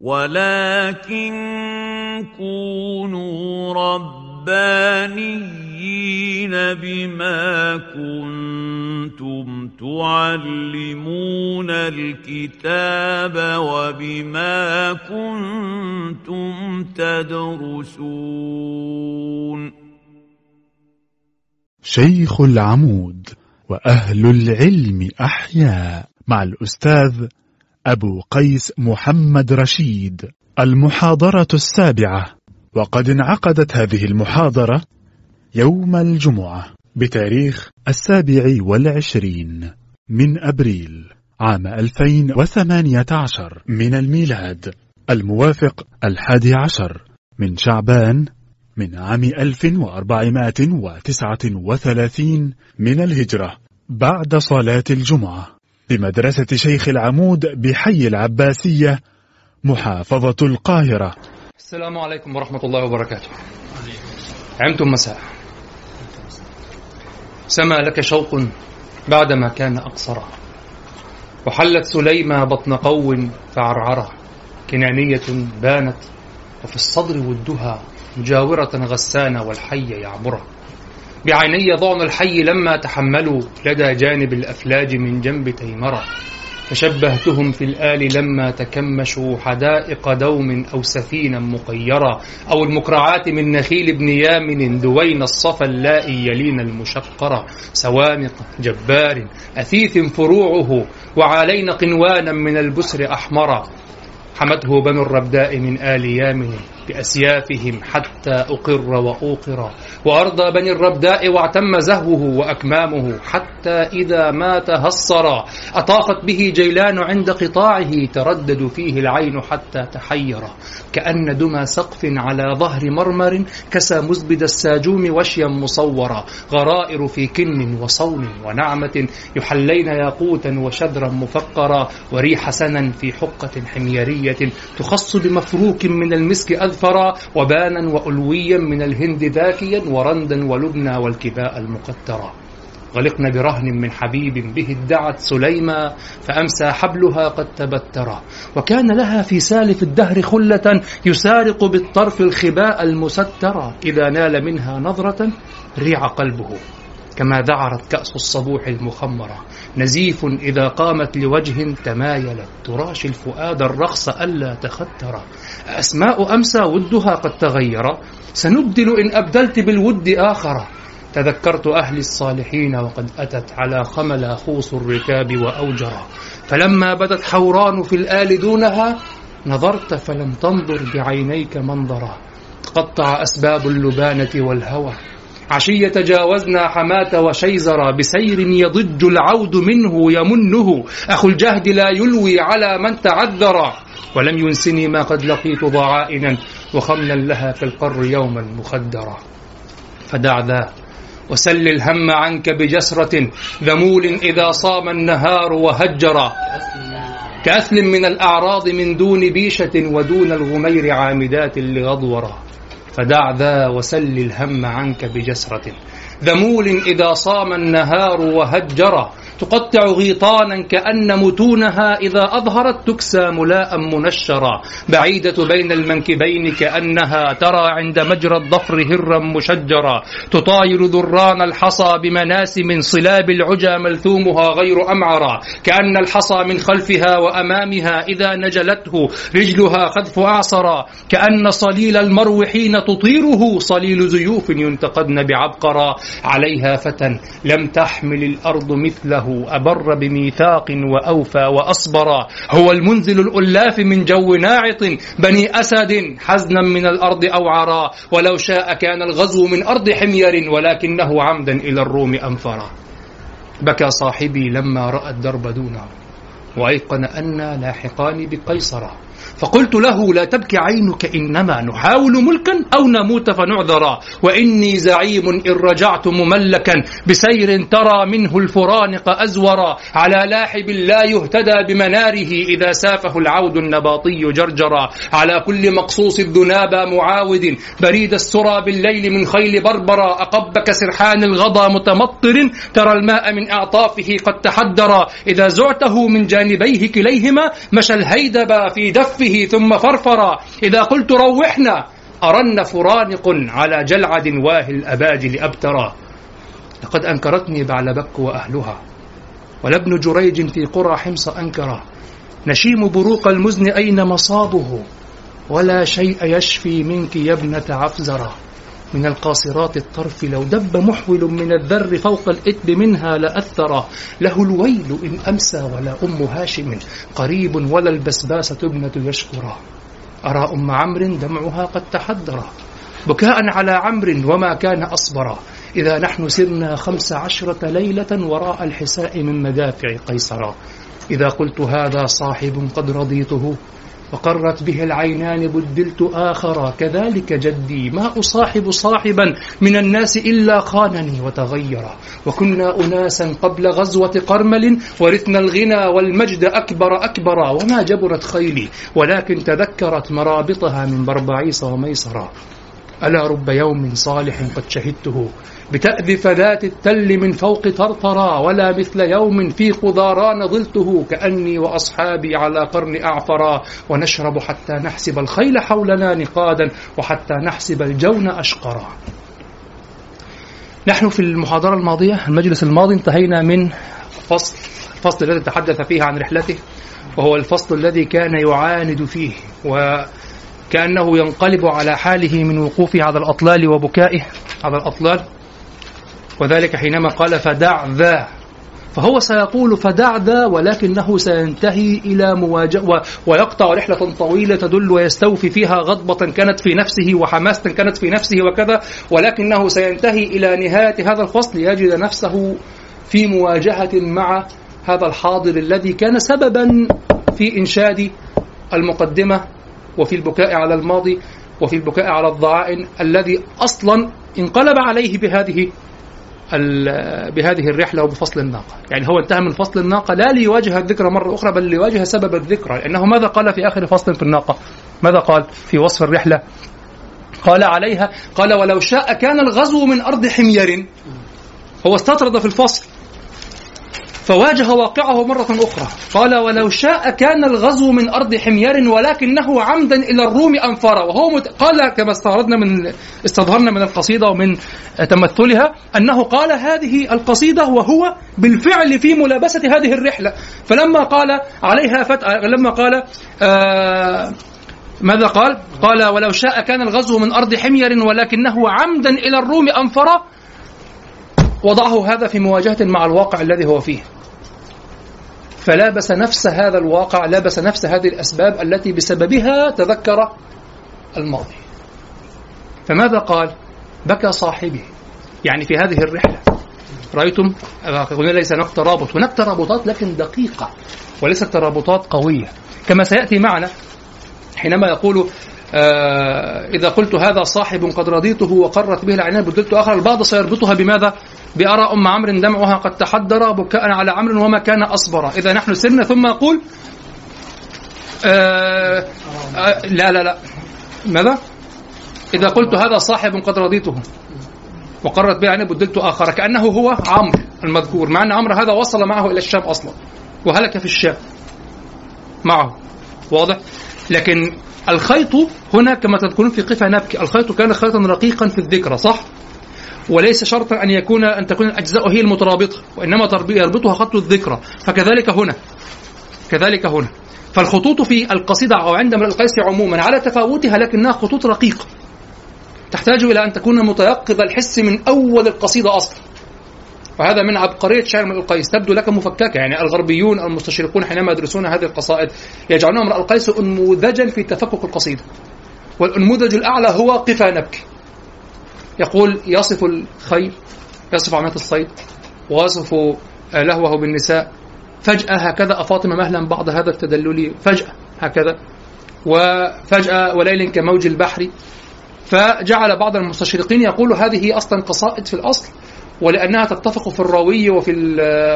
ولكن كونوا ربانيين بما كنتم تعلمون الكتاب وبما كنتم تدرسون شيخ العمود وأهل العلم أحياء مع الأستاذ أبو قيس محمد رشيد المحاضرة السابعة. وقد انعقدت هذه المحاضرة يوم الجمعة بتاريخ السابع والعشرين من أبريل عام 2018 من الميلاد الموافق الحادي عشر من شعبان من عام 1439 من الهجرة بعد صلاة الجمعة. بمدرسة شيخ العمود بحي العباسية محافظة القاهرة. السلام عليكم ورحمة الله وبركاته. عمتم مساء. سما لك شوق بعدما كان أقصرا وحلت سليمة بطن قو فعرعرة كنانية بانت وفي الصدر ودها مجاورة غسان والحي يعبره بعيني ضعن الحي لما تحملوا لدى جانب الأفلاج من جنب تيمرة. فشبهتهم في الآل لما تكمشوا حدائق دوم أو سفينا مقيرة أو المكرعات من نخيل ابن يامن دوين الصفا اللائي يلين المشقرة. سوامق جبار أثيث فروعه وعالين قنوانا من البسر أحمر. حمته بنو الربداء من آل يامن. بأسيافهم حتى أقر وأوقر. وأرضى بني الربداء واعتم زهوه وأكمامه حتى إذا ما تهصر أطافت به جيلان عند قطاعه تردد فيه العين حتى تحير كأن دمى سقف على ظهر مرمر كسى مزبد الساجوم وشيا مصورا. غرائر في كن وصون ونعمة يحلين ياقوتا وشذرا مفقرا. وريح سنا في حقة حميرية تخص بمفروك من المسك أذفرا وبانا وألويا من الهند ذاكيا ورندا ولبنى والكباء المقترا. غلقن برهن من حبيب به ادعت سليما فأمسى حبلها قد تبترا. وكان لها في سالف الدهر خلة يسارق بالطرف الخباء المسترا. إذا نال منها نظرة ريع قلبه كما ذعرت كأس الصبوح المخمرة. نزيف إذا قامت لوجه تمايلت. تراشي الفؤاد الرخص ألا تختر. أسماء أمسى ودها قد تغير. سنبدل إن أبدلت بالود آخر. تذكرت أهل الصالحين وقد أتت على خمل خوص الركاب وأوجرا فلما بدت حوران في الآل دونها نظرت فلم تنظر بعينيك منظرا تقطع أسباب اللبانة والهوى. عشية تجاوزنا حماة وشيزر بسير يضج العود منه يمنه. أخو الجهد لا يلوي على من تعذر. ولم ينسني ما قد لقيت ضعائنا وخملا لها في القر يوما مخدرا فدع ذا وسل الهم عنك بجسرة ذمول إذا صام النهار وهجر. كأثل من الأعراض من دون بيشة ودون الغمير عامدات لغضورا فدع ذا وسل الهم عنك بجسرة. ذمول إذا صام النهار وهجر. تقطع غيطانا كأن متونها إذا أظهرت تكسى ملاء منشرا. بعيدة بين المنكبين كأنها ترى عند مجرى الظفر هرا مشجرا. تطاير ذران الحصى بمناس من صلاب العجى ملثومها غير أمعرا. كأن الحصى من خلفها وأمامها إذا نجلته رجلها خذف أعصرا. كأن صليل المرو حين تطيره صليل زيوف ينتقدن بعبقرا. عليها فتى لم تحمل الأرض مثله أبر بميثاق وأوفى وأصبر. هو المنزل الألاف من جو ناعط بني أسد حزنا من الأرض أوعرا ولو شاء كان الغزو من أرض حمير ولكنه عمدا إلى الروم أنفرا بكى صاحبي لما رأى الدرب دونه وأيقن أنا لاحقان بقيصر. فقلت له لا تبكي عينك إنما نحاول ملكا أو نموت فنعذرا وإني زعيم إن رجعت مملكا بسير ترى منه الفرانق أزورا على لاحب لا يهتدى بمناره إذا سافه العود النباطي جرجرا على كل مقصوص الذنابى معاود بريد السرى بالليل من خيل بربرا أقبك سرحان الغضا متمطر ترى الماء من أعطافه قد تحدرا إذا زعته من جانبيه كليهما مشى الهيدبا في دفع كفه ثم فرفرا إذا قلت روحنا أرن فرانق على جلعد واهي الأباجل أبترا لقد أنكرتني بعلبك وأهلها. ولابن جريج في قرى حمص أنكرا نشيم بروق المزن أين مصابه؟ ولا شيء يشفي منك يا ابنة عفزرة. من القاصرات الطرف لو دب محول من الذر فوق الإتب منها لأثر له الويل إن أمسى ولا أم هاشم. قريب ولا البسباسة ابنة يشكرا أرى أم عمرو دمعها قد تحدر. بكاء على عمرو وما كان أصبرا إذا نحن سرنا خمس عشرة ليلة وراء الحساء من مدافع قيصرا إذا قلت هذا صاحب قد رضيته وقرت به العينان بدلت آخرا كذلك جدي ما أصاحب صاحبا من الناس إلا خانني وتغيرا وكنا أناسا قبل غزوة قرمل ورثنا الغنى والمجد أكبر أكبرا وما جبرت خيلي ولكن تذكرت مرابطها من بربعيس وميسرا. ألا رب يوم صالح قد شهدته؟ بتأذف ذات التل من فوق طرطرا ولا مثل يوم في خضاران ظلته كأني وأصحابي على قرن أعفرا. ونشرب حتى نحسب الخيل حولنا نقادا وحتى نحسب الجون أشقرا. نحن في المحاضرة الماضية المجلس الماضي انتهينا من فصل الفصل الذي تحدث فيه عن رحلته وهو الفصل الذي كان يعاند فيه وكأنه ينقلب على حاله من وقوفه على الأطلال وبكائه. على الأطلال وذلك حينما قال فدع ذا. فهو سيقول فدع ذا ولكنه سينتهي إلى مواجهة ويقطع رحلة طويلة تدل ويستوفي فيها غضبة كانت في نفسه وحماسة كانت في نفسه وكذا ولكنه سينتهي إلى نهاية هذا الفصل يجد نفسه في مواجهة مع هذا الحاضر الذي كان سببا في إنشاد المقدمة وفي البكاء على الماضي وفي البكاء على الضعائن الذي أصلا انقلب عليه بهذه بهذه الرحلة وبفصل الناقة. يعني هو انتهى من فصل الناقة لا ليواجه الذكرى مرة أخرى بل ليواجه سبب الذكرى. لأنه ماذا قال في آخر فصل في الناقة؟ ماذا قال في وصف الرحلة؟ قال عليها قال ولو شاء كان الغزو من أرض حمير. هو استطرد في الفصل. فواجه واقعه مرة أخرى. قال ولو شاء كان الغزو من أرض حمير ولكنه عمدا إلى الروم أنفر وهو مت... قال كما استعرضنا من استظهرنا من القصيدة ومن تمثلها أنه قال هذه القصيدة وهو بالفعل في ملابسة هذه الرحلة. فلما قال عليها فت... لما قال آه ماذا قال؟ قال ولو شاء كان الغزو من أرض حمير ولكنه عمدا إلى الروم أنفر وضعه هذا في مواجهة مع الواقع الذي هو فيه. فلابس نفس هذا الواقع لابس نفس هذه الأسباب التي بسببها تذكر الماضي. فماذا قال؟ بكى صاحبي يعني في هذه الرحلة. رأيتم؟ قلنا ليس هناك ترابط. هناك ترابطات لكن دقيقة وليست ترابطات قوية. كما سيأتي معنا حينما يقول إذا قلت هذا صاحب قد رضيته وقرت به العينان بدلت آخر البعض سيربطها بماذا؟ بأرى أم عمرو دمعها قد تحدر بكاء على عمرو وما كان أصبر. إذا نحن سرنا ثم يقول آه آه لا لا لا. ماذا؟ إذا قلت هذا صاحب قد رضيته وقرت به عيني بدلت آخر كأنه هو عمرو المذكور مع أن عمرو هذا وصل معه إلى الشام أصلا وهلك في الشام معه. واضح؟ لكن الخيط هنا كما تذكرون في قفا نبكي الخيط كان خيطا رقيقا في الذكرى صح؟ وليس شرطا أن يكون أن تكون الأجزاء هي المترابطة وإنما يربطها خط الذكرى فكذلك هنا كذلك هنا. فالخطوط في القصيدة أو عند القيس عموما على تفاوتها لكنها خطوط رقيقة تحتاج إلى أن تكون متيقظ الحس من أول القصيدة أصلا. وهذا من عبقرية شعر امرئ القيس. تبدو لك مفككة. يعني الغربيون المستشرقون حينما يدرسون هذه القصائد يجعلون امرئ القيس أنموذجا في تفكك القصيدة. والأنموذج الأعلى هو قفا نبكي يقول يصف الخيل يصف عملية الصيد ويصف لهوه بالنساء. فجأة هكذا أفاطمة مهلا بعض هذا التدلل. فجأة هكذا. وفجأة وليل كموج البحر. فجعل بعض المستشرقين يقول هذه أصلا قصائد في الأصل. ولأنها تتفق في الراوي وفي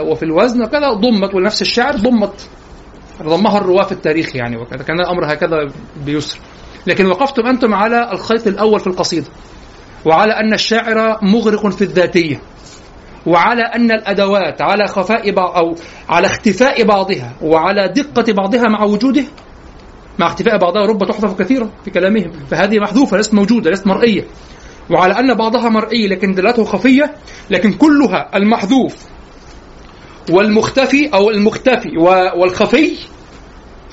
وفي الوزن وكذا ضمت ونفس الشعر ضمت. ضمها الرواة في التاريخ يعني وكذا. كان الأمر هكذا بيسر. لكن وقفتم أنتم على الخيط الأول في القصيدة. وعلى أن الشاعر مغرق في الذاتية. وعلى أن الأدوات على خفاء بعض أو على اختفاء بعضها وعلى دقة بعضها مع وجوده مع اختفاء بعضها رب تحذف كثيرا في كلامهم. فهذه محذوفة ليست موجودة ليست مرئية. وعلى أن بعضها مرئي لكن دلالته خفية لكن كلها المحذوف والمختفي أو المختفي والخفي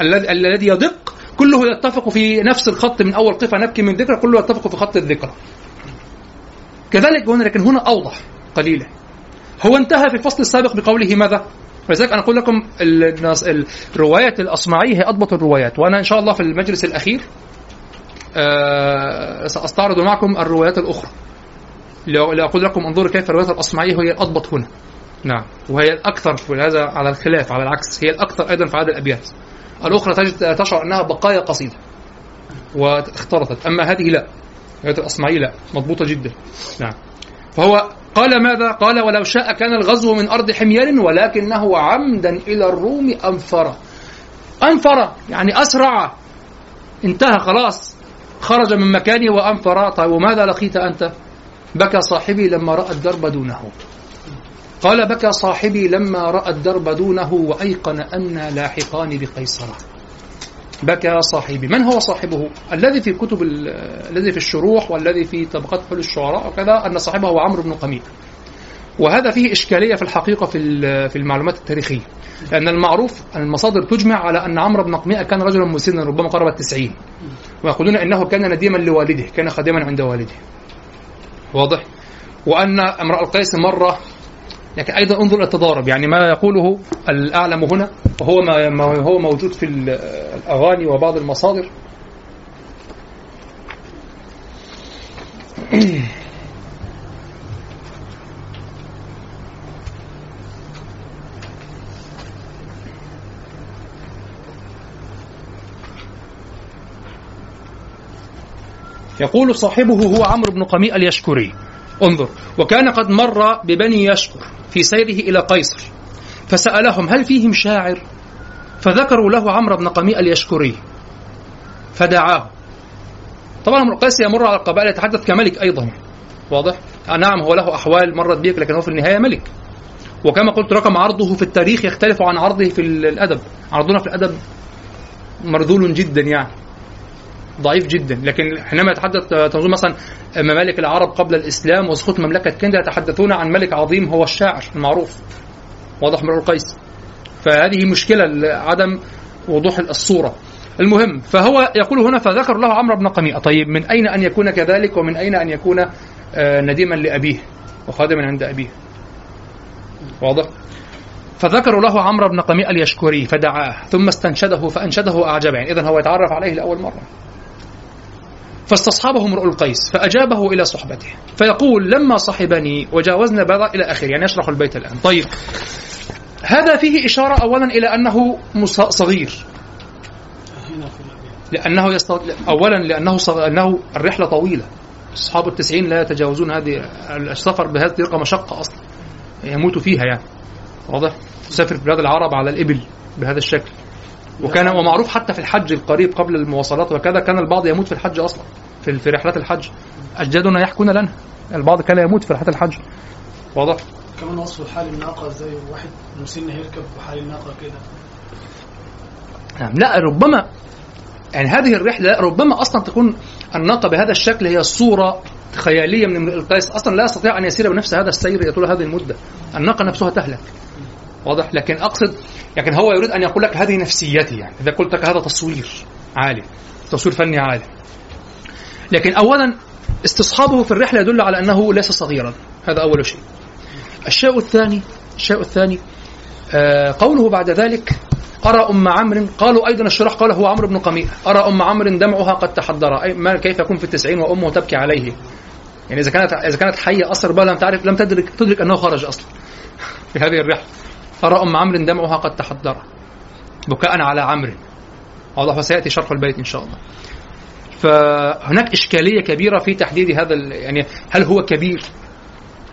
الذي يدق كله يتفق في نفس الخط من أول قفة نبكي من ذكرى كله يتفق في خط الذكرى كذلك هنا لكن هنا أوضح قليلا هو انتهى في الفصل السابق بقوله ماذا؟ ولذلك أنا أقول لكم الروايات الأصمعية هي أضبط الروايات وأنا إن شاء الله في المجلس الأخير آه، سأستعرض معكم الروايات الأخرى. لأقول لكم انظروا كيف الروايات الأصمعية هي الأضبط هنا. نعم. وهي الأكثر في هذا على الخلاف على العكس هي الأكثر أيضا في عدد الأبيات. الأخرى تجد تشعر أنها بقايا قصيدة واختلطت. أما هذه لا. الروايات الأصمعية لا. مضبوطة جدا. نعم. فهو قال ماذا؟ قال ولو شاء كان الغزو من أرض حمير ولكنه عمدا إلى الروم أنفر. أنفر يعني أسرع. انتهى خلاص. خرج من مكانه وأنفر طيب وماذا لقيت أنت؟ بكى صاحبي لما رأى الدرب دونه. قال بكى صاحبي لما رأى الدرب دونه وأيقن أنا لاحقان بقيصرة. بكى صاحبي. من هو صاحبه؟ الذي في كتب الذي في الشروح والذي في طبقات حل الشعراء وكذا أن صاحبه هو عمرو بن قميء وهذا فيه إشكالية في الحقيقة في في المعلومات التاريخية. لأن المعروف المصادر تجمع على أن عمرو بن قميء كان رجلا مسنا ربما قرب التسعين. ويقولون إنه كان نديما لوالده كان خادما عند والده. واضح؟ وأن امرأ القيس مرة لكن أيضا انظر التضارب يعني ما يقوله الأعلم هنا وهو ما هو موجود في الأغاني وبعض المصادر. يقول صاحبه هو عمرو بن قميء اليشكري. انظر وكان قد مر ببني يشكر في سيره إلى قيصر فسألهم هل فيهم شاعر؟ فذكروا له عمرو بن قميء اليشكري فدعاه. طبعا امرؤ قيس يمر على القبائل يتحدث كملك أيضا. واضح؟ نعم هو له أحوال مرت بك لكن هو في النهاية ملك. وكما قلت رقم عرضه في التاريخ يختلف عن عرضه في الأدب. عرضنا في الأدب مرذول جدا يعني. ضعيف جدا. لكن حينما يتحدث تنظيم مثلا ممالك العرب قبل الإسلام وسقوط مملكة كندا يتحدثون عن ملك عظيم هو الشاعر المعروف واضح من القيس. فهذه مشكلة عدم وضوح الصورة. المهم فهو يقول هنا فذكر له عمرو بن قميئة طيب من أين أن يكون كذلك ومن أين أن يكون آه، نديما لأبيه وخادما عند أبيه؟ واضح. فذكروا له عمرو بن قميئة اليشكري فدعاه ثم استنشده فأنشده أعجبه يعني إذا هو يتعرف عليه لأول مرة. فاستصحبه امرؤ القيس فأجابه إلى صحبته فيقول لما صحبني وجاوزنا بضع إلى آخره. يعني يشرح البيت الآن. طيب. هذا فيه إشارة أولا إلى أنه صغير. لأنه يست... أولا لأنه صغ... أنه الرحلة طويلة. أصحاب التسعين لا يتجاوزون هذه السفر بهذه الطريقة مشقة أصلا. يموت فيها يعني. واضح؟ تسافر بلاد العرب على الإبل بهذا الشكل. وكان ومعروف حتى في الحج القريب قبل المواصلات وكذا كان البعض يموت في الحج أصلا في في رحلات الحج. أجدادنا يحكون لنا البعض كان يموت في رحلات الحج. واضح؟ كمان وصف حال الناقة زي واحد مسن يركب وحال الناقة كده. نعم. لا ربما يعني هذه الرحلة ربما أصلا تكون الناقة بهذا الشكل هي صورة خيالية من القيس. أصلا لا يستطيع أن يسير بنفس هذا السير طول هذه المدة. الناقة نفسها تهلك. واضح؟ لكن أقصد لكن هو يريد أن يقول لك هذه نفسيتي يعني. إذا قلت لك هذا تصوير عالي تصوير فني عالي. لكن اولا استصحابه في الرحلة يدل على أنه ليس صغيرا. هذا أول شيء. الشيء الثاني الشيء الثاني آه قوله بعد ذلك أرى أم عمرو؟ قالوا أيضا الشراح قال هو عمرو بن قميء أرى أم عمرو دمعها قد تحضر. أي ما كيف يكون في التسعين وأمه تبكي عليه؟ يعني إذا كانت إذا كانت حية أصر بها لم تعرف لم تدرك تدرك أنه خرج أصلا. في هذه الرحلة. أرى أم عمرو دمعها قد تحضر بكاء على عمرو. واضح وسيأتي شرح البيت إن شاء الله. فهناك إشكالية كبيرة في تحديد هذا يعني هل هو كبير؟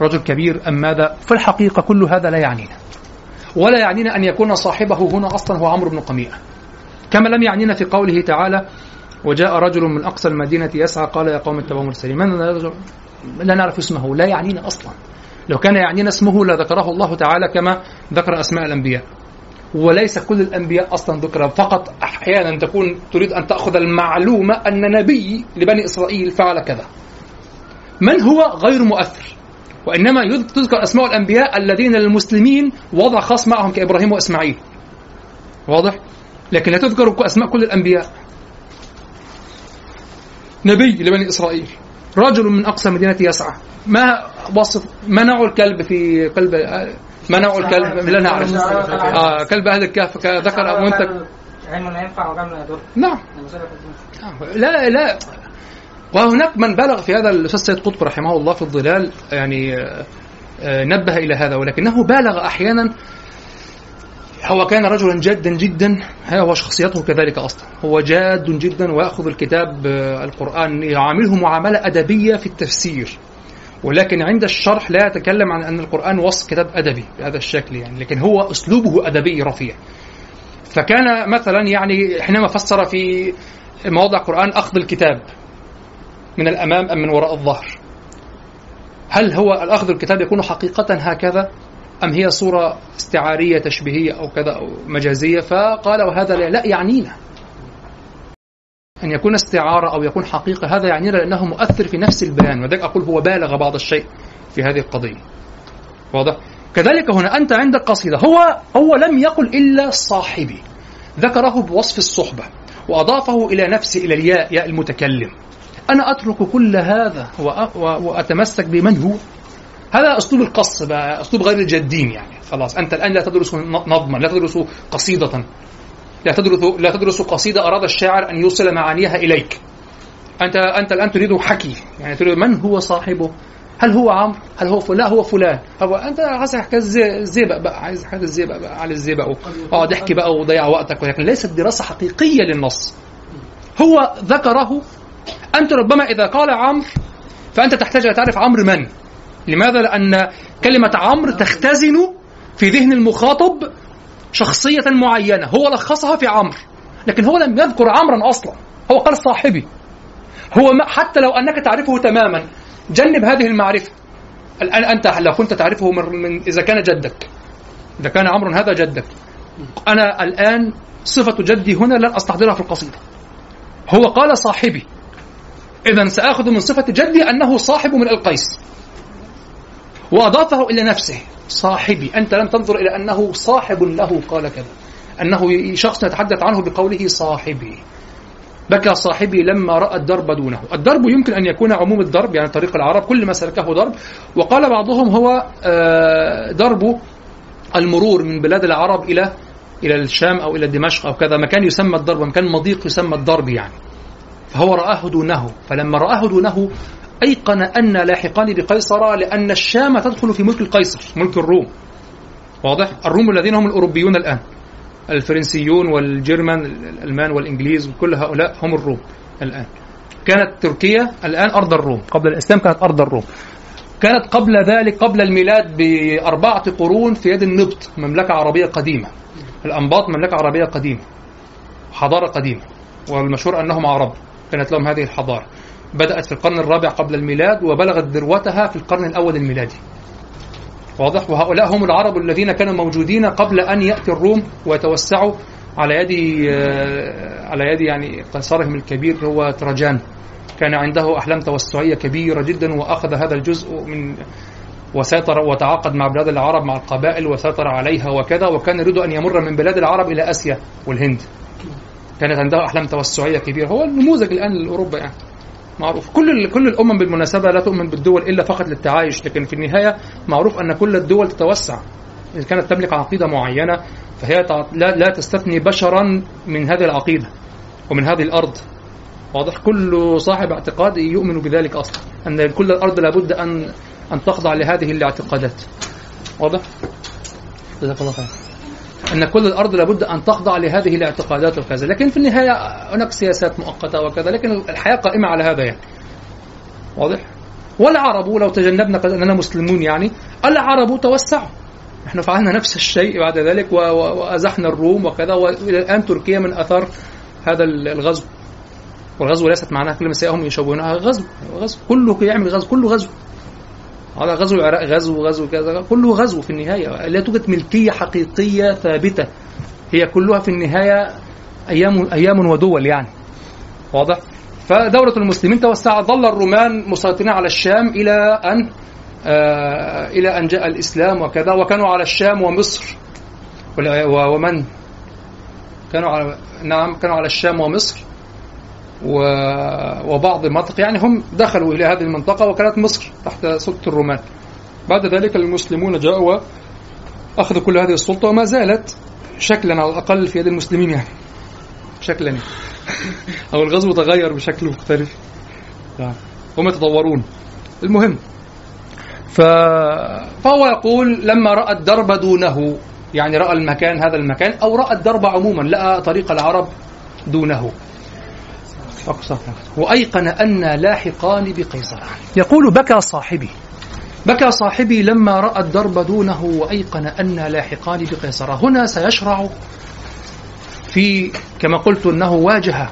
رجل كبير أم ماذا؟ في الحقيقة كل هذا لا يعنينا. ولا يعنينا أن يكون صاحبه هنا أصلا هو عمرو بن قميئة كما لم يعنينا في قوله تعالى وجاء رجل من أقصى المدينة يسعى قال يا قوم اتبعوا مرسلين. من لا نعرف اسمه لا يعنينا أصلا. لو كان يعنينا اسمه لذكره الله تعالى كما ذكر أسماء الأنبياء. وليس كل الأنبياء أصلا ذكر فقط أحيانا تكون تريد أن تأخذ المعلومة أن نبي لبني إسرائيل فعل كذا. من هو؟ غير مؤثر. وإنما تذكر أسماء الأنبياء الذين المسلمين وضع خاص معهم كإبراهيم وإسماعيل. واضح؟ لكن لا تذكر أسماء كل الأنبياء. نبي لبني إسرائيل. رجل من أقصى مدينة يسعى. ما وصف منعوا الكلب في قلب منعوا الكلب؟ لا نعرف. آه كلب أهل الكهف ذكر منتج علم لا ينفع وجمل لا يضر. نعم. لا لا. وهناك من بلغ في هذا الأستاذ سيد قطب رحمه الله في الظلال يعني آه، نبه إلى هذا ولكنه بالغ أحيانا هو كان رجلا جادا جدا. هو شخصيته كذلك أصلا. هو جاد جدا ويأخذ الكتاب آه، القرآن يعامله معاملة أدبية في التفسير. ولكن عند الشرح لا يتكلم عن أن القرآن وصف كتاب أدبي بهذا الشكل يعني لكن هو أسلوبه أدبي رفيع. فكان مثلا يعني حينما فسر في مواضع القران أخذ الكتاب من الأمام أم من وراء الظهر. هل هو الأخذ الكتاب يكون حقيقة هكذا؟ أم هي صورة استعارية تشبيهية أو كذا أو مجازية؟ فقال وهذا لا يعنينا. أن يكون استعارة أو يكون حقيقة هذا يعنينا لأنه مؤثر في نفس البيان وذلك أقول هو بالغ بعض الشيء في هذه القضية. واضح؟ كذلك هنا أنت عندك قصيدة هو هو لم يقل إلا صاحبي. ذكره بوصف الصحبة وأضافه إلى نفسه إلى الياء ياء المتكلم. أنا أترك كل هذا وأتمسك بمن هو؟ هذا أسلوب القص بقى أسلوب غير الجادين يعني خلاص. أنت الآن لا تدرس نظما لا تدرس قصيدة. لا تدرس لا تدرس قصيدة أراد الشاعر أن يوصل معانيها إليك. أنت أنت الآن تريد حكي يعني تريد من هو صاحبه؟ هل هو عمرو؟ هل هو فلان؟ لا هو فلان. هو أنت عايز حكاية الزيبق بقى عايز حكاية الزيبق بقى على الزيبق اقعد احكي بقى وضيع وقتك. ولكن ليست دراسة حقيقية للنص. هو ذكره أنت ربما إذا قال عمرو فأنت تحتاج ان تعرف عمرو من؟ لماذا؟ لأن كلمة عمرو تختزن في ذهن المخاطب شخصية معينة. هو لخصها في عمرو لكن هو لم يذكر عمرا أصلا. هو قال صاحبي. هو حتى لو أنك تعرفه تماما جنب هذه المعرفة. الآن أنت لو كنت تعرفه من, من إذا كان جدك. إذا كان عمرو هذا جدك. أنا الآن صفة جدي هنا لن أستحضرها في القصيدة. هو قال صاحبي. إذا سآخذ من صفة جدي أنه صاحب من القيس. وأضافه إلى نفسه. صاحبي أنت لم تنظر إلى أنه صاحب له قال كذا. أنه شخص يتحدث عنه بقوله صاحبي. بكى صاحبي لما رأى الدرب دونه. الدرب يمكن أن يكون عموم الدرب يعني طريق العرب كل ما سلكه ضرب وقال بعضهم هو آه، درب المرور من بلاد العرب إلى إلى الشام أو إلى دمشق أو كذا. مكان يسمى الضرب مكان مضيق يسمى الضرب يعني. فهو رآه دونه. فلما رآه دونه أيقن أن لاحقان بقيصر لأن الشام تدخل في ملك القيصر. ملك الروم. واضح؟ الروم الذين هم الأوروبيون الآن. الفرنسيون والجرمان الألمان والإنجليز كل هؤلاء هم الروم الآن. كانت تركيا الآن أرض الروم. قبل الإسلام كانت أرض الروم. كانت قبل ذلك قبل الميلاد بأربعة قرون في يد النبط مملكة عربية قديمة. الأنباط مملكة عربية قديمة. حضارة قديمة. والمشهور أنهم عرب. كانت لهم هذه الحضارة. بدأت في القرن الرابع قبل الميلاد وبلغت ذروتها في القرن الأول الميلادي. واضح؟ وهؤلاء هم العرب الذين كانوا موجودين قبل أن يأتي الروم ويتوسعوا على يد آه، على يد يعني قيصرهم الكبير هو تراجان كان عنده أحلام توسعية كبيرة جدا وأخذ هذا الجزء من وسيطر وتعاقد مع بلاد العرب مع القبائل وسيطر عليها وكذا وكان يريد أن يمر من بلاد العرب إلى آسيا والهند. كانت عنده أحلام توسعية كبيرة. هو النموذج الآن لأوروبا يعني. معروف. كل كل الأمم بالمناسبة لا تؤمن بالدول إلا فقط للتعايش لكن في النهاية معروف أن كل الدول تتوسع. إذا كانت تملك عقيدة معينة فهي لا لا تستثني بشرا من هذه العقيدة ومن هذه الأرض. واضح؟ كل صاحب اعتقاد يؤمن بذلك أصلا أن كل الأرض لابد ان أن تخضع لهذه الاعتقادات. واضح؟ جزاك الله خير أن كل الأرض لابد أن تخضع لهذه الاعتقادات وكذا. لكن في النهاية هناك سياسات مؤقتة وكذا لكن الحياة قائمة على هذا يعني. واضح؟ والعرب لو تجنبنا قد أننا مسلمون يعني العرب توسعوا. إحنا فعلنا نفس الشيء بعد ذلك وأزحنا الروم وكذا وإلى الآن تركيا من اثار هذا الغزو. والغزو ليست معناها كلمة سيئة يشوهونها غزو. غزو. كله يعمل غزو كله غزو. هذا غزو العراق غزو غزو كذا كله غزو في النهاية. لا توجد ملكية حقيقية ثابتة. هي كلها في النهاية أيام أيام ودول يعني. واضح؟ فدولة المسلمين توسعت ظل الرومان مسيطرين على الشام إلى أن آه إلى أن جاء الإسلام وكذا وكانوا على الشام ومصر. ومن؟ كانوا على نعم كانوا على الشام ومصر. وبعض المناطق. يعني هم دخلوا إلى هذه المنطقة وكانت مصر تحت سلطة الرومان. بعد ذلك المسلمون جاءوا وأخذوا كل هذه السلطة وما زالت شكلا على الأقل في يد المسلمين يعني. شكلا. أو الغزو تغير بشكل مختلف. يعني هم يتطورون. المهم. ف... فهو يقول لما رأى الدرب دونه يعني رأى المكان هذا المكان أو رأى الدرب عموما لقى طريق العرب دونه. أقصى وأيقن أن لاحقان بقيصر يقول بكى صاحبي. بكى صاحبي لما رأى الدرب دونه وأيقن أن لاحقان بقيصر هنا سيشرع في كما قلت أنه واجه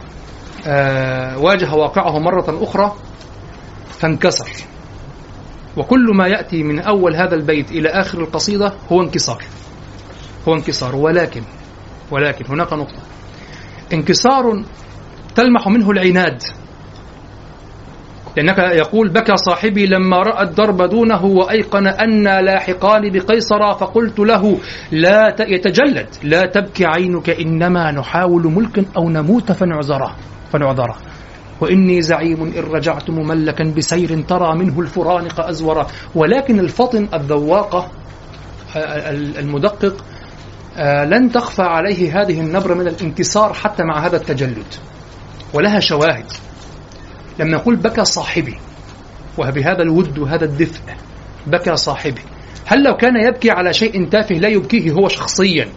آه واجه واقعه مرة أخرى فانكسر. وكل ما يأتي من أول هذا البيت إلى آخر القصيدة هو انكسار. هو انكسار. ولكن ولكن هناك نقطة. انكسار تلمح منه العناد. لأنك يقول بكى صاحبي لما رأى الدرب دونه وأيقن أن لاحقان بقيصر فقلت له لا يتجلد لا تبكي عينك إنما نحاول ملكا أو نموت فنعذره فنعذره. وإني زعيم إن رجعت مملكا بسير ترى منه الفرانق أزورا ولكن الفطن الذواقة آه، المدقق آه، لن تخفى عليه هذه النبرة من الانكسار حتى مع هذا التجلد. ولها شواهد. لما يقول بكى صاحبي وبهذا الود وهذا الدفء بكى صاحبي. هل لو كان يبكي على شيء تافه لا يبكيه هو شخصيا؟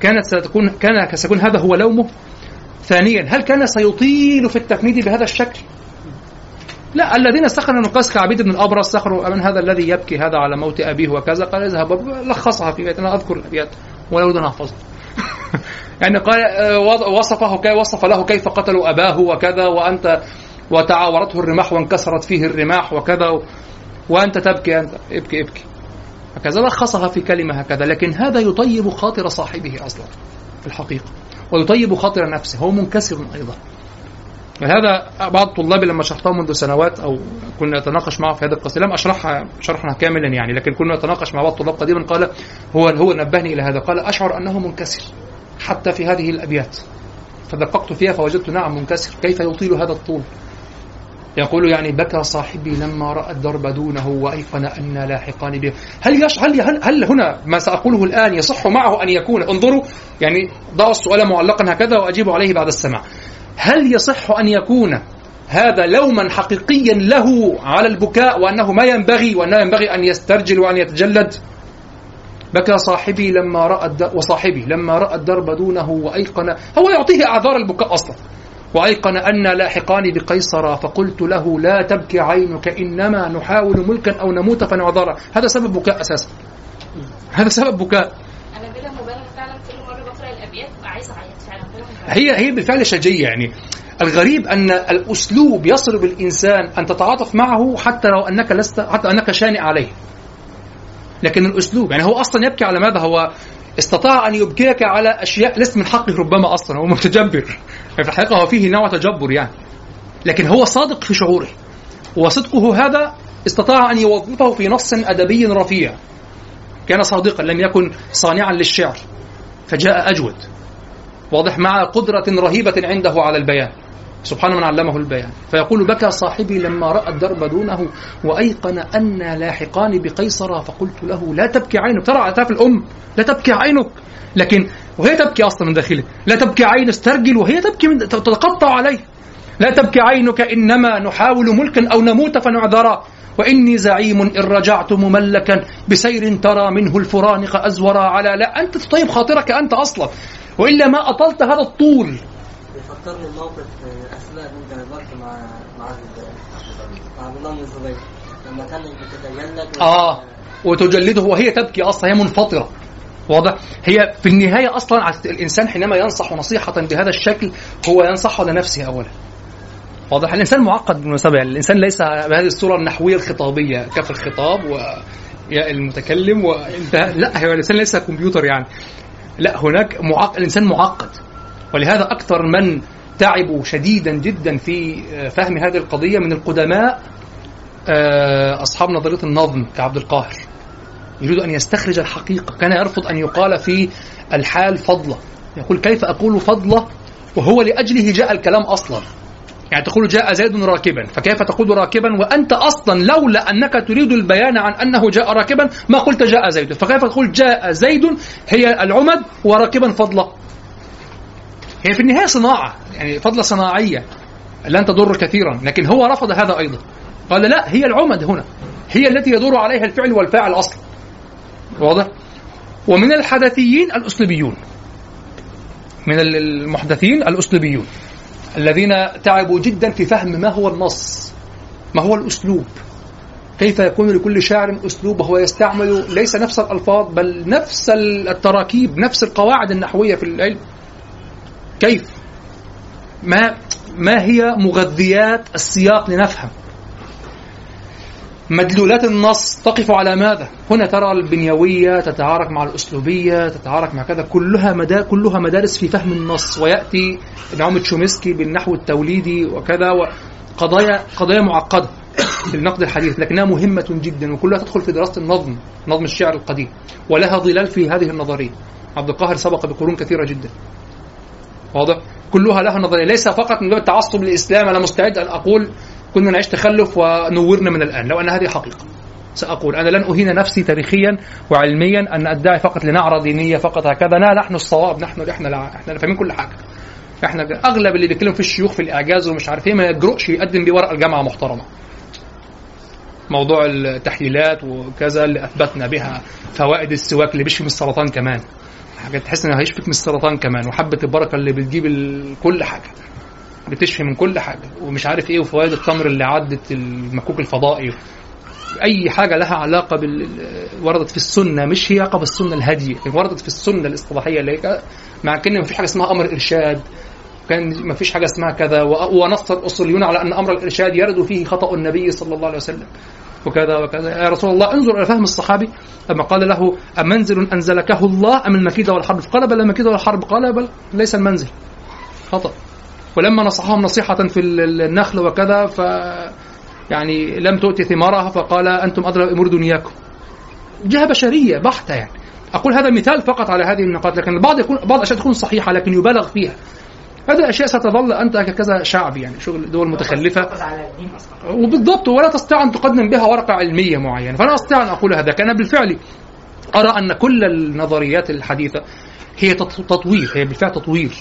كانت ستكون كان سيكون هذا هو لومه؟ ثانيا هل كان سيطيل في التفنيد بهذا الشكل؟ لا الذين استخروا من قيس كعبيد بن الابرص استخروا من هذا الذي يبكي هذا على موت أبيه وكذا قال اذهب لخصها في بيت أنا أذكر الأبيات ولو دون احفظها يعني قال آه، وصفه وصف له كيف قتلوا أباه وكذا وأنت وتعاورته الرماح وانكسرت فيه الرماح وكذا وأنت تبكي انت ابكي ابكي. هكذا لخصها في كلمة هكذا لكن هذا يطيب خاطر صاحبه أصلا في الحقيقة ويطيب خاطر نفسه هو منكسر أيضا. هذا بعض طلابي لما شرحتها منذ سنوات أو كنا نتناقش معه في هذا القصيدة لم اشرحها شرحا كاملا يعني لكن كنا نتناقش مع بعض الطلاب قديما قال هو هو نبهني إلى هذا قال أشعر أنه منكسر حتى في هذه الأبيات. فدققت فيها فوجدت نعم منكسر كيف يطيل هذا الطول؟ يقول يعني بكى صاحبي لما رأى الدرب دونه وأيقن أن لاحقان به. هل يش هل هل, هل هنا ما سأقوله الآن يصح معه أن يكون؟ انظروا يعني ضعوا السؤال معلقا هكذا وأجيب عليه بعد السماع. هل يصح أن يكون هذا لوما حقيقيا له على البكاء وأنه ما ينبغي وأنه ينبغي أن يسترجل وأن يتجلد؟ بكى صاحبي لما الد... وصاحبي لما رأى الدرب دونه وايقن هو يعطيه أعذار البكاء أصلا. وأيقن أن لاحقان بقيصر فقلت له لا تبكي عينك إنما نحاول ملكا أو نموت فنعذره هذا سبب بكاء أساسا. هذا سبب بكاء أنا بلا مبالغه فعلا كل مره بقرا الابيات ببقى عايزه اعيط فعلا بلا مبالغه هي هي بالفعل شجية يعني. الغريب أن الأسلوب يصل بالإنسان أن تتعاطف معه حتى لو أنك لست حتى أنك شانئ عليه. لكن الأسلوب يعني هو أصلا يبكي على ماذا؟ هو استطاع أن يبكيك على أشياء ليست من حقه ربما أصلا هو متجبر. يعني في الحقيقة هو فيه نوع تجبر يعني. لكن هو صادق في شعوره. وصدقه هذا استطاع أن يوظفه في نص أدبي رفيع. كان صادقا لم يكن صانعا للشعر. فجاء أجود. واضح مع قدرة رهيبة عنده على البيان. سبحان من علمه البيان. فيقول بكى صاحبي لما رأى الدرب دونه وأيقن أن لاحقان بقيصر فقلت له لا تبكي عينك. ترى عتاف الأم لا تبكي عينك. لكن وهي تبكي أصلا من داخله لا تبكي عين استرجل وهي تبكي من تتقطع عليه. لا تبكي عينك إنما نحاول ملكا أو نموت فنعذرا وإني زعيم إن رجعت مملكا بسير ترى منه الفرانق أزورا على لا أنت تطيب خاطرك أنت أصلا. وإلا ما أطلت هذا الطول. بيفكرني اسماء بنت ابي بكر مع مع مع الله بن الزبير. لما كانت بتتجلد آه وتجلده وهي تبكي أصلا هي منفطرة. واضح؟ هي في النهاية أصلا الإنسان حينما ينصح نصيحة بهذا الشكل هو ينصح لنفسه أولا. واضح؟ الإنسان معقد بالمناسبة يعني الإنسان ليس بهذه الصورة النحوية الخطابية كف الخطاب ويا المتكلم وانتهى لا هو الإنسان ليس كمبيوتر يعني. لا هناك معقد الإنسان معقد. ولهذا أكثر من تعبوا شديدا جدا في آه، فهم هذه القضية من القدماء آه، أصحاب نظرية النظم كعبد القاهر. يريد أن يستخرج الحقيقة. كان يرفض أن يقال في الحال فضلة. يقول كيف أقول فضلة وهو لأجله جاء الكلام أصلا؟ يعني تقول جاء زيد راكبا. فكيف تقول راكبا؟ وأنت أصلا لولا أنك تريد البيان عن أنه جاء راكبا ما قلت جاء زيد. فكيف تقول جاء زيد هي العمد وراكبا فضلة؟ هي في النهاية صناعة يعني فضلة صناعية لن تضر كثيرا. لكن هو رفض هذا أيضا. قال لا هي العمد هنا. هي التي يدور عليها الفعل والفاعل أصلا. واضح؟ ومن الحدثيين الأسلوبيون. من المحدثين الأسلوبيون. الذين تعبوا جدا في فهم ما هو النص ما هو الأسلوب. كيف يكون لكل شاعر أسلوب؟ وهو يستعمل ليس نفس الألفاظ بل نفس التراكيب نفس القواعد النحوية في العلم. كيف؟ ما ما هي مغذيات السياق لنفهم؟ مدلولات النص تقف على ماذا؟ هنا ترى البنيوية تتعارك مع الأسلوبية تتعارك مع كذا كلها مدا كلها مدارس في فهم النص ويأتي نعوم تشومسكي بالنحو التوليدي وكذا قضايا قضايا معقدة في النقد الحديث لكنها مهمة جدا وكلها تدخل في دراسة النظم نظم الشعر القديم ولها ظلال في هذه النظرية عبد القاهر سبق بقرون كثيرة جدا واضح؟ كلها لها نظرية ليس فقط من باب التعصب للإسلام أنا مستعد أن أقول كنا نعيش تخلف ونورنا من الآن. لو أن هذه حقيقة سأقول أنا لن أهين نفسي تاريخيا وعلميا أن أدعي فقط لنعرة دينية فقط هكذا. لا نحن الصواب نحن إحنا لا إحنا فاهمين كل حاجة. إحنا أغلب اللي بيتكلم في الشيوخ في الإعجاز ومش عارف إيه ما يجرؤش يقدم بيه ورقه الجامعة محترمة. موضوع التحليلات وكذا اللي أثبتنا بها فوائد السواك اللي بيشفي من السرطان كمان. حاجات تحس إنها هيشفيك من السرطان كمان وحبة البركة اللي بتجيب كل حاجة. بتشفي من كل حاجة. ومش عارف إيه وفوائد التمر اللي عدت المكوك الفضائي. أي حاجة لها علاقة بال وردت في السنة مش هي علاقة بالسنة الهادية. وردت في السنة الاصطلاحية اللي هي مع كأن فيش حاجة اسمها أمر ارشاد كأن فيش حاجة اسمها كذا. ونص الاصوليون على أن أمر الإرشاد يرد فيه خطأ النبي صلى الله عليه وسلم. وكذا وكذا. يا رسول الله انظر إلى فهم الصحابي لما قال له أمنزل أنزلكه الله أم المكيده والحرب؟ قال بل المكيده والحرب. قال بل ليس المنزل. خطأ. ولما نصحهم نصيحة في النخل وكذا ف يعني لم تؤتي ثمارها فقال أنتم أدرى بأمور دنياكم جهة بشرية بحتة يعني. أقول هذا مثال فقط على هذه النقاط لكن البعض يكون بعض الأشياء تكون صحيحة لكن يبالغ فيها. هذه الاشياء ستظل أنت ككذا شعب يعني شغل دول متخلفة. وبالضبط ولا تستطيع أن تقدم بها ورقة علمية معينة. فأنا أستطيع أن أقول هذا كان بالفعل أرى أن كل النظريات الحديثة هي تطوير هي بالفعل تطوير.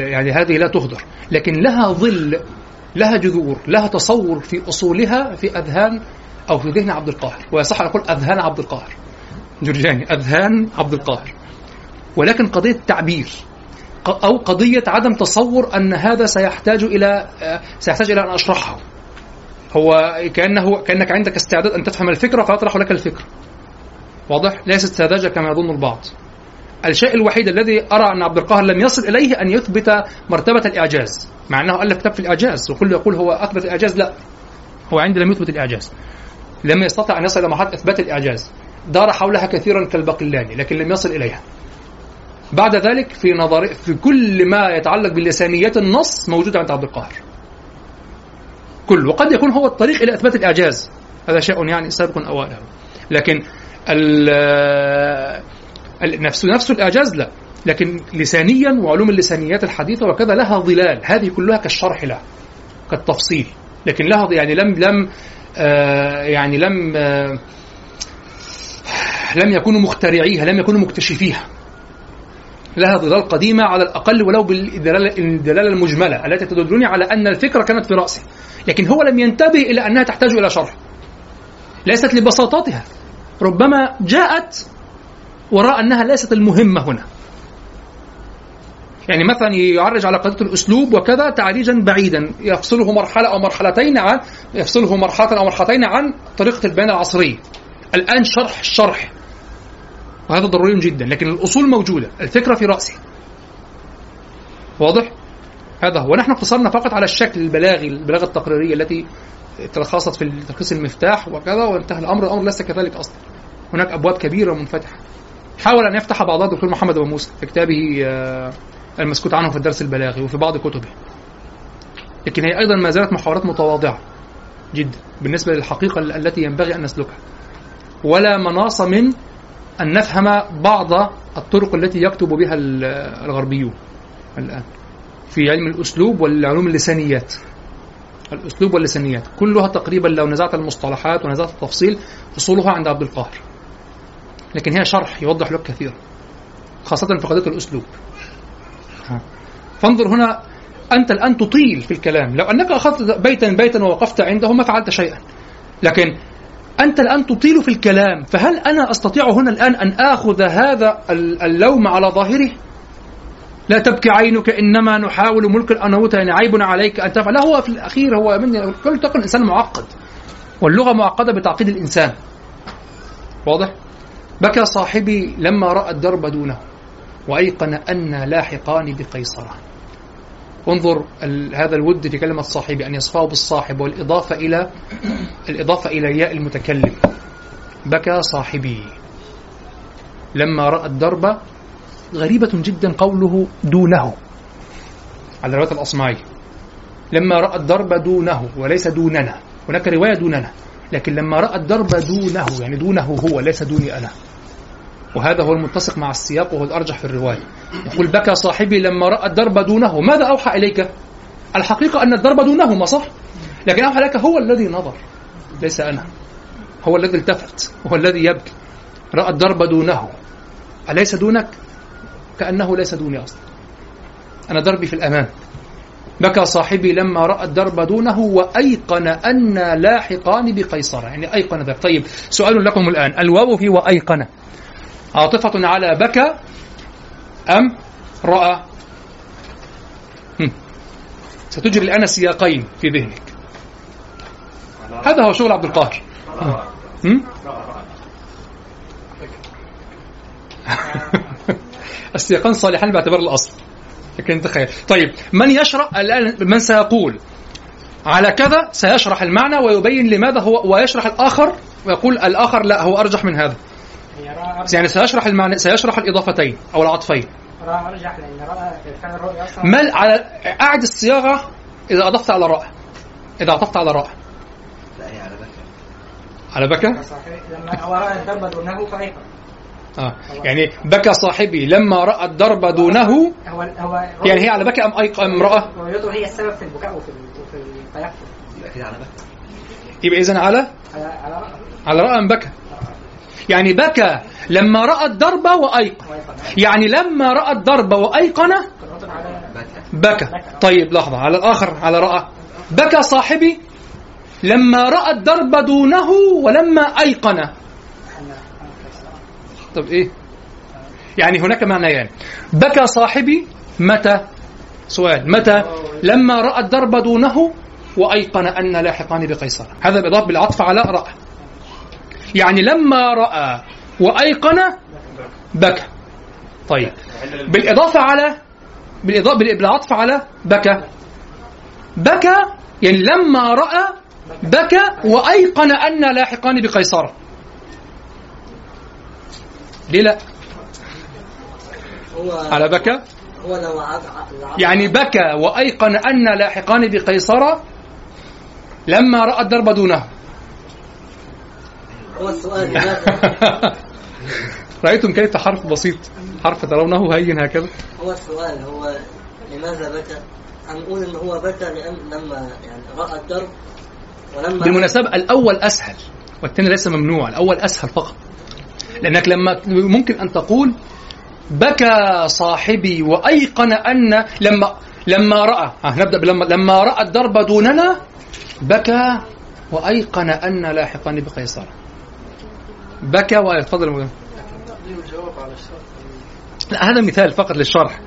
يعني هذه لا تهدر. لكن لها ظل لها جذور لها تصور في أصولها في أذهان أو في ذهن عبد القاهر. ويصح أن أقول أذهان عبد القاهر. جرجاني أذهان عبد القاهر. ولكن قضية تعبير أو قضية عدم تصور أن هذا سيحتاج إلى سيحتاج إلى أن أشرحه. هو كأنه كأنك عندك استعداد أن تفهم الفكرة فأطرح لك الفكرة. واضح؟ ليست ساذجة كما يظن البعض. الشيء الوحيد الذي أرى أن عبد القاهر لم يصل إليه أن يثبت مرتبة الإعجاز مع أنه ألف كتاب في الإعجاز وكل يقول هو أثبت الإعجاز لا هو عندي لم يثبت الإعجاز. لم يستطع أن يصل إلى مرحلة إثبات الإعجاز. دار حولها كثيرا كالباقلاني لكن لم يصل إليها. بعد ذلك في نظر في كل ما يتعلق بلسانيات النص موجود عند عبد القاهر. كل وقد يكون هو الطريق إلى إثبات الإعجاز. هذا شيء يعني سابق أوائله لكن نفس نفس الإعجاز لا. لكن لسانيا وعلوم اللسانيات الحديثة وكذا لها ظلال. هذه كلها كالشرح لها كالتفصيل. لكن لها يعني لم لم آه يعني لم آه لم يكونوا مخترعيها لم يكونوا مكتشفيها. لها ظلال قديمة على الأقل ولو بالدلالة المجملة التي تدلني على أن الفكرة كانت في رأسه لكن هو لم ينتبه إلى أنها تحتاج إلى شرح. ليست لبساطتها ربما جاءت وراء أنها ليست المهمة هنا يعني مثلا يعرج على قضية الأسلوب وكذا تعريجا بعيدا يفصله مرحلة أو مرحلتين عن يفصله مرحلة أو مرحلتين عن طريقة البيان العصريه. الآن شرح الشرح وهذا ضروري جدا لكن الأصول موجودة الفكرة في راسه. واضح؟ هذا هو ونحن اقتصرنا فقط على الشكل البلاغي البلاغة التقريرية التي تلخصت في تلخيص المفتاح وكذا وانتهى الأمر الأمر ليس كذلك أصلا. هناك أبواب كبيرة منفتحة حاول أن يفتح بعضها الدكتور محمد أبو موسى في كتابه آه، المسكوت عنه في الدرس البلاغي وفي بعض كتبه. لكن هي أيضا ما زالت محاورات متواضعة جدا بالنسبة للحقيقة ال- التي ينبغي أن نسلكها. ولا مناص من أن نفهم بعض الطرق التي يكتب بها ال- الغربيون الآن في علم الأسلوب والعلوم اللسانيات. الأسلوب واللسانيات كلها تقريبا لو نزعت المصطلحات ونزعت التفصيل أصولها عند عبد القاهر. لكن هي شرح يوضح لك كثيرا خاصة في قضية الأسلوب. فانظر هنا أنت الآن تطيل في الكلام. لو أنك أخذت بيتا بيتا ووقفت عنده ما فعلت شيئا. لكن أنت الآن تطيل في الكلام. فهل أنا أستطيع هنا الآن أن آخذ هذا ال- اللوم على ظاهره؟ لا تبكي عينك إنما نحاول ملك الأنوت يعني عيب عليك أن تفعل. لا هو في الأخير هو من كل تكن إنسان معقد واللغة معقدة بتعقيد الإنسان. واضح؟ بكى صاحبي لما رأى الدرب دونه وأيقن أن لاحقان بقيصرة انظر هذا الود في كلمة صاحبي أن يصفاه بالصاحب والإضافة إلى الإضافة إلى ياء المتكلم. بكى صاحبي. لما رأى الدرب غريبة جدا قوله دونه. على رواية الأصمعي. لما رأى الدرب دونه وليس دوننا. هناك رواية دوننا لكن لما رأى الدرب دونه يعني دونه هو ليس دوني أنا. وهذا هو المتسق مع السياق وهو الأرجح في الرواية. يقول بكى صاحبي لما رأى الدرب دونه. ماذا أوحى إليك؟ الحقيقة أن الدرب دونهما صح. لكن أوحى لك هو الذي نظر. ليس أنا. هو الذي التفت. هو الذي يبكي. رأى الدرب دونه. أليس دونك؟ كأنه ليس دوني أصلا. أنا دربي في الأمام بكى صاحبي لما رأى الدرب دونه وأيقن أنا لاحقان بقيصرا يعني أيقن ذلك طيب سؤال لكم الآن. الواو في وأيقن. عاطفة على بكى أم رأى. ستجري الآن سياقين في ذهنك. هذا هو شغل عبد القاهر؟ السياقان صالحان باعتبار الأصل. لكن تخيل طيب من يشرح الآن من سيقول على كذا سيشرح المعنى ويبين لماذا هو ويشرح الآخر ويقول الآخر لا هو أرجح من هذا. يعني سيشرح المعنى سيشرح الإضافتين أو العطفين. رأى أرجح لأن رأى الفعل الرؤيا أصلا ما على أعد الصياغة إذا أضفت على رأى. إذا عطفت على رأى. لا هي على بكر على بكى؟ صحيح لما هو رأى الضرب دونه فأيقن آه. يعني بكى صاحبي لما رأى الضرب دونه هو هو يعني هي على بكى أم أيق أم رأى؟ رؤيته هي السبب في البكاء وفي وفي التيقظ. يبقى كده على بكر يبقى إذن على على على رأى. على رأى أم بكى. يعني بكى لما رأى الضرب وأيقن. يعني لما رأى الضرب وأيقن بكى. طيب لحظة. على الآخر على رأى. بكى صاحبي لما رأى الضرب دونه ولما أيقن. طب إيه؟ يعني هناك معنيان. بكى صاحبي متى؟ سؤال. متى؟ لما رأى الضرب دونه وأيقن أن لاحقان بقيصر. هذا بإضافة بالعطف على رأى. يعني لما رأى وأيقن بكى. طيب. بالإضافة على بالإضافة بالعطف على بكى. بكى يعني لما رأى بكى وأيقن أن لاحقان بقيصرة ليه لا؟ على بكى؟ يعني بكى وأيقن أن لاحقان بقيصرة لما رأى الدرب دونه. هو السؤال رأيتم كيف حرف بسيط حرف ترونه هين هكذا. هو السؤال هو لماذا بكى؟ هنقول إن هو بكى لأن لما يعني رأى الدرب ولما بالمناسبة الأول أسهل والثاني ليس ممنوع الأول أسهل فقط. لأنك لما ممكن أن تقول بكى صاحبي وأيقن أن لما لما رأى. آه نبدأ بلما لما رأى الضرب دوننا بكى وأيقن أن لاحقان بقيصر بكى وتفضل الشرط لا هذا مثال فقط للشرح.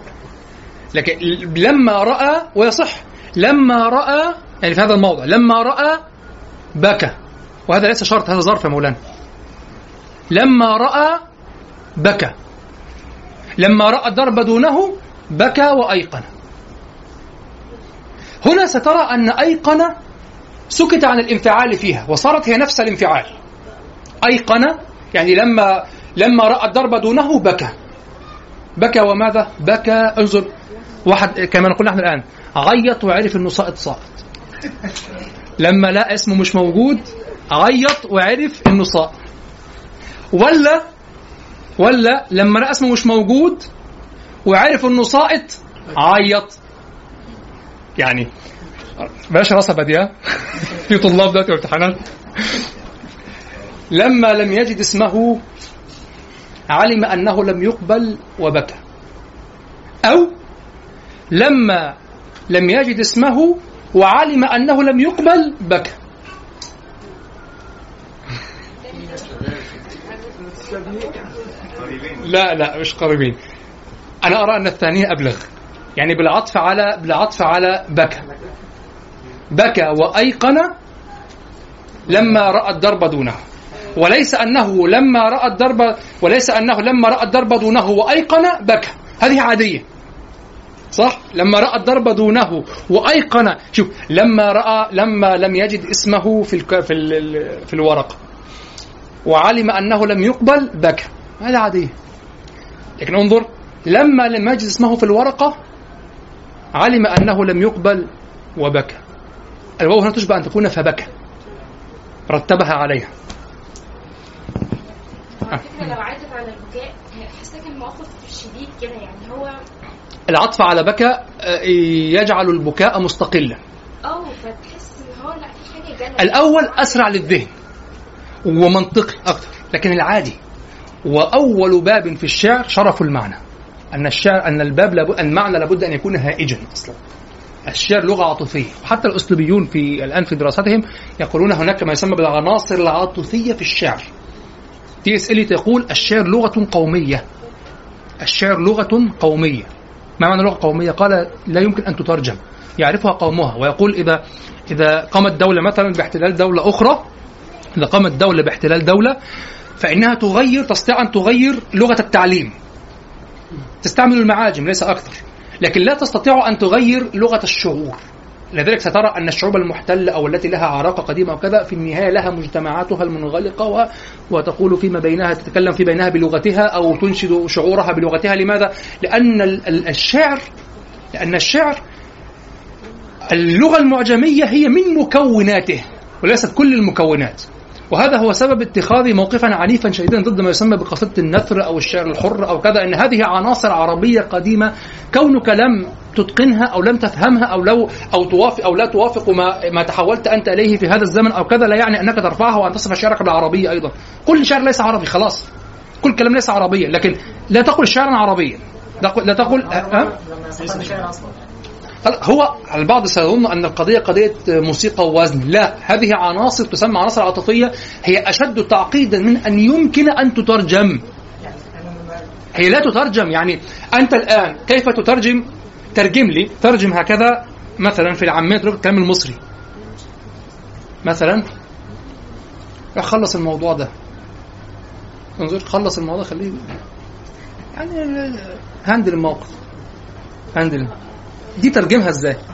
لكن لما رأى ويصح لما رأى يعني في هذا الموضع لما رأى بكى. وهذا ليس شرط هذا ظرف يا مولانا. لما رأى بكى. لما رأى الضرب دونه بكى وأيقن. هنا سترى أن أيقن سكت عن الانفعال فيها وصارت هي نفس الانفعال. أيقن يعني لما لما رأى الضرب دونه بكى. بكى وماذا؟ بكى انظر. واحد كما نقول نحن الآن. عيط وعرف إنه ساقط ساقط لما لقى اسمه مش موجود عيط وعرف إنه ساقط ولا ولا لما لقى اسمه مش موجود وعرف إنه ساقط عيط يعني بلاش راسها دي ها؟ في طلاب دلوقتي امتحانات لما لم يجد اسمه علم أنه لم يقبل وبكى. أو لما لم يجد اسمه وعلم أنه لم يقبل بكى. لا لا مش قريبين. أنا أرى أن الثانية أبلغ. يعني بالعطف على بالعطف على بكى. بكى وأيقن لما رأى الضرب دونه. وليس أنه لما رأى الضرب وليس أنه لما رأى الضرب دونه وأيقن بكى. هذه عادية. صح؟ لما رأى الضرب دونه وأيقن. شوف لما رأى لما لم يجد اسمه في الك... في ال... في الورقه وعلم أنه لم يقبل بكى. هذا عادية. لكن انظر لما لم يجد اسمه في الورقة علم أنه لم يقبل وبكى. الواو هنا تشبه أن تكون فبكى. رتبها عليها. فكره لو عادت على البكاء حاسه كان موقف شديد كده يعني هو العطف على بكى آه، يجعل البكاء مستقلا. آه فتحس إن هو لأ في حاجة جنة الأول أسرع للذهن ومنطقي أكثر لكن العادي. وأول باب في الشعر شرف المعنى. أن الشعر أن الباب لابد المعنى لابد أن يكون هائجا أصلا. الشعر لغة عاطفية. حتى الأسلوبيون في الآن في دراستهم يقولون هناك ما يسمى بالعناصر العاطفية في الشعر. تي اس إليوت يقول الشعر لغة قومية. الشعر لغة قومية. ما معنى لغة قومية؟ قال لا يمكن أن تترجم. يعرفها قومها. ويقول إذا إذا قامت دولة مثلا باحتلال دولة أخرى إذا قامت دولة باحتلال دولة فإنها تغير تستطيع أن تغير لغة التعليم. تستعمل المعاجم ليس أكثر. لكن لا تستطيع أن تغير لغة الشعور. لذلك سترى أن الشعوب المحتلة أو التي لها عراقة قديمة وكذا في النهاية لها مجتمعاتها المنغلقة و... وتقول فيما بينها تتكلم في بينها بلغتها أو تنشد شعورها بلغتها لماذا؟ لأن ال- ال- الشعر لأن الشعر اللغة المعجمية هي من مكوناته وليست كل المكونات وهذا هو سبب اتخاذ موقفا عنيفا شديدا ضد ما يسمى بقصيدة النثر أو الشعر الحر أو كذا أن هذه عناصر عربية قديمة كونك لم تتقنها أو لم تفهمها أو لو أو توافق أو لا توافق ما ما تحولت أنت إليه في هذا الزمن أو كذا لا يعني أنك ترفعها وأن تصف شعرك بالعربية أيضا. كل شعر ليس عربي خلاص. كل كلام ليس عربيا لكن لا تقل شعرا عربيا. لا تقل أه؟ هو البعض سيظن أن القضية قضية موسيقى ووزن، لا هذه عناصر تسمى عناصر عاطفية هي أشد تعقيدا من أن يمكن أن تترجم. هي لا تترجم يعني أنت الآن كيف تترجم ترجم لي ترجم هكذا مثلا في العامية الكلام المصري. مثلا خلص الموضوع ده. انظر خلص الموضوع خليه يعني هندل الموقف هندل دي ترجمها إزاي؟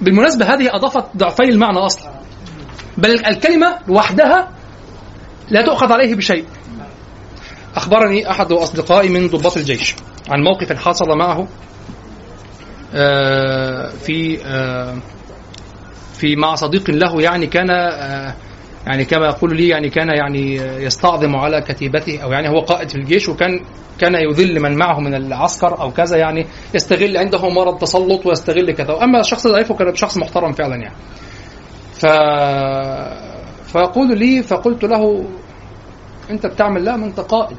بالمناسبة هذه أضافت ضعفي المعنى أصلا بل الكلمة لوحدها لا تؤخذ عليه بشيء أخبرني أحد أصدقائي من ضباط الجيش عن موقف حصل معه آه، في آه، في مع صديق له يعني كان آه، يعني كما يقول لي يعني كان يعني يستعظم على كتيبته أو يعني هو قائد في الجيش وكان كان يذل من معه من العسكر أو كذا يعني يستغل عنده مرض تسلط ويستغل كذا. وأما الشخص ضعيف وكان شخص محترم فعلا يعني. ف فيقول لي فقلت له أنت بتعمل لا ما أنت قائد.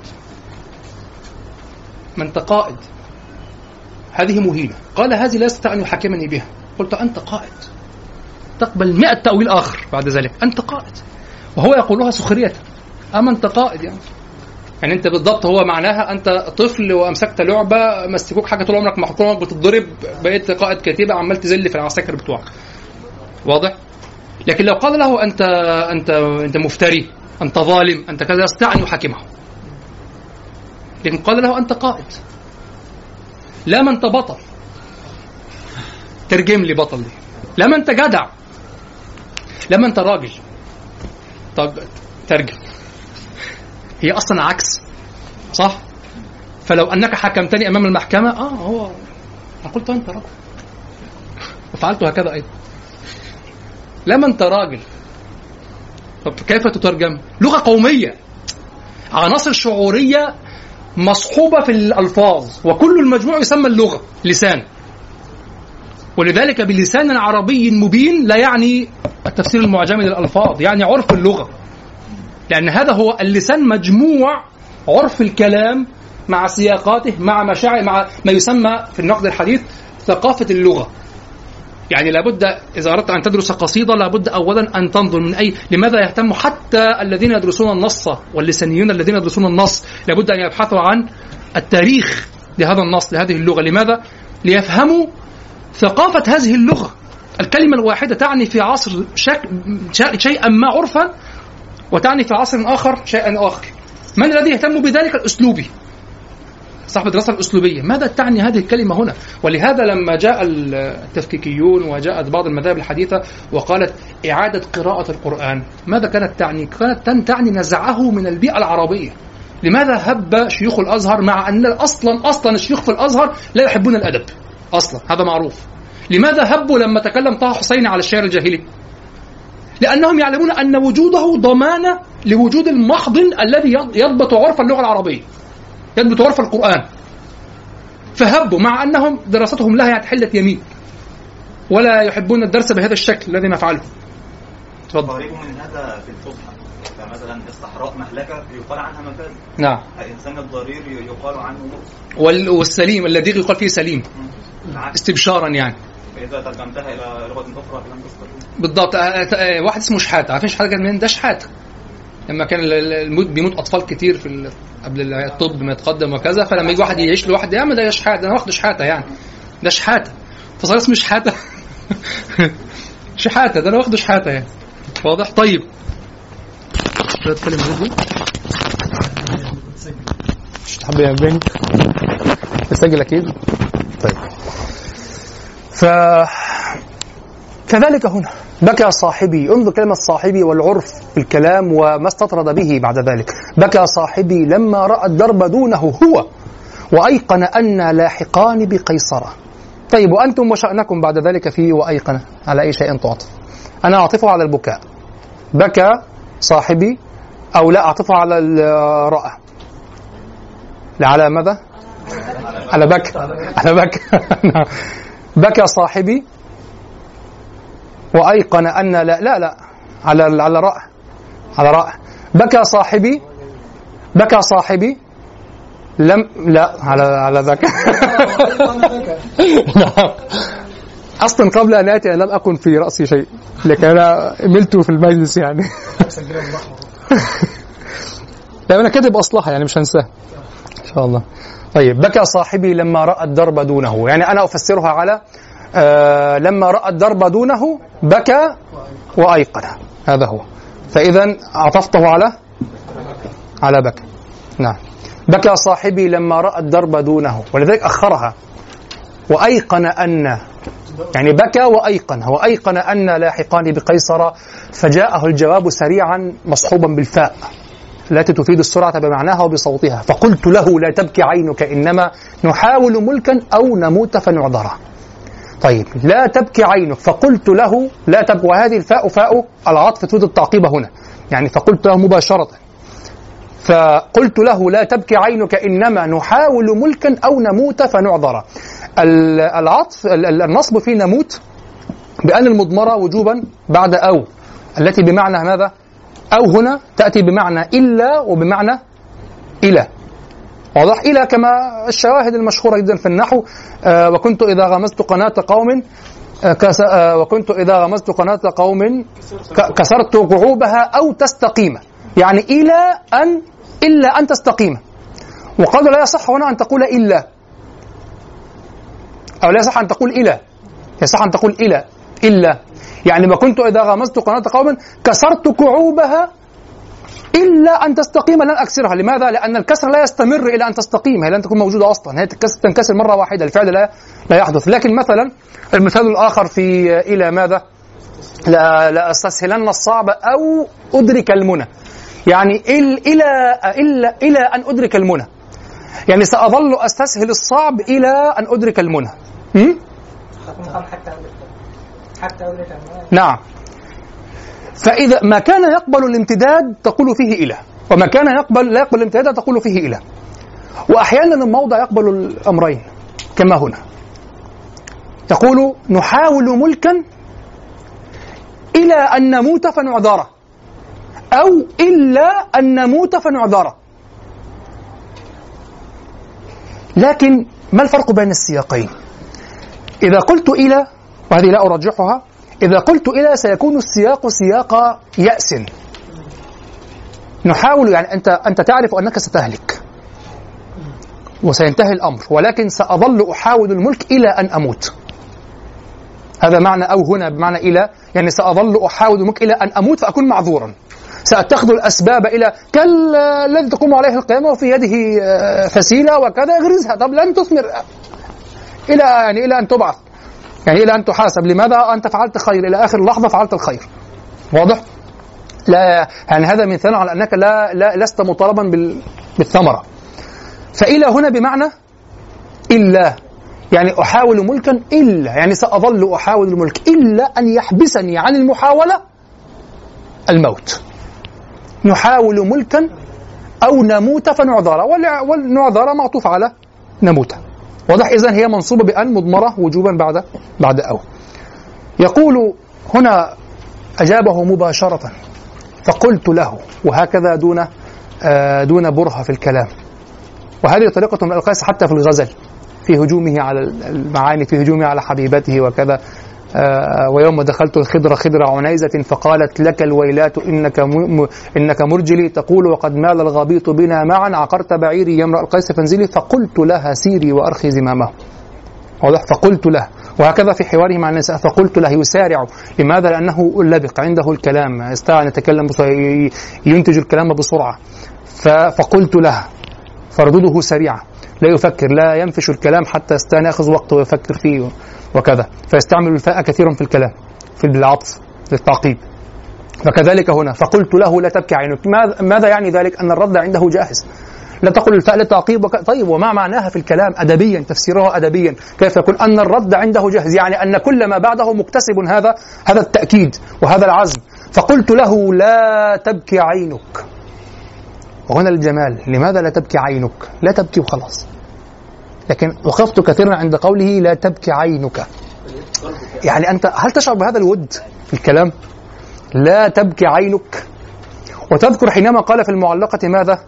ما أنت قائد. هذه مهينة. قال هذه لا يستطيع أن يحاكمني بها. قلت أنت قائد. تقبل مئة تأويل آخر بعد ذلك. أنت قائد. وهو يقولها سخرية. أما أنت قائد يعني؟ يعني أنت بالضبط هو معناها أنت طفل وأمسكت لعبة مسكوك حاجة طول عمرك محكوم عمرك بتتضرب بقيت قائد كتيبة عمال تذل في العساكر بتوعك. واضح؟ لكن لو قال له أنت أنت أنت مفتري أنت ظالم أنت كذا يستطيع أن يحاكمه لكن قال له أنت قائد. لا ما أنت بطل. ترجم لي بطل دي. لا ما أنت جدع. لما انت راجل طب ترجم. هي أصلا عكس صح؟ فلو أنك حكمتني أمام المحكمة آه هو أنا قلت أنت رجل وفعلت هكذا أيضا. لما انت راجل طب كيف تترجم؟ لغة قومية. عناصر شعورية مصحوبة في الألفاظ وكل المجموع يسمى اللغة لسان ولذلك بلسان عربي مبين لا يعني التفسير المعجمي للألفاظ يعني عرف اللغة. لأن هذا هو اللسان مجموع عرف الكلام مع سياقاته مع مشاعر مع ما يسمى في النقد الحديث ثقافة اللغة. يعني لابد إذا أردت أن تدرس قصيدة لابد اولا أن تنظر من أي لماذا يهتم حتى الذين يدرسون النص واللسانيون الذين يدرسون النص؟ لابد أن يبحثوا عن التاريخ لهذا النص لهذه اللغة. لماذا؟ ليفهموا ثقافة هذه اللغة. الكلمة الواحدة تعني في عصر شك... شيئا ما عرفا وتعني في عصر آخر شيئا آخر. من الذي يهتم بذلك؟ الأسلوبي. صاحب الدراسة الأسلوبية. ماذا تعني هذه الكلمة هنا؟ ولهذا لما جاء التفكيكيون وجاءت بعض المذاهب الحديثة وقالت إعادة قراءة القرآن ماذا كانت تعني؟ كانت تعني نزعه من البيئة العربية. لماذا هب شيوخ الأزهر مع أن أصلا أصلا الشيوخ في الأزهر لا يحبون الأدب؟ أصلا هذا معروف. لماذا هبوا لما تكلم طه حسين على الشعر الجاهلي؟ لأنهم يعلمون أن وجوده ضمانة لوجود المحضن الذي يضبط عرف اللغة العربية يضبط عرف القرآن. فهبوا مع أنهم دراستهم لها يعني حلة يمين. ولا يحبون الدرس بهذا الشكل الذي نفعله. تفضل. قريب من هذا في الفصحى فمثلا الصحراء مهلكة يقال عنها مفاز نعم. الإنسان الضرير يقال عنه والسليم الذي يقال فيه سليم. استبشارا يعني فإذا ترجمتها أخرى فلم تستطيع بالضبط آه، آه، واحد اسمه شحاته عارفين شحاته كان منين ده شحاته لما كان ال- ال- الموت بيموت اطفال كتير في قبل الطب ما يتقدم وكذا فلما يجي واحد يعيش لوحده يا عم ده شحاته أنا واخده شحاته يعني ده شحاته فصار اسمه شحاته شحاته ده أنا واخده شحاته يعني واضح طيب مش تحب يا بني تسجل أكيد طيب. ف كذلك هنا بكى صاحبي انظر كلمة صاحبي والعرف في الكلام وما استطرد به بعد ذلك. بكى صاحبي لما رأى الدرب دونه هو وأيقن أن لاحقان بقيصرة. طيب وأنتم وشأنكم بعد ذلك في وأيقن على أي شيء تعطف. أنا أعطفه على البكاء. بكى صاحبي أو لا أعطفه على ال- رأى لا على ماذا؟ على بكى على بكى نعم. بكى صاحبي. وأيقن أن لا لا لا. على على راء على راء بكى صاحبي. بكى صاحبي. لم لا على على بكى نعم. أصلا قبل أن آتي لم أكن في رأسي شيء. لكن أنا ملت في المجلس يعني. لا أنا كاتب أصلها يعني مش هنساها إن شاء الله. طيب بكى صاحبي لما رأى الدرب دونه. يعني أنا أفسرها على آه لما رأى الدرب دونه بكى وأيقن. هذا هو. فاذا عطفته على على بكى. نعم. بكى صاحبي لما رأى الدرب دونه. ولذلك أخرها. وأيقن أن يعني بكى وأيقن. وأيقن أن لاحقان بقيصر. فجاءه الجواب سريعا مصحوبا بالفاء. التي تفيد السرعة بمعناها وبصوتها. فقلت له لا تبكي عينك إنما نحاول ملكا أو نموت فنعذره طيب لا تبكي عينك. فقلت له لا تبكي. وهذه الفاء فاء العطف تفيد التعقيب هنا. يعني فقلت له مباشرة. فقلت له لا تبكي عينك إنما نحاول ملكا أو نموت فنعذر. ال- العطف ال- ال- النصب في نموت بأن المضمرة وجوبا بعد أو. التي بمعنى ماذا؟ أو هنا تأتي بمعنى إلا وبمعنى إلى. واضح؟ إلى كما الشواهد المشهورة جدا في النحو. آه وكنت إذا غمزت قناة قوم آه كس آه وكنت إذا غمزت قناة قوم كسرت قعوبها أو تستقيم. يعني إلى أن إلا أن تستقيم. وقال لا يصح هنا أن تقول إلا. أو لا يصح أن تقول إلى. يصح أن تقول إلى. إلا. يعني ما كنت إذا غمزت قناة قوم كسرت كعوبها إلا أن تستقيم لن أكسرها. لماذا؟ لأن الكسر لا يستمر إلى أن تستقيم. هي لن تكون موجودة أصلا. هي تنكسر- مرة واحدة. الفعل لا لا يحدث. لكن مثلا المثال الآخر في إلى ماذا؟ لا, لا أستسهلن الصعب أو أدرك المنى. يعني إل إلى إلا إلى أن أدرك المنى. يعني سأظل أستسهل الصعب إلى أن أدرك المنى. م? حتى نعم. فإذا ما كان يقبل الامتداد تقول فيه إلى وما كان يقبل لا يقبل الامتداد تقول فيه إلى وأحيانا الموضع يقبل الأمرين كما هنا. تقول نحاول ملكا إلى أن نموت فنعذره أو إلا أن نموت فنعذره. لكن ما الفرق بين السياقين؟ إذا قلت إلى وهذه لا أرجحها. إذا قلت إلى سيكون السياق سياق يأس. نحاول يعني أنت أنت تعرف أنك ستهلك. وسينتهي الأمر. ولكن سأظل أحاول الملك إلى أن أموت. هذا معنى أو هنا بمعنى إلى يعني سأظل أحاول الملك إلى أن أموت فأكون معذورا. سأتخذ الأسباب إلى كالذي تقوم عليه القيامة وفي يده آه، فسيلة وكذا. يغرزها طب لن تثمر. إلى يعني إلى أن تبعث. يعني إلى أن تحاسب؟ لماذا أنت فعلت خير؟ إلى آخر لحظة فعلت الخير. واضح؟ لا يعني هذا مثال على أنك لا, لا لست مطالبا بال بالثمرة. فإلى هنا بمعنى إلا يعني أحاول ملكا إلا يعني سأظل أحاول الملك إلا أن يحبسني عن المحاولة الموت. نحاول ملكا أو نموت فنعذر. والنعذر معطوف على نموت واضح إذن هي منصوبة بأن مضمرة وجوبا بعد بعد أو. يقول هنا أجابه مباشرة فقلت له وهكذا دون آه، دون برهة في الكلام. وهذه طريقة من القيس حتى في الغزل في هجومه على المعاني في هجومه على حبيبته وكذا. ويوم دخلت الخضر خضر عنيزة فقالت لك الويلات إنك إنك مرجلي. تقول وقد مال الغبيط بنا معا. عقرت بعيري يا امرأ القيس فانزلي. فقلت لها سيري وأرخي زمامه. واضح؟ فقلت له. وهكذا في حواره مع النساء. فقلت له يسارع. لماذا؟ لأنه لبق عنده الكلام. استطاع أن يتكلم ينتج الكلام بسرعة. فقلت له. فردوده سريعة. لا يفكر. لا ينفش الكلام حتى يستطيع أن يأخذ وقته ويفكر فيه. وكذا. فيستعمل الفاء كثيرا في الكلام في العطف للتعقيب فكذلك هنا فقلت له لا تبكي عينك. ماذا- يعني ذلك؟ أن الرد عنده جاهز لا تقل الفاء للتعقيب وك... طيب وما معناها في الكلام؟ أدبيا تفسيرها أدبيا. كيف يكون أن الرد عنده جاهز يعني أن كل ما بعده مكتسب هذا هذا التأكيد وهذا العزم. فقلت له لا تبكي عينك. وهنا الجمال. لماذا لا تبكي عينك؟ لا تبكي وخلاص. لكن وقفت كثيرا عند قوله لا تبكي عينك. يعني أنت هل تشعر بهذا الود في الكلام؟ لا تبكي عينك. وتذكر حينما قال في المعلقة ماذا؟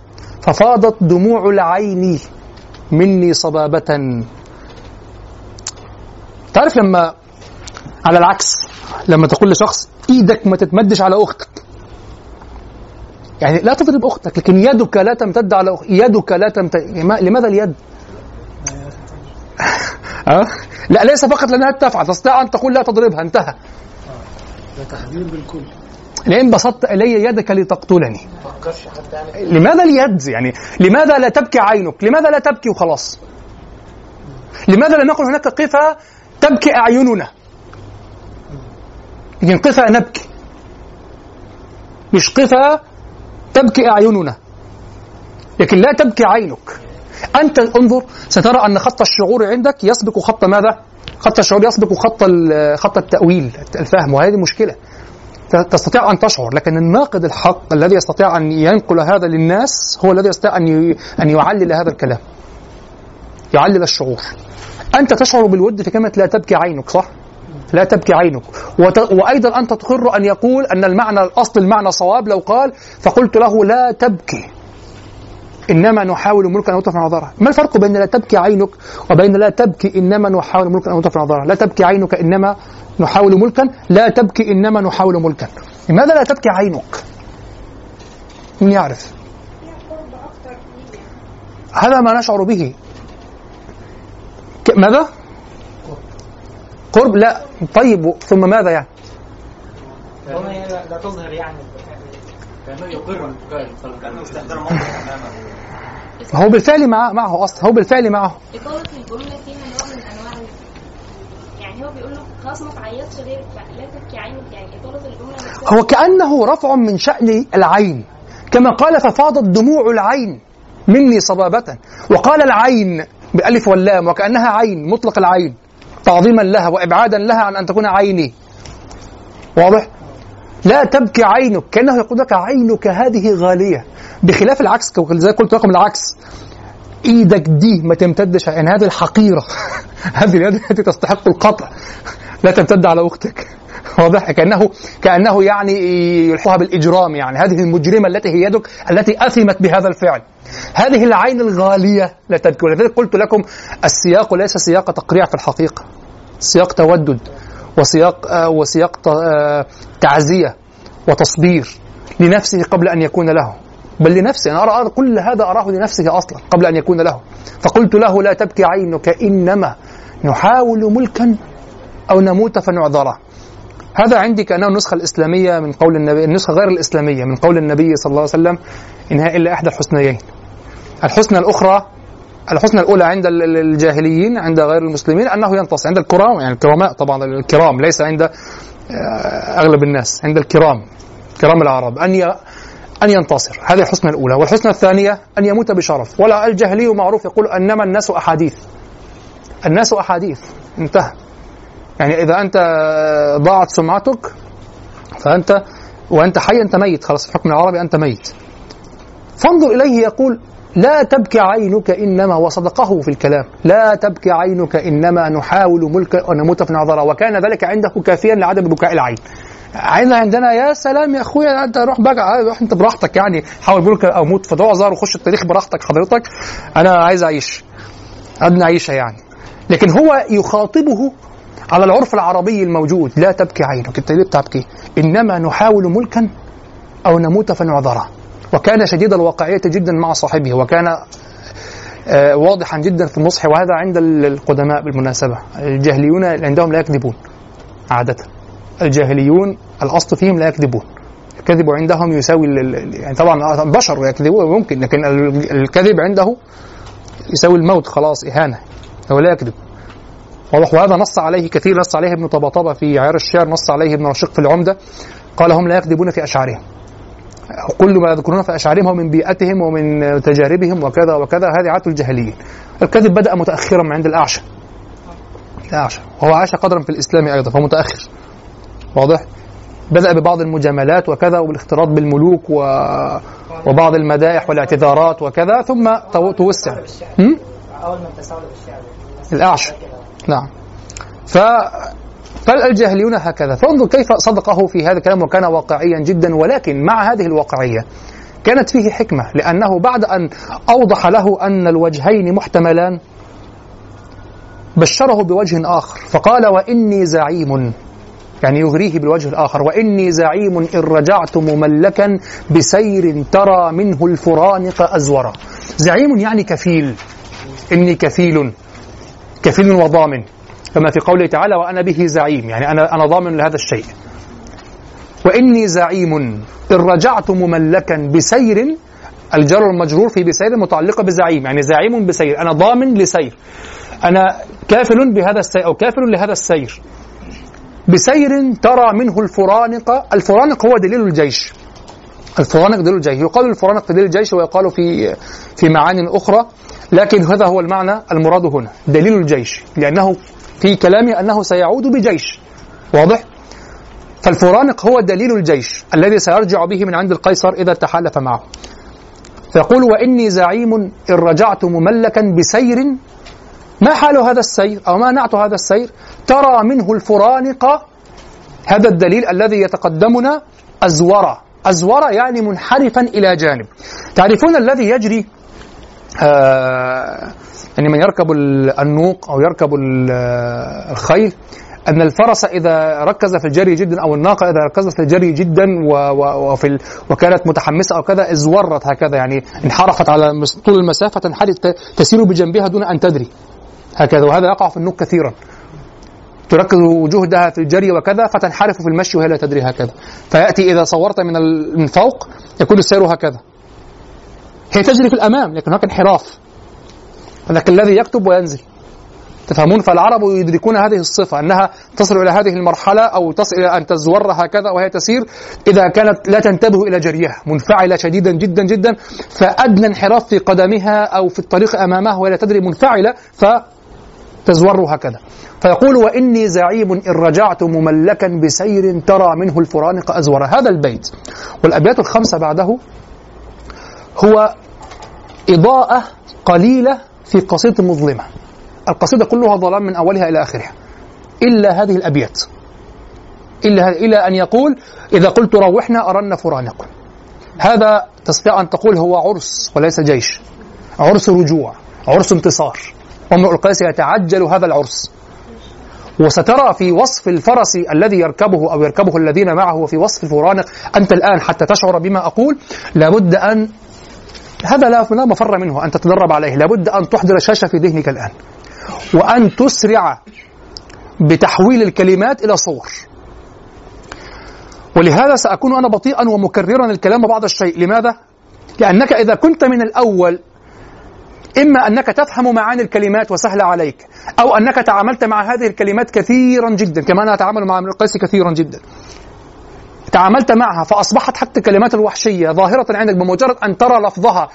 ففاضت دموع العين مني صبابة. تعرف لما على العكس لما تقول لشخص إيدك ما تتمدش على أختك. يعني لا تضرب أختك لكن يدك لا تمتد على أخ... يدك لا تمتد لما- لماذا اليد؟ لا ليس فقط لأنها تفعل تستطيع ان تقول لا تضربها انتهى. ده تحذير بالكل. لئن بسطت إلي يدك لتقتلني. يعني. لماذا اليد؟ يعني لماذا لا تبكي عينك؟ لماذا لا تبكي وخلاص؟ لماذا لا نقول هناك قفا تبكي أعيننا؟ لكن قفا نبكي. مش قفا تبكي أعيننا. لكن لا تبكي عينك. أنت انظر سترى أن خط الشعور عندك يسبق خط ماذا؟ خط الشعور يسبق خط خط التأويل الفهم وهذه مشكلة. تستطيع أن تشعر لكن الناقد الحق الذي يستطيع أن ينقل هذا للناس هو الذي يستطيع أن أن يعلل هذا الكلام. يعلل الشعور. أنت تشعر بالود في كلمة لا تبكي عينك صح؟ لا تبكي عينك. وت... وأيضا أنت تقر أن يقول أن المعنى الأصل المعنى صواب لو قال فقلت له لا تبكي. إنما نحاول ملكا أن نطرف نظرها. ما الفرق بين لا تبكي عينك وبين لا تبكي إنما نحاول ملكا أن نطرف نظرها؟ لا تبكي عينك إنما نحاول ملكا لا تبكي إنما نحاول ملكا. لماذا لا تبكي عينك؟ من يعرف؟ هذا ما نشعر به. ماذا؟ قرب. لا. طيب ثم ماذا يعني؟ لا تظهر يعني. كأنه يقر البكاء كأنه استحضر موقف امامه هو بالفعل معه معه أصلا هو بالفعل معه. إطالة الجملة فيها نوع من أنواع ال- يعني هو بيقول له خلاص ما تعيطش غير لا تبكي عينك يعني إطالة الجملة نفسها هو كأنه رفع من شأن العين. كما قال ففاضت دموع العين مني صبابة. وقال العين بالألف واللام وكأنها عين مطلق العين. تعظيما لها وإبعادا لها عن أن تكون عيني. واضح؟ لا تبكي عينك كأنه يقول لك عينك هذه غالية. بخلاف العكس زي قلت لكم العكس. إيدك دي ما تمتدش يعني هذه الحقيرة. هذه اليد التي تستحق القطع. لا تمتد على أختك. واضح؟ كانه كأنه يعني يلحقها بالإجرام يعني. هذه المجرمة التي هي يدك التي أثمت بهذا الفعل. هذه العين الغالية لا تبكي. ولذلك قلت لكم السياق ليس سياق تقريع في الحقيقة. سياق تودد. وسياق آه وسياق آه تعزية وتصبير لنفسه قبل أن يكون له. بل لنفسه أنا أرى كل هذا أراه لنفسه أصلا قبل أن يكون له. فقلت له لا تبكي عينك إنما نحاول ملكا أو نموت فنعذره. هذا عندي كأنه النسخة الإسلامية من قول النبي النسخة غير الإسلامية من قول النبي صلى الله عليه وسلم انها إلا إحدى الحسنيين. الحسنى الأخرى الحسنى الأولى عند ال- ال- الجاهليين عند غير المسلمين أنه ينتصر عند الكرام يعني الكرماء طبعا الكرام ليس عند آه، أغلب الناس عند الكرام كرام العرب أن. أن ينتصر. هذه الحسنى الأولى. والحسنى الثانية أن يموت بشرف. ولا الجاهلي معروف يقول إنما الناس أحاديث. الناس أحاديث. انتهى. يعني إذا أنت ضاعت سمعتك فأنت وأنت حي أنت ميت. خلاص في الحكم العربي أنت ميت. فانظر إليه يقول لا تبكي عينك إنما وصدقه في الكلام. لا تبكي عينك إنما نحاول ملك ونموت في نعذرة وكان ذلك عنده كافيا لعدم بكاء العين. عين عندنا يا سلام يا أخويا أنت روح بقى روح أنت براحتك يعني. حاول بلك أو موت في تعذر وخش التاريخ براحتك حضرتك. أنا عايز أعيش. أدنى عيشه يعني. لكن هو يخاطبه على العرف العربي الموجود. لا تبكي عينك. انت ليه بتبكي إنما نحاول ملكا أو نموت فنعذره. وكان شديد الواقعية جدا مع صاحبه وكان آه، واضحا جدا في النصح وهذا عند ال- القدماء بالمناسبة. الجاهليون عندهم لا يكذبون عادة. الجاهليون الأصل فيهم لا يكذبون. الكذب عندهم يساوي يعني طبعا بشر يكذبون ممكن لكن ال- الكذب عنده يساوي الموت خلاص إهانة. هو لا يكذب. واضح وهذا نص عليه كثير نص عليه ابن طبطبة في عيار الشعر نص عليه ابن رشيق في العمدة. قال هم لا يكذبون في أشعارهم. كل ما يذكرون في أشعارهم هو من بيئتهم ومن تجاربهم وكذا وكذا هذه عادة الجاهليين الكذب بدأ متأخرا من عند الأعشى. الأعشى. وهو عاش قدرا في الإسلام أيضا فهو متأخر. واضح؟ بدأ ببعض المجاملات وكذا والاختلاط بالملوك و... وبعض المدائح والاعتذارات وكذا ثم تو- توسع. ما تساؤلوا بالشعر. الأعشى. نعم. ف فالجاهليون هكذا. فانظر كيف صدقه في هذا الكلام وكان واقعيا جدا ولكن مع هذه الواقعية كانت فيه حكمة لأنه بعد أن أوضح له أن الوجهين محتملان بشره بوجه آخر فقال وإني زعيم. يعني يغريه بالوجه الآخر وإني زعيم إن رجعت مملكا بسير ترى منه الفرانق أزورا. زعيم يعني كفيل إني كفيل كفيل وضامن. كما في قوله تعالى وأنا به زعيم يعني أنا أنا ضامن لهذا الشيء. وإني زعيم إن رجعت مملكا بسير الجر المجرور في بسير متعلقة بزعيم يعني زعيم بسير أنا ضامن لسير. أنا كافل بهذا السير أو كافل لهذا السير. بسير ترى منه الفرانق الفرانق هو دليل الجيش. الفرانق دليل الجيش. يقال الفرانق دليل الجيش ويقال في في معان أخرى لكن هذا هو المعنى المراد هنا دليل الجيش لأنه في كلامه أنه سيعود بجيش. واضح؟ فالفرانق هو دليل الجيش الذي سيرجع به من عند القيصر إذا تحالف معه. فيقول وإني زعيم إن رجعت مملكا بسير. ما حال هذا السير أو ما نعت هذا السير؟ ترى منه الفرانق هذا الدليل الذي يتقدمنا أزورا. أزورا يعني منحرفا إلى جانب. تعرفون الذي يجري يعني من يركب ال- النوق أو يركب آه، الخيل أن الفرس إذا ركز في الجري جدا أو الناقة إذا ركزت في الجري جدا وفي وكانت متحمسة أو كذا ازورت هكذا يعني انحرفت على طول المسافة تنحرف تسير بجنبها دون أن تدري هكذا وهذا يقع في النوق كثيرا. تركز جهدها في الجري وكذا فتنحرف في المشي وهي لا تدري هكذا. فيأتي إذا صورت من من فوق يكون السير هكذا. هي تجري في الأمام لكن هناك انحراف. لكن الذي يكتب وينزل. تفهمون؟ فالعرب يدركون هذه الصفة أنها تصل إلى هذه المرحلة أو تصل إلى أن تزور هكذا وهي تسير إذا كانت لا تنتبه إلى جريها منفعلة شديدا جدا جدا. فأدنى انحراف في قدمها أو في الطريق أمامها ولا تدري منفعلة فتزور هكذا. فيقول وإني زعيم إن رجعت مملكا بسير ترى منه الفرانق أزور هذا البيت. والأبيات الخمسة بعده هو إضاءة قليلة في قصيدة مظلمة. القصيدة كلها ظلام من أولها إلى آخرها. إلا هذه الأبيات. إلا إلى أن يقول إذا قلت روحنا أرن فرانق هذا تستطيع أن تقول هو عرس وليس جيش. عرس رجوع عرس انتصار. وامرؤ القيس يتعجل هذا العرس. وسترى في وصف الفرس الذي يركبه أو يركبه الذين معه وفي وصف الفرانق أنت الآن حتى تشعر بما أقول لابد أن هذا لا لا مفر منه أن تتدرب عليه. لابد أن تحضر شاشة في ذهنك الآن. وأن تسرع بتحويل الكلمات إلى صور. ولهذا سأكون أنا بطيئا ومكررا الكلام بعض الشيء. لماذا؟ لأنك إذا كنت من الأول إما أنك تفهم معاني الكلمات وسهلة عليك أو أنك تعاملت مع هذه الكلمات كثيرا جدا كما أنا أتعامل مع القيس كثيرا جدا. تعاملت معها فأصبحت حتى الكلمات الوحشية ظاهرة عندك بمجرد أن ترى لفظها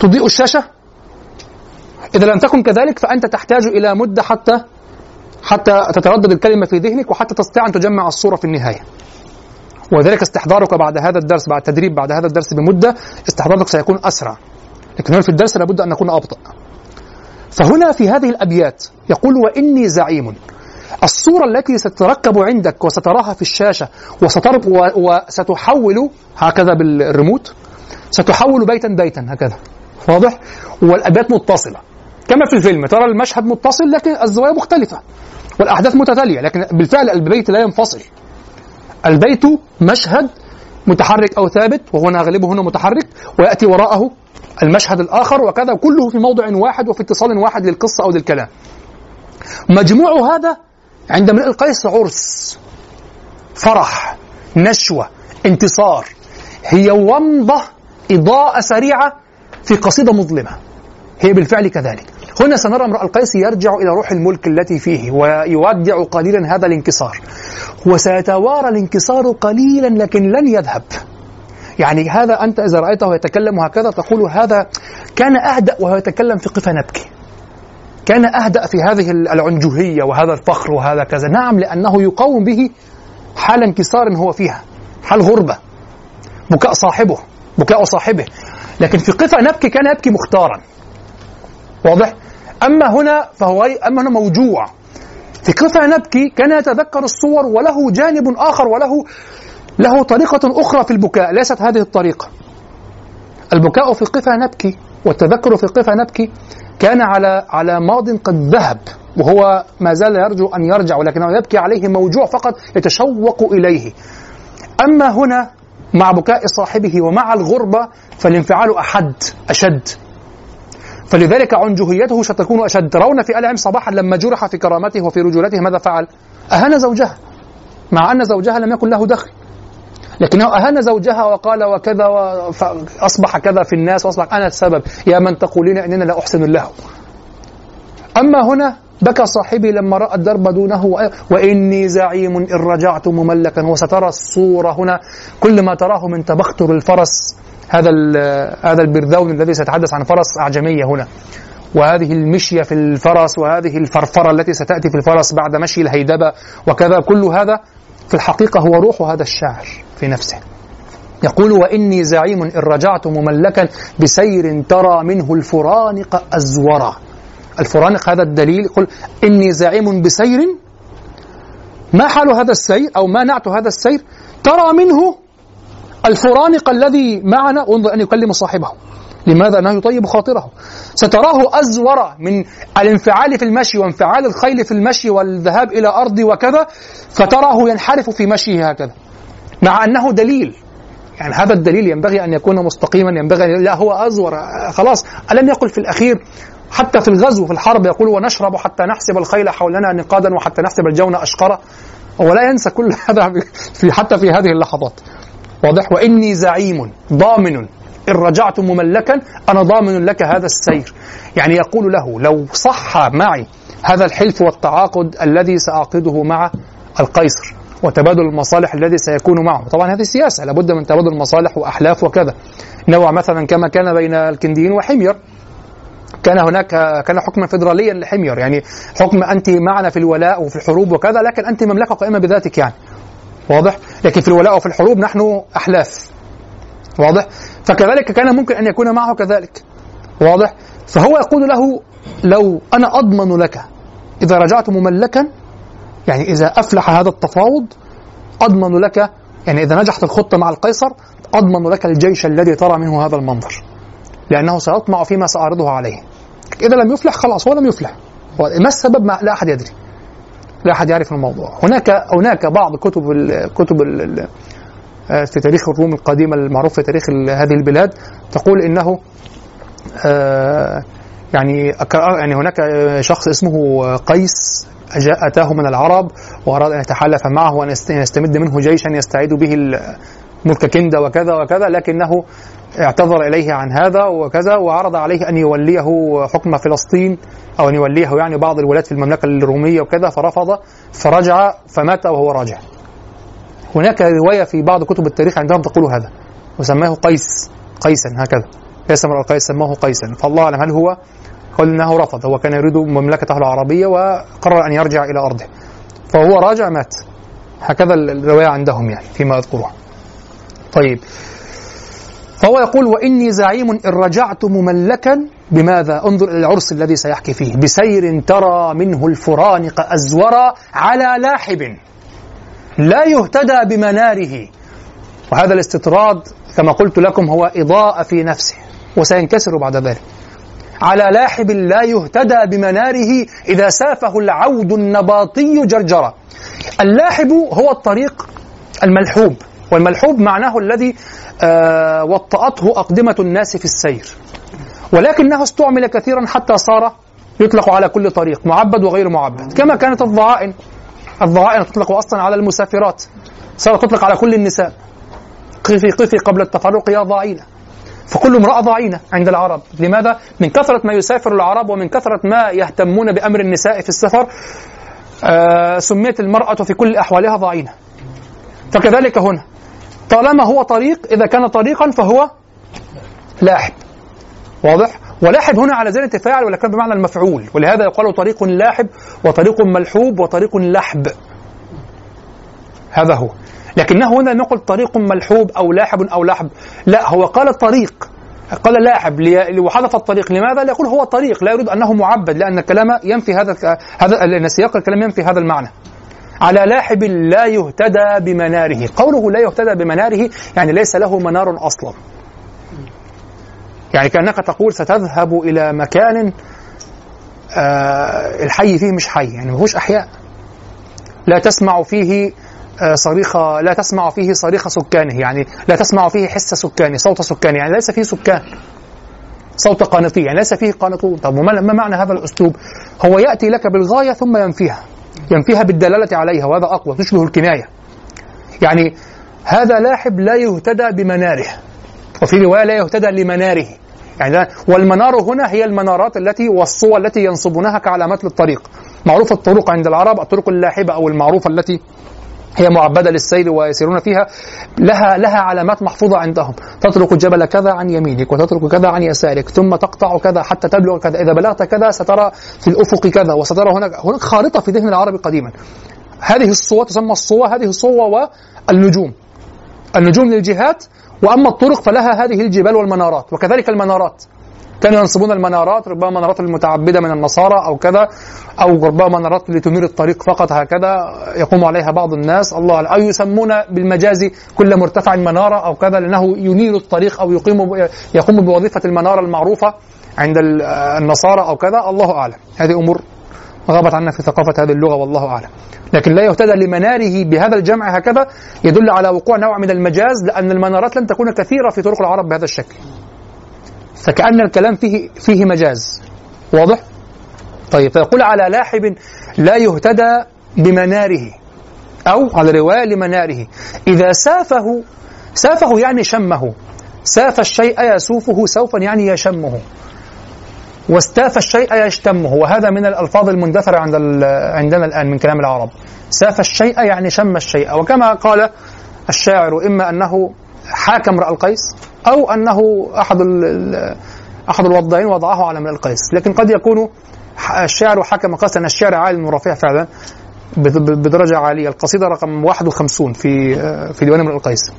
تضيء الشاشة؟ إذا لم تكن كذلك فأنت تحتاج إلى مدة حتى حتى تتردد الكلمة في ذهنك وحتى تستطيع أن تجمع الصورة في النهاية. وذلك استحضارك بعد هذا الدرس بعد التدريب بعد هذا الدرس بمدة استحضارك سيكون أسرع. لكن في الدرس لابد أن نكون أبطأ. فهنا في هذه الأبيات يقول وإني زعيم. الصورة التي ستتركب عندك وستراها في الشاشة وسترب وستحول هكذا بالريموت ستحول بيتا بيتا هكذا. واضح؟ والأبيات متصلة. كما في الفيلم ترى المشهد متصل لكن الزوايا مختلفة والأحداث متتالية لكن بالفعل البيت لا ينفصل. البيت مشهد متحرك أو ثابت وهنا أغلبه هنا متحرك ويأتي وراءه المشهد الآخر وكذا كله في موضع واحد وفي اتصال واحد للقصة أو للكلام. مجموع هذا عند امرئ القيس عرس فرح نشوة انتصار. هي ومضة إضاءة سريعة في قصيدة مظلمة. هي بالفعل كذلك. هنا سنرى امرأ القيس يرجع إلى روح الملك التي فيه ويودع قليلا هذا الانكسار. وسيتوارى الانكسار قليلا لكن لن يذهب. يعني هذا أنت إذا رأيته يتكلم هكذا تقول هذا كان أهدأ وهو يتكلم في قفا نبكي. كان أهدأ في هذه العنجهية وهذا الفخر وهذا كذا. نعم لأنه يقاوم به حال انكسار هو فيها حال غربة بكاء صاحبه بكاء صاحبه. لكن في قفا نبكي كان يبكي مختارا. واضح؟ أما هنا فهو أما هنا موجوع. في قفا نبكي كان يتذكر الصور وله جانب آخر وله له طريقة أخرى في البكاء. ليست هذه الطريقة. البكاء في قفا نبكي والتذكر في قفا نبكي كان على على ماض قد ذهب وهو ما زال يرجو أن يرجع ولكنه يبكي عليه موجوع فقط يتشوق إليه. أما هنا مع بكاء صاحبه ومع الغربة فالانفعال أحد أشد. فلذلك عنجهيته ستكون أشد. ترون في آل عم صباحا لما جرح في كرامته وفي رجولته ماذا فعل؟ أهان زوجها مع أن زوجها لم يكن له دخل. لكنه أهان زوجها وقال وكذا وأصبح كذا في الناس وأصبح أنا السبب. يا من تقولين إننا لا أحسن له. أما هنا بكى صاحبي لما رأى الدرب دونه وإني زعيم إن رجعت مملكا وسترى الصورة هنا. كل ما تراه من تبختر الفرس هذا هذا البرذون الذي سيتحدث عن فرس أعجمية هنا. وهذه المشية في الفرس وهذه الفرفرة التي ستأتي في الفرس بعد مشي الهيدبة وكذا. كل هذا في الحقيقة هو روح هذا الشاعر في نفسه. يقول وإني زعيم إن رجعت مملكا بسير ترى منه الفرانق أزورا. الفرانق هذا الدليل يقول إني زعيم بسير ما حال هذا السير أو ما نعت هذا السير؟ ترى منه الفرانق الذي معنا. انظر أن يكلم صاحبه. لماذا؟ أنه يطيب خاطره ستراه أزور من الانفعال في المشي وانفعال الخيل في المشي والذهاب إلى أرض وكذا فتراه ينحرف في مشيه هكذا مع أنه دليل. يعني هذا الدليل ينبغي أن يكون مستقيما ينبغي أن لا هو أزور. خلاص ألم يقل في الأخير حتى في الغزو في الحرب يقول ونشرب حتى نحسب الخيل حولنا نقادا وحتى نحسب الجون أشقرا ولا ينسى كل هذا في حتى في هذه اللحظات. واضح؟ وإني زعيم ضامن إن رجعت مملكا أنا ضامن لك هذا السير. يعني يقول له لو صح معي هذا الحلف والتعاقد الذي سأعقده مع القيصر وتبادل المصالح الذي سيكون معه. طبعا هذه سياسة لابد من تبادل المصالح وأحلاف وكذا. نوع مثلا كما كان بين الكنديين وحمير كان هناك كان حكما فيدراليا لحمير. يعني حكم أنت معنا في الولاء وفي الحروب وكذا لكن أنت مملكة قائمة بذاتك يعني. واضح؟ لكن في الولاء وفي الحروب نحن أحلاف. واضح؟ فكذلك كان ممكن أن يكون معه كذلك. واضح؟ فهو يقول له لو أنا أضمن لك إذا رجعت مملكا يعني إذا أفلح هذا التفاوض أضمن لك يعني إذا نجحت الخطة مع القيصر أضمن لك الجيش الذي ترى منه هذا المنظر. لأنه سيطمع فيما سأعرضه عليه. إذا لم يفلح خلاص هو لم يفلح. ما السبب؟ ما لا أحد يدري. لا أحد يعرف الموضوع. هناك هناك بعض كتب ال كتب ال في تاريخ الروم القديمه المعروف في تاريخ هذه البلاد تقول إنه آه، يعني يعني هناك شخص اسمه قيس جاء أتاه من العرب وأراد أن يتحالف معه يست- يستمد منه جيشا يستعيد به ملك كندا وكذا وكذا لكنه اعتذر إليه عن هذا وكذا وعرض عليه أن يوليه حكم فلسطين أو أن يوليه يعني بعض الولايات في المملكة الرومية وكذا فرفض فرجع فمات وهو راجع. هناك رواية في بعض كتب التاريخ عندهم تقول هذا وسماه قيس قيسا هكذا. ليس امرأ القيس سماه قيسا. فالله أعلم هل هو قال انه رفض هو كان يريد مملكته العربية وقرر أن يرجع إلى أرضه. فهو راجع مات. هكذا الرواية عندهم يعني فيما اذكرها طيب. فهو يقول وإني زعيم إن رجعت مملكا بماذا؟ انظر إلى العرس الذي سيحكي فيه. بسير ترى منه الفرانق ازورا على لاحب. لا يهتدى بمناره. وهذا الاستطراد كما قلت لكم هو إضاءة في نفسه وسينكسر بعد ذلك. على لاحب لا يهتدى بمناره إذا سافه العود النباطي جرجرا اللاحب هو الطريق الملحوب والملحوب معناه الذي آه وطأته أقدمة الناس في السير. ولكنه استعمل كثيرا حتى صار يطلق على كل طريق معبد وغير معبد كما كانت الضعائن. الضعائن تطلق أصلا على المسافرات صارت تطلق على كل النساء. قفي قفي قبل التفرق يا ضعينه فكل امرأة ضعينة عند العرب. لماذا؟ من كثرة ما يسافر العرب ومن كثرة ما يهتمون بأمر النساء في السفر آه سميت المرأة في كل أحوالها ضعينة فكذلك هنا طالما هو طريق إذا كان طريقا فهو لاحب واضح؟ ولاحب هنا على زين التفاعل ولكن بمعنى المفعول ولهذا يقال طريق لاحب وطريق ملحوب وطريق لحب. هذا هو. لكنه هنا نقول طريق ملحوب أو لاحب أو لحب. لا هو قال طريق. قال لاحب وحذف الطريق. لماذا؟ ليقول هو طريق. لا يريد أنه معبد لأن الكلام ينفي هذا هذا لأن سياق الكلام ينفي هذا المعنى. على لاحب لا يهتدى بمناره، قوله لا يهتدى بمناره يعني ليس له منار أصلا. يعني كأنك تقول ستذهب إلى مكان آه الحي فيه مش حي يعني ما هوش أحياء. لا تسمع فيه آه، صريخ لا تسمع فيه صريخ سكانه يعني لا تسمع فيه حس سكانه صوت سكانه يعني ليس فيه سكان. صوت قانطي يعني ليس فيه قانطون طب وما ما معنى هذا الأسلوب؟ هو يأتي لك بالغاية ثم ينفيها. ينفيها بالدلالة عليها وهذا أقوى تشبه الكناية. يعني هذا لاحب لا يهتدى بمناره. وفي رواية لا يهتدى لمناره. يعني والمنار هنا هي المنارات التي والصور التي ينصبونها كعلامات للطريق. معروف الطرق عند العرب الطرق اللاحبة أو المعروفة التي هي معبدة للسير ويسيرون فيها لها لها علامات محفوظة عندهم. تترك جبل كذا عن يمينك وتترك كذا عن يسارك ثم تقطع كذا حتى تبلغ كذا. إذا بلغت كذا سترى في الأفق كذا وسترى هناك هناك خارطة في ذهن العربي قديما. هذه الصور تسمى الصور هذه الصور والنجوم. النجوم للجهات وأما الطرق فلها هذه الجبال والمنارات وكذلك المنارات. كانوا ينصبون المنارات ربما منارات المتعبدة من النصارى أو كذا أو ربما منارات لتنير الطريق فقط هكذا يقوم عليها بعض الناس. الله أعلم. أو يسمون بالمجاز كل مرتفع مناره أو كذا لأنه ينير الطريق أو يقيم يقوم بوظيفة المنارة المعروفة عند ال- النصارى أو كذا. الله أعلم. هذه أمور غابت عنا في ثقافة هذه اللغة والله أعلم. لكن لا يهتدى لمناره بهذا الجمع هكذا يدل على وقوع نوع من المجاز لأن المنارات لن تكون كثيرة في طرق العرب بهذا الشكل. فكأن الكلام فيه فيه مجاز. واضح؟ طيب فيقول على لاحب لا يهتدى بمناره أو على رواية لمناره إذا سافه سافه يعني شمه ساف الشيء يسوفه سوفا يعني يشمه. واستاف الشيء يشتمه. وهذا من الألفاظ المندثرة عند عندنا الآن من كلام العرب. ساف الشيء يعني شم الشيء. وكما قال الشاعر إما أنه حاك امرأ القيس أو أنه أحد أحد الوضعين وضعه على امرأ القيس. لكن قد يكون الشاعر حكم قيس أن الشعر عالي ورفيع فعلا بد- بدرجة عالية. القصيدة رقم 51 في في ديوان امرئ القيس.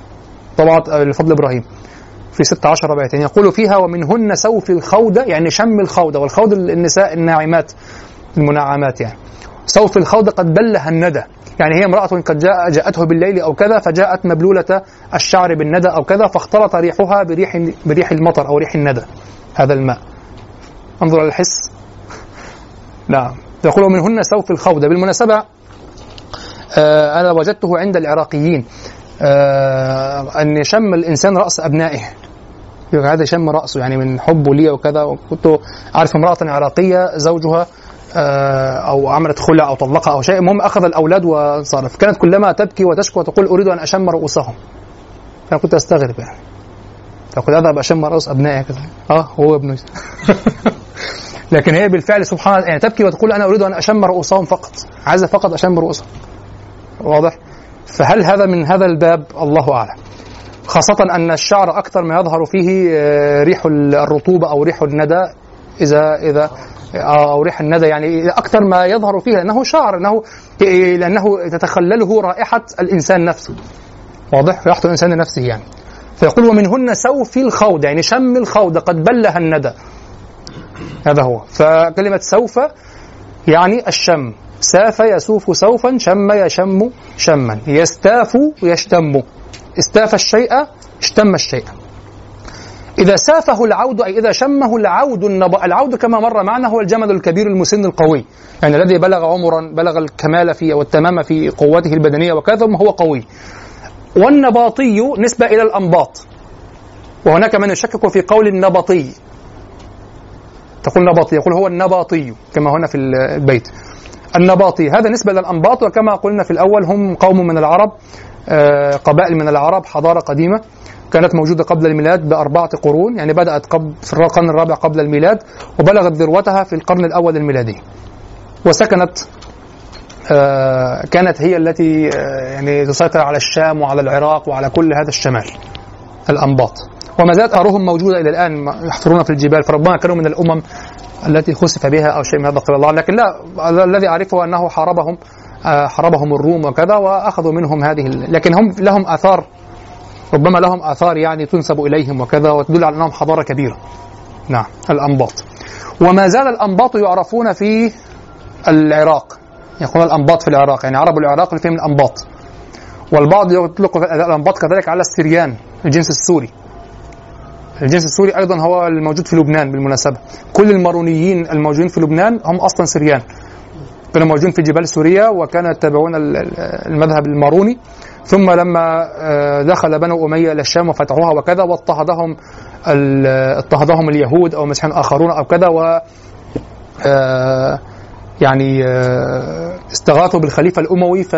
طبعت لفضل إبراهيم. في 16 بيت يقول فيها ومنهن سوف الخودة يعني شم الخودة والخود النساء الناعمات المنعمات يعني. سوف الخودة قد بلها الندى. يعني هي امرأة قد جاء جاءته بالليل أو كذا فجاءت مبلولة الشعر بالندى أو كذا فاختلط ريحها بريح بريح المطر أو ريح الندى هذا الماء. انظر إلى الحس. نعم. يقول ومنهن سوف الخودة بالمناسبة آه أنا وجدته عند العراقيين. آه أن يشم الإنسان رأس أبنائه. يقول هذا شم رأسه يعني من حبه لي وكذا وكنت أعرف امرأة عراقية زوجها آه، أو عملت خلع أو طلقها أو شيء. المهم أخذ الأولاد وانصرف كانت كلما تبكي وتشكو وتقول أريد أن أشم رؤوسهم. فأنا كنت أستغرب يعني. فكنت أذهب أشم رؤوس أبنائي كذا. أه هو ابنه لكن هي بالفعل سبحان يعني تبكي وتقول أنا أريد أن أشم رؤوسهم فقط. عايزة فقط أشم رؤوسهم. واضح؟ فهل هذا من هذا الباب؟ الله أعلم. خاصة أن الشعر أكثر ما يظهر فيه آه، ريح الرطوبة أو ريح الندى. إذا إذا أو ريح الندى يعني أكثر ما يظهر فيه لأنه شعر لأنه لأنه تتخلله رائحة الإنسان نفسه. واضح؟ رائحة الإنسان نفسه يعني. فيقول ومنهن سوف الخوض. يعني شم الخوض قد بلها الندى. هذا هو. فكلمة سوف يعني الشم. ساف يسوف سوفا شم يشم شما. يستاف يشتم. استاف الشيء اشتم الشيء. إذا سافه العود أي إذا شمه العود النب... العود كما مر معنا هو الجمل الكبير المسن القوي. يعني الذي بلغ عمرا بلغ الكمال في والتمام في قوته البدنية وكذا ثم هو قوي. والنباطي نسبة إلى الأنباط. وهناك من يشكك في قول النبطي. تقول نباطي يقول هو النباطي كما هنا في البيت. النباطي. هذا نسبة إلى الأنباط وكما قلنا في الأول هم قوم من العرب آه، قبائل من العرب حضارة قديمة كانت موجودة قبل الميلاد بأربعة قرون يعني بدأت قبل في القرن الرابع قبل الميلاد وبلغت ذروتها في القرن الأول الميلادي. وسكنت آه، كانت هي التي آه، يعني تسيطر على الشام وعلى العراق وعلى كل هذا الشمال الأنباط. وما زالت آرهم موجودة إلى الآن يحفرون في الجبال فربما كانوا من الأمم التي خسف بها أو شيء من هذا قبل الله. لكن لا الذي أعرفه أنه حاربهم آه، حاربهم الروم وكذا وأخذوا منهم هذه لكن هم لهم آثار ربما لهم آثار يعني تنسب إليهم وكذا وتدل على أنهم حضارة كبيرة. نعم الأنباط. وما زال الأنباط يعرفون في العراق. يقولون الأنباط في العراق يعني عرب العراق اللي فيهم الأنباط. والبعض يطلق الأنباط كذلك على السريان الجنس السوري. الجنس السوري أيضا هو الموجود في لبنان بالمناسبة. كل المارونيين الموجودين في لبنان هم أصلا سريان. كانوا موجودين في جبال سوريا وكانوا يتبعون ال- ال- المذهب الماروني. ثم لما آه، دخل بنو أمية إلى الشام وفتحوها وكذا واضطهدهم اضطهدهم اليهود أو مسيحيين آخرون أو كذا و آه، يعني آه، استغاثوا بالخليفة الأموي ف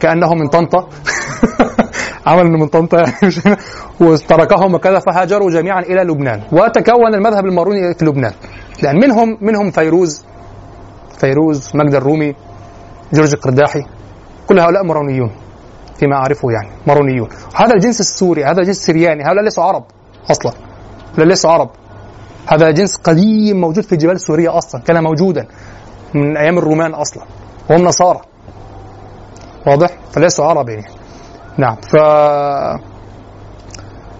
كأنه من طنطا. عمل انه من طنطا. يعني وتركهم وكذا فهاجروا جميعا إلى لبنان. وتكون المذهب الماروني في لبنان. لأن منهم منهم فيروز. فيروز ماجدة الرومي جورج القرداحي. كل هؤلاء مارونيون فيما أعرفه يعني مارونيون. هذا الجنس السوري هذا الجنس السرياني هؤلاء ليسوا عرب أصلا. هؤلاء ليسوا عرب. هذا جنس قديم موجود في جبال سوريا أصلا كان موجودا من أيام الرومان أصلا. وهم نصارى. واضح؟ فليسوا عرب يعني نعم. ف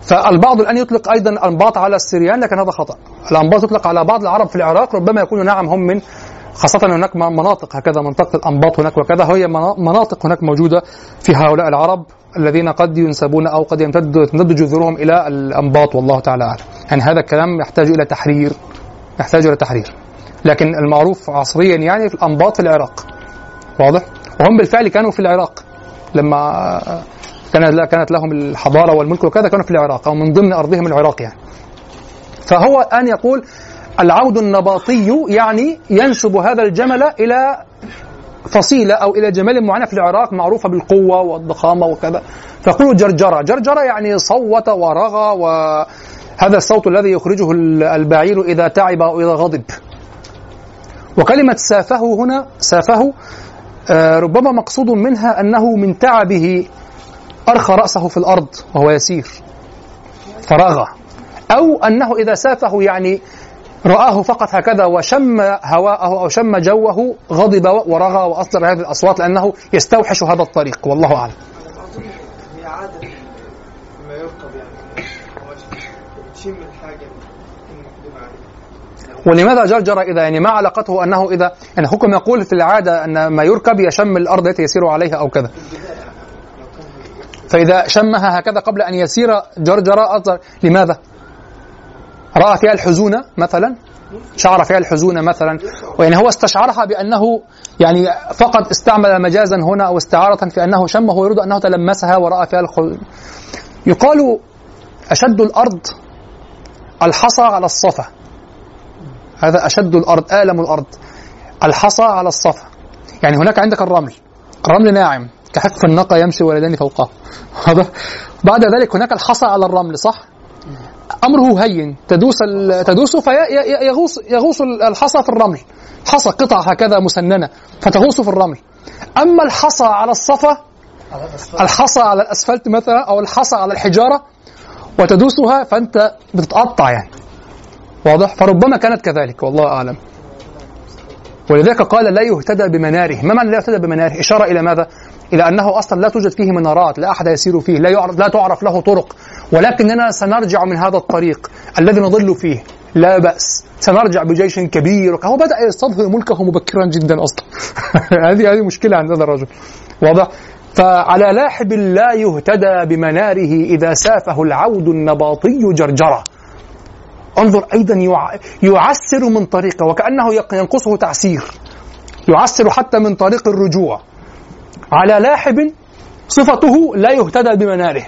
فالبعض الآن يطلق أيضا الأنباط على السريان لكن هذا خطأ. الأنباط يطلق على بعض العرب في العراق ربما يكونوا نعم هم من خاصة هناك مناطق هكذا منطقة الأنباط هناك وكذا. هي منا- مناطق هناك موجودة في هؤلاء العرب الذين قد ينسبون أو قد يمتد تمتد جذورهم إلى الأنباط والله تعالى أعلم. يعني هذا الكلام يحتاج إلى تحرير يحتاج إلى تحرير. لكن المعروف عصريا يعني في الأنباط في العراق. واضح؟ وهم بالفعل كانوا في العراق. لما كانت كانت لهم الحضارة والملك وكذا كانوا في العراق أو من ضمن أرضهم العراق يعني. فهو الان يقول العود النباطي يعني ينسب هذا الجمل إلى فصيلة أو إلى جمال معينه في العراق معروفة بالقوة والضخامة وكذا. فيقول جرجرة، جرجرة يعني صوت ورغى و هذا الصوت الذي يخرجه ال- البعير إذا تعب أو إذا غضب. وكلمة سافه هنا سافه ربما مقصود منها أنه من تعبه أرخى رأسه في الأرض وهو يسير فرغ أو أنه إذا سافه يعني رآه فقط هكذا وشم هواءه أو شم جوه غضب ورغى وأصدر هذه الأصوات لأنه يستوحش هذا الطريق والله أعلم أظن هي عادة ما يركب يعني بتشم الحاجة المقدمة عليه ولماذا جرجر إذا يعني ما علاقته أنه إذا يعني حكم يقول في العادة أن ما يركب يشم الأرض التي يسير عليها أو كذا. فإذا شمها هكذا قبل أن يسير جرجر أصدر. لماذا؟ رأى فيها الحزون مثلا؟ شعر فيها الحزون مثلا؟ ويعني هو استشعرها بأنه يعني فقط استعمل مجازا هنا أو استعارة في أنه شمه ويريد أنه تلمسها ورأى فيها الحزن يقال أشد الأرض الحصى على الصفا. هذا أشد الأرض آلم الأرض. الحصى على الصفا. يعني هناك عندك الرمل. الرمل ناعم. كحف النقى يمشي ولدان فوقه. هذا بعد ذلك هناك الحصى على الرمل صح؟ أمره هين. تدوس ال- تدوس فيغوص يغوص الحصى في الرمل. حصى قطع هكذا مسننة. فتغوص في الرمل. أما الحصى على الصفا الحصى على الأسفلت مثلا أو الحصى على الحجارة وتدوسها فأنت بتتقطع يعني. واضح؟ فربما كانت كذلك والله أعلم. ولذلك قال لا يهتدى بمناره. ما معنى لا يهتدى بمناره؟ إشارة إلى ماذا؟ إلى أنه أصلا لا توجد فيه منارات لا أحد يسير فيه لا يعرف لا تعرف له طرق. ولكننا سنرجع من هذا الطريق الذي نضل فيه. لا بأس. سنرجع بجيش كبير. هو بدأ يستظهر ملكه مبكرا جدا أصلا. هذه هذه مشكلة عند هذا الرجل. واضح؟ فعلى لاحب لا يهتدى بمناره إذا سافه العود النباطي جرجرة. انظر أيضا يع- يعسر من طريقه وكأنه يق- ينقصه تعسير. يعسر حتى من طريق الرجوع. على لاحب صفته لا يهتدى بمناره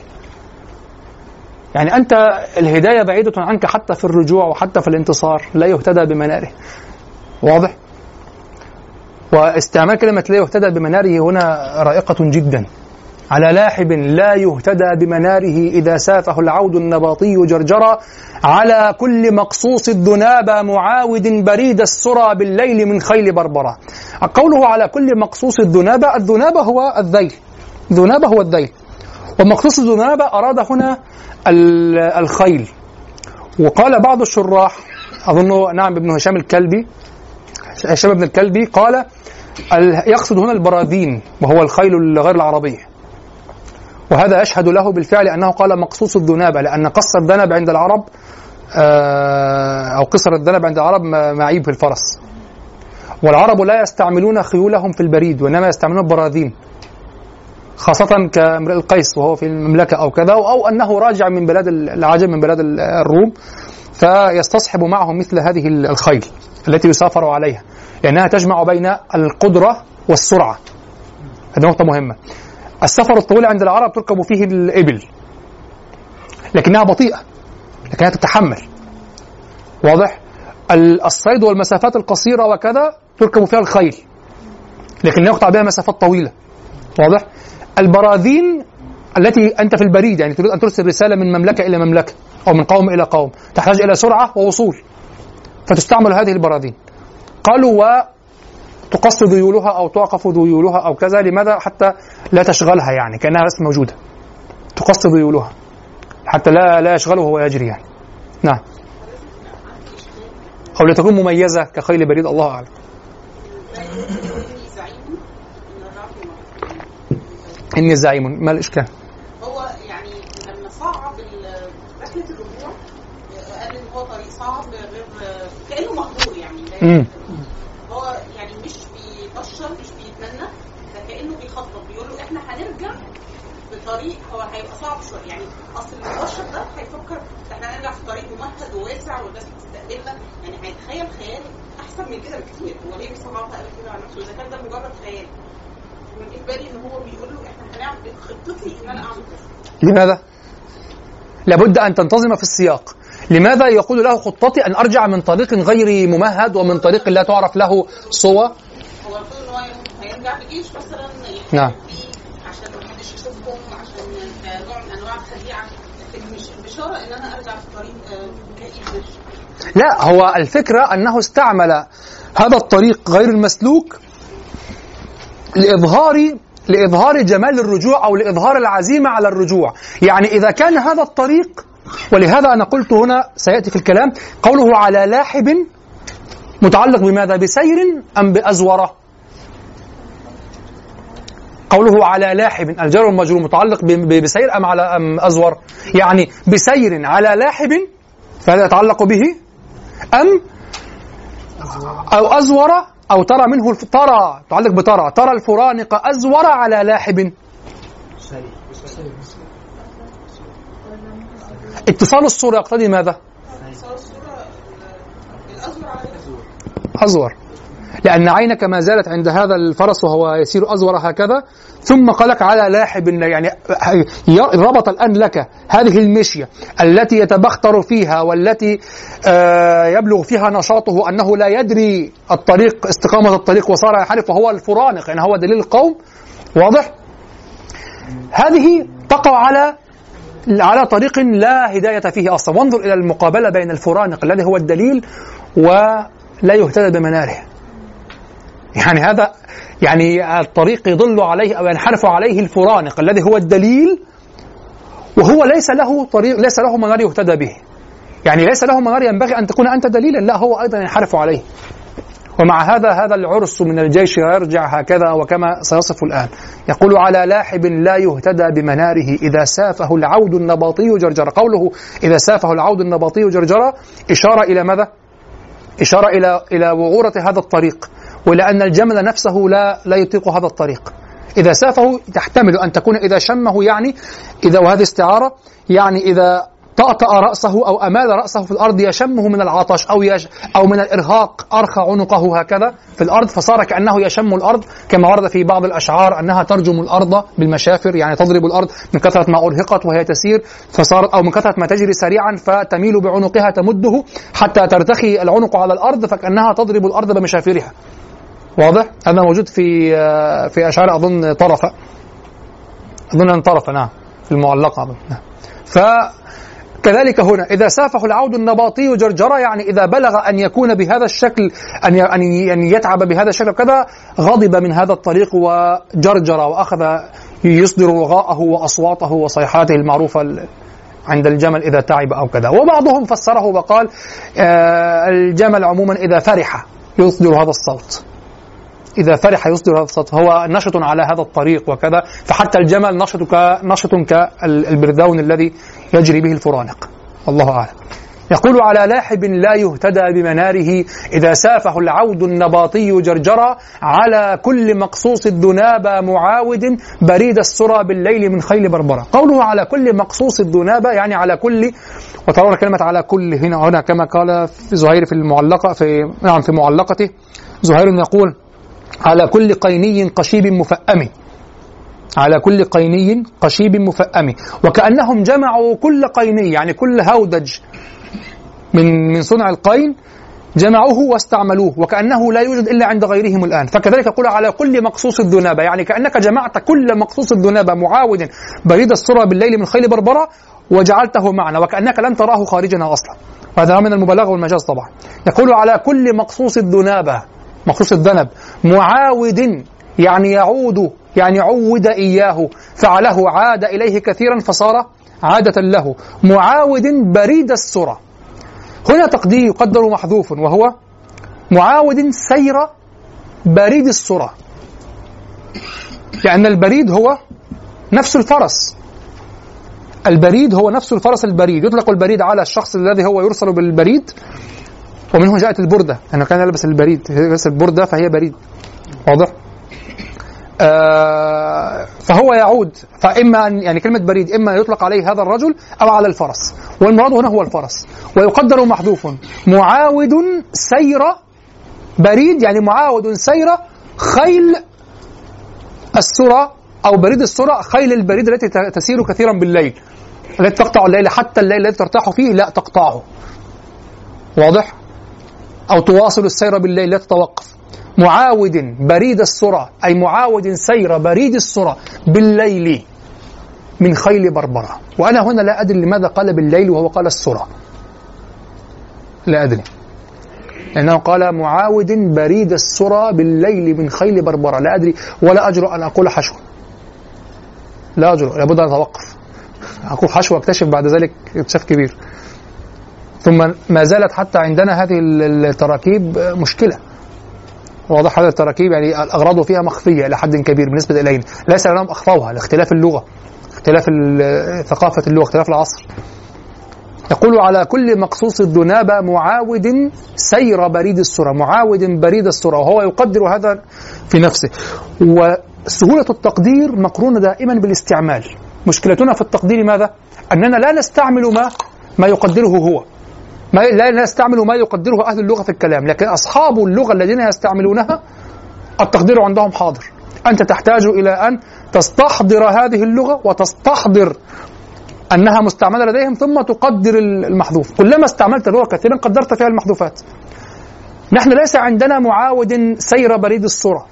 يعني أنت الهداية بعيدة عنك حتى في الرجوع وحتى في الانتصار لا يهتدى بمناره واضح؟ واستعمال كلمة لا يهتدى بمناره هنا رائقة جدا. على لاحب لا يهتدى بمناره إذا سافه العود النباطي جرجرا. على كل مقصوص الذناب معاود بريد السرى بالليل من خيل بربرة قوله على كل مقصوص الذناب الذناب هو الذيل. ذناب هو الذيل. ومقصوص الذناب أراد هنا ال- الخيل. وقال بعض الشراح أظنه نعم ابن هشام الكلبي هشام بن الكلبي قال ال- يقصد هنا البراذين وهو الخيل غير العربية وهذا يشهد له بالفعل أنه قال مقصوص الذنابه لأن قص الذنب عند العرب آه، أو قصر الذنب عند العرب معيب في الفرس. والعرب لا يستعملون خيولهم في البريد وإنما يستعملون البراذين خاصة كامرئ القيس وهو في المملكة أو كذا أو أنه راجع من بلاد العجم من بلاد ال- الروم فيستصحب معه مثل هذه ال- الخيل التي يسافر عليها لأنها تجمع بين القدرة والسرعة. هذه نقطة مهمة. السفر الطويل عند العرب تركب فيه الإبل. لكنها بطيئة لكنها تتحمل. واضح؟ ال- الصيد والمسافات القصيرة وكذا تركب فيها الخيل لكن يقطع بها مسافات طويلة. واضح؟ البراذين التي أنت في البريد يعني تريد أن ترسل رسالة من مملكة إلى مملكة أو من قوم إلى قوم تحتاج إلى سرعة ووصول فتستعمل هذه البراذين قالوا تقص ذيولها أو توقف ذيولها أو كذا لماذا حتى لا تشغلها يعني؟ كأنها بس موجودة. تقص ذيولها حتى لا لا يشغله وهو يجري يعني. نعم. أو لتكون مميزة كخيل بريد الله أعلم. إني زعيم. ما الإشكال؟ هو يعني لما صعب رحلة الرجوع قال إن هو طريق صعب غير كأنه مقدور يعني امم هو يعني مش بيبشر مش بيتمنى ده كانه بيخطط بيقول له إحنا هنرجع بطريق هو هيبقى صعب شوية يعني أصل المبشر ده هيفكر إحنا هنرجع في طريق ممهد وواسع والناس بتستقبلنا. يعني هيتخيل خيال أحسن من كده بكتير. هو ليه بيصعبها قوي كده على نفسه؟ إذا كان ده مجرد خيال. بالنسبة لي إن هو بيقول له إحنا هنعمل خطتي إن أنا أعمل كذا لماذا؟ لابد أن تنتظم في السياق. لماذا يقول له خطتي أن أرجع من طريق غير ممهد ومن طريق لا تعرف له صوى هو المفروض إن هو هيرجع بجيش مثلا نعم. فيه عشان ما حدش يشوفهم عشان كنوع من انواع الخديعه لكن مش أنا آه، لا هو الفكرة أنه استعمل هذا الطريق غير المسلوك لإظهار لإظهار جمال الرجوع أو لإظهار العزيمة على الرجوع. يعني إذا كان هذا الطريق ولهذا أنا قلت هنا سيأتي في الكلام قوله على لاحب متعلق بماذا؟ بسير أم بأزورة قوله على لاحب الجار والمجرور متعلق بسير أم على أم أزور؟ يعني بسير على لاحب فهذا يتعلق به؟ أم أو أزور أو ترى منه الف... ترى تعلق بترى ترى الفرانق أزور على لاحب اتصال الصورة يقتضي ماذا؟ أزور. لأن عينك ما زالت عند هذا الفرس وهو يسير أزور هكذا ثم قالك على لاحب يعني ربط الآن لك هذه المشية التي يتبختر فيها والتي آه، يبلغ فيها نشاطه أنه لا يدري الطريق استقامة الطريق وصار ينحرف وهو الفرانق يعني هو دليل القوم. واضح؟ هذه تقع على على طريق لا هداية فيه أصلا. وانظر إلى المقابلة بين الفرانق الذي هو الدليل ولا يهتدى بمناره يعني هذا يعني الطريق يضل عليه أو ينحرف عليه الفرانق الذي هو الدليل وهو ليس له طريق ليس له منار يهتدى به. يعني ليس له منار ينبغي أن تكون أنت دليلا لا هو أيضا ينحرف عليه. ومع هذا هذا العرس من الجيش يرجع هكذا وكما سيصف الآن. يقول على لاحب لا يهتدى بمناره إذا سافه العود النباطي جرجرة قوله إذا سافه العود النباطي جرجرة إشارة إلى ماذا؟ إشارة إلى إلى وعورة هذا الطريق. وإلى أن الجمل نفسه لا لا يطيق هذا الطريق. إذا سافه تحتمل أن تكون إذا شمه يعني إذا وهذه استعارة يعني إذا طأطأ رأسه أو أمال رأسه في الأرض يشمه من العطش أو يش أو من الإرهاق أرخى عنقه هكذا في الأرض فصار كأنه يشم الأرض كما ورد في بعض الأشعار أنها ترجم الأرض بالمشافر يعني تضرب الأرض من كثرة ما أرهقت وهي تسير فصارت أو من كثرة ما تجري سريعا فتميل بعنقها تمده حتى ترتخي العنق على الأرض فكأنها تضرب الأرض بمشافرها. واضح؟ هذا موجود في في أشعار أظن طرفة أظن أن طرفة نعم في المعلقة أظن نعم. ف كذلك هنا إذا سافه العود النباطي جرجرة يعني إذا بلغ أن يكون بهذا الشكل أن أن يتعب بهذا الشكل وكذا غضب من هذا الطريق وجرجر وأخذ يصدر رغاءه وأصواته وصيحاته المعروفة عند الجمل إذا تعب أو كذا وبعضهم فسره وقال آه الجمل عموما إذا فرح يصدر هذا الصوت إذا فرح يصدر هذا الصوت هو نشط على هذا الطريق وكذا فحتى الجمل نشط نشط كالبردون الذي يجري به الفرانق. الله أعلم. يقول على لاحب لا يهتدى بمناره إذا سافه العود النباطي جرجرا على كل مقصوص الذنابة معاود بريد السرى بالليل من خيل بربرة قوله على كل مقصوص الذنابة يعني على كل وترون كلمة على كل هنا هنا كما قال في زهير في المعلقة في نعم في معلقته. زهير يقول على كل قيني قشيب مفأم. على كل قيني قشيب مفأم. وكأنهم جمعوا كل قيني يعني كل هودج من من صنع القين جمعوه واستعملوه وكأنه لا يوجد إلا عند غيرهم الآن. فكذلك يقول على كل مقصوص الذنابة يعني كأنك جمعت كل مقصوص الذنابة معاود بريد السرى بالليل من خيل بربرة وجعلته معنا وكأنك لن تراه خارجنا أصلا. وهذا من المبالغة والمجاز طبعا. يقول على كل مقصوص الذنابة مقصوص الذنب. معاود يعني يعود يعني عود إياه. فعله عاد إليه كثيرا فصار عادة له. معاود بريد السرى. هنا تقدير يقدر محذوف وهو معاود سير بريد السرى. لأن البريد هو نفس الفرس. البريد هو نفس الفرس البريد. يطلق البريد على الشخص الذي هو يرسل بالبريد. ومنه جاءت البردة أنه كان يلبس البريد يلبس البردة فهي بريد. واضح؟ آه فهو يعود فإما أن يعني كلمة بريد إما يطلق عليه هذا الرجل أو على الفرس. والمراد هنا هو الفرس. ويقدر محذوف معاود سير بريد يعني معاود سير خيل السرى أو بريد السرى خيل البريد التي تسير كثيرا بالليل. التي تقطع الليل حتى الليل الذي ترتاح فيه لا تقطعه. واضح؟ أو تواصل السير بالليل لا تتوقف معاود بريد السرى أي معاود سير بريد السرى بالليل من خيل بربرة. وأنا هنا لا أدري لماذا قال بالليل وهو قال السرى. لا أدري. لأنه قال معاود بريد السرى بالليل من خيل بربرا. لا أدري ولا أجرؤ أن أقول حشو. لا أجرؤ لابد أن أتوقف. أقول حشو واكتشف بعد ذلك اكتشاف كبير. ثم ما زالت حتى عندنا هذه التراكيب مشكلة. واضح هذه التراكيب يعني الأغراض فيها مخفية إلى حد كبير بالنسبة إلينا. ليس لأنهم أخفوها لاختلاف اللغة اختلاف ال- ثقافة اللغة اختلاف العصر. يقول على كل مقصوص الذنابة معاود سير بريد السرى معاود بريد السرى وهو يقدر هذا في نفسه. وسهولة التقدير مقرونة دائما بالاستعمال. مشكلتنا في التقدير ماذا؟ أننا لا نستعمل ما ما يقدره هو. ما لا نستعمل ما يقدره أهل اللغة في الكلام لكن أصحاب اللغة الذين يستعملونها التقدير عندهم حاضر. أنت تحتاج إلى أن تستحضر هذه اللغة وتستحضر أنها مستعملة لديهم ثم تقدر المحذوف. كلما استعملت اللغة كثيرا قدرت فيها المحذوفات. نحن ليس عندنا معاود سير بريد السرعة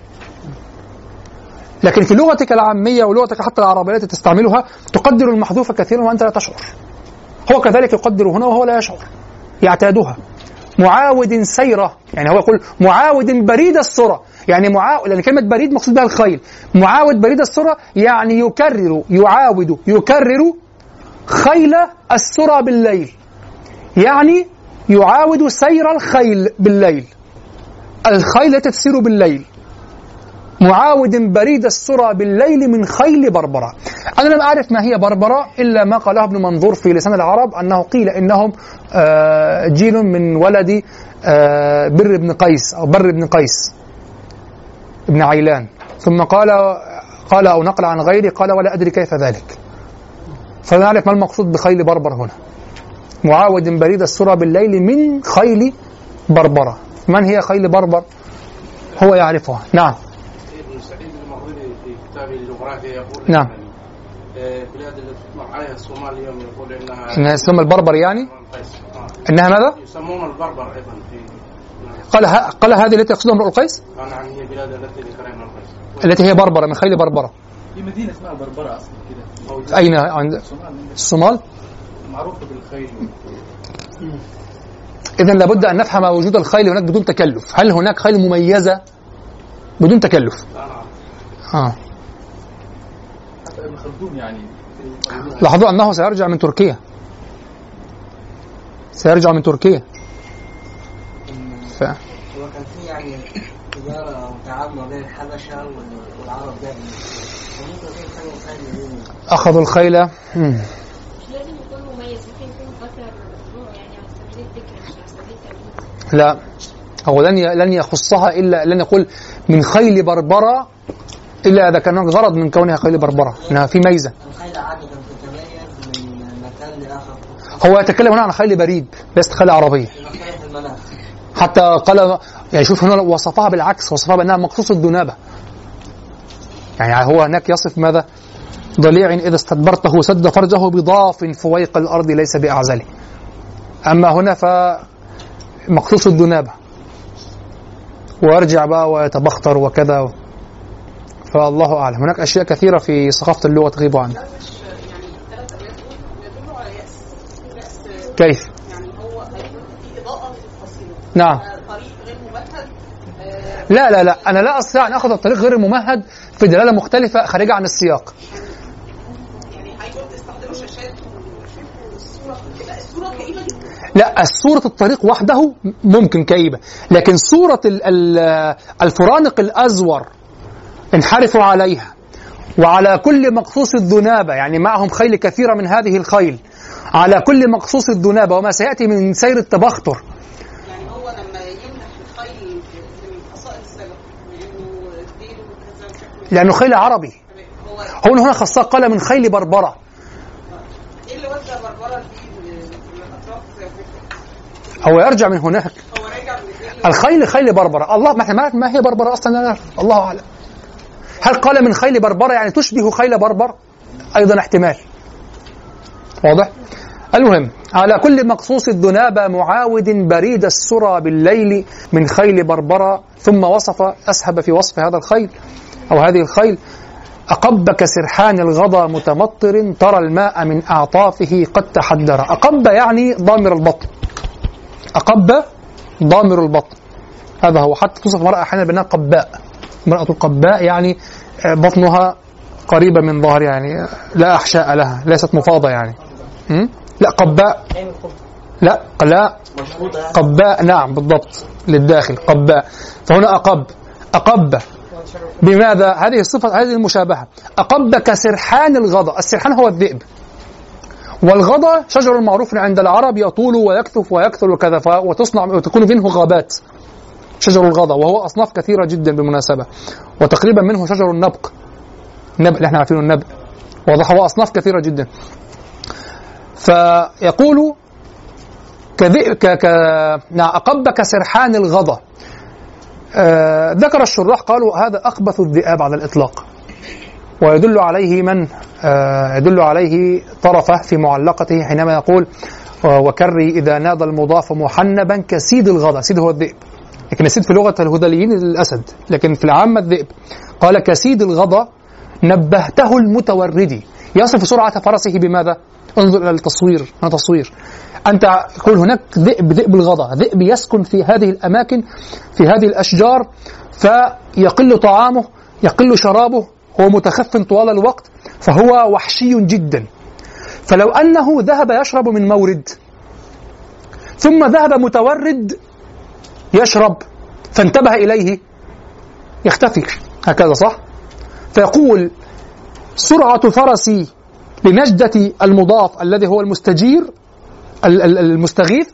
لكن في لغتك العامية ولغتك حتى العربية التي تستعملها تقدر المحذوف كثيرا وأنت لا تشعر. هو كذلك يقدر هنا وهو لا يشعر. يعتادها. معاود سيرة يعني هو يقول معاود بريد السرى يعني معاود لأن كلمة بريد مقصود بها الخيل. معاود بريد السرى يعني يكرر يعاود يكرر خيل السرى بالليل. يعني يعاود سير الخيل بالليل. الخيل التي تسير بالليل. معاود بريد السرى بالليل من خيل بربرة. أنا لم أعرف ما هي بربرة إلا ما قاله ابن منظور في لسان العرب أنه قيل إنهم آه، جيل من ولد آه، بر بن قيس أو بر بن قيس ابن عيلان. ثم قال قال أو نقل عن غيره قال ولا أدري كيف ذلك. فنعرف ما المقصود بخيل بربر هنا. معاود بريد السرى بالليل من خيل بربرة. من هي خيل بربر؟ هو يعرفها. نعم. كتابه الجغرافيا يقول نعم. إن البلاد التي تطلق عليها الصومال اليوم يقول إنها إنها اسمها البربر يعني. آه. إنها ماذا؟ يسمون البربر أيضا في قال ه... قال هذه التي يقصدها امرؤ القيس؟ نعم هي بلاد التي ذكرها القيس. التي هي بربرة من خيل بربرة. في مدينة اسمها بربرة أصلا كده. موجودة. أين؟ عند في الصومال. الصومال معروفة بالخيل. إذا لابد أن نفهم وجود الخيل هناك بدون تكلف. هل هناك خيل مميزة بدون تكلف؟ آه. يعني. لاحظوا أنه سيرجع من تركيا. سيرجع من تركيا. ف... هو كان في يعني تجارة أو تعامل ما بين الحبشة وال- والعرب خير يمين أخذوا الخيل. مش لازم يكون مميز ممكن يكون يعني على سبيل الذكر مش على سبيل التمييز لا هو لن ي- لن يخصها إلا لن يقول من خيل بربرة إلا إذا كان هناك غرض من كونها خيل بربرة إنها في ميزة. هو يتكلم هنا عن خيل بريد ليست خيل عربية. حتى قال يعني شوف هنا وصفها بالعكس وصفها بأنها مقصوص الدنابة. يعني هو هناك يصف ماذا؟ ضليع إذا استدبرته سد فرجه بضاف فويق الأرض ليس بأعزله أما هنا فمقصوص الدنابة. ويرجع بقى ويتبختر وكذا. فالله أعلم هناك أشياء كثيرة في ثقافة اللغة تغيب يأس كيف؟ نعم. لا لا لا أنا لا أستطيع أن أخذ الطريق غير الممهد في دلالة مختلفة خارجة عن السياق لا الصورة الطريق وحده ممكن كئيبة لكن صورة ال- ال- الفرانق الأزور انحرفوا عليها. وعلى كل مقصوص الذنابة يعني معهم خيل كثيرة من هذه الخيل. على كل مقصوص الذنابة وما سيأتي من سير التبختر. يعني هو لما يمنح الخيل من خصائص لأنه خيل عربي. هو هنا خاصة قال من خيل بربرة. إيه اللي ودى بربرة دي؟ هو يرجع من هناك. هو راجع من الخيل خيل بربرة. الله ما إحنا ما هي بربرة أصلا؟ لا نعرف الله أعلم. هل قال من خيل بربرة يعني تشبه خيل بربر؟ أيضا احتمال. واضح؟ المهم على كل مقصوص الذنابة معاود بريد السرى بالليل من خيل بربرة ثم وصف أسهب في وصف هذا الخيل أو هذه الخيل أقب كسرحان الغضا متمطر ترى الماء من أعطافه قد تحدر. أقب يعني ضامر البطن. أقب ضامر البطن. هذا هو. حتى توصف المرأة أحيانا بأنها قباء. امرأة القباء يعني آه، بطنها قريبة من ظهر يعني لا أحشاء لها ليست مفاضة يعني? لا قباء. لا لا قباء نعم بالضبط للداخل قباء. فهنا أقب. أقب. بماذا؟ هذه الصفة هذه المشابهة. أقب كسرحان الغضا السرحان هو الذئب. والغضا شجر معروف عند العرب يطول ويكثف ويكثر وكذا وتصنع وتكون منه غابات. شجر الغضا وهو أصناف كثيرة جدا بالمناسبة وتقريبا منه شجر النبق. النبق اللي إحنا عارفينه النبق. واضح هو أصناف كثيرة جدا. فيقول كذئب ك... ك... نعم أقب كسرحان الغضا آه ذكر الشراح قالوا هذا أخبث الذئاب على الإطلاق. ويدل عليه من؟ آه يدل عليه طرفه في معلقته حينما يقول آه، وكري إذا نادى المضاف محنبا كسيد الغضا سيد هو الذئب. لكن السيد في لغة الهذليين الأسد لكن في العامة الذئب. قال كسيد الغضا نبهته المتوردي. يصف سرعة فرسه بماذا؟ انظر إلى التصوير هذا تصوير؟ أنت يقول هناك ذئب ذئب الغضا ذئب يسكن في هذه الأماكن في هذه الأشجار فيقل طعامه يقل شرابه هو متخف طوال الوقت فهو وحشي جدا. فلو أنه ذهب يشرب من مورد ثم ذهب متورد يشرب فانتبه إليه. يختفي. هكذا صح؟ فيقول سرعة فرسي لنجدة المضاف الذي هو المستجير ال- ال- المستغيث.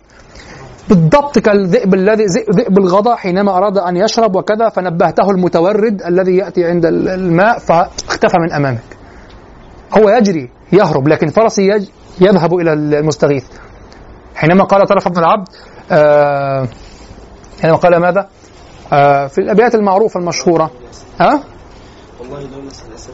بالضبط كالذئب الذي ذئب الغضا حينما أراد أن يشرب وكذا فنبهته المتورد الذي يأتي عند ال- الماء فاختفى من أمامك. هو يجري يهرب لكن فرسي يذهب إلى المستغيث. حينما قال طرف بن العبد آه حينما قال ماذا؟ آه في الأبيات المعروفة المشهورة. ها؟ ثلاثة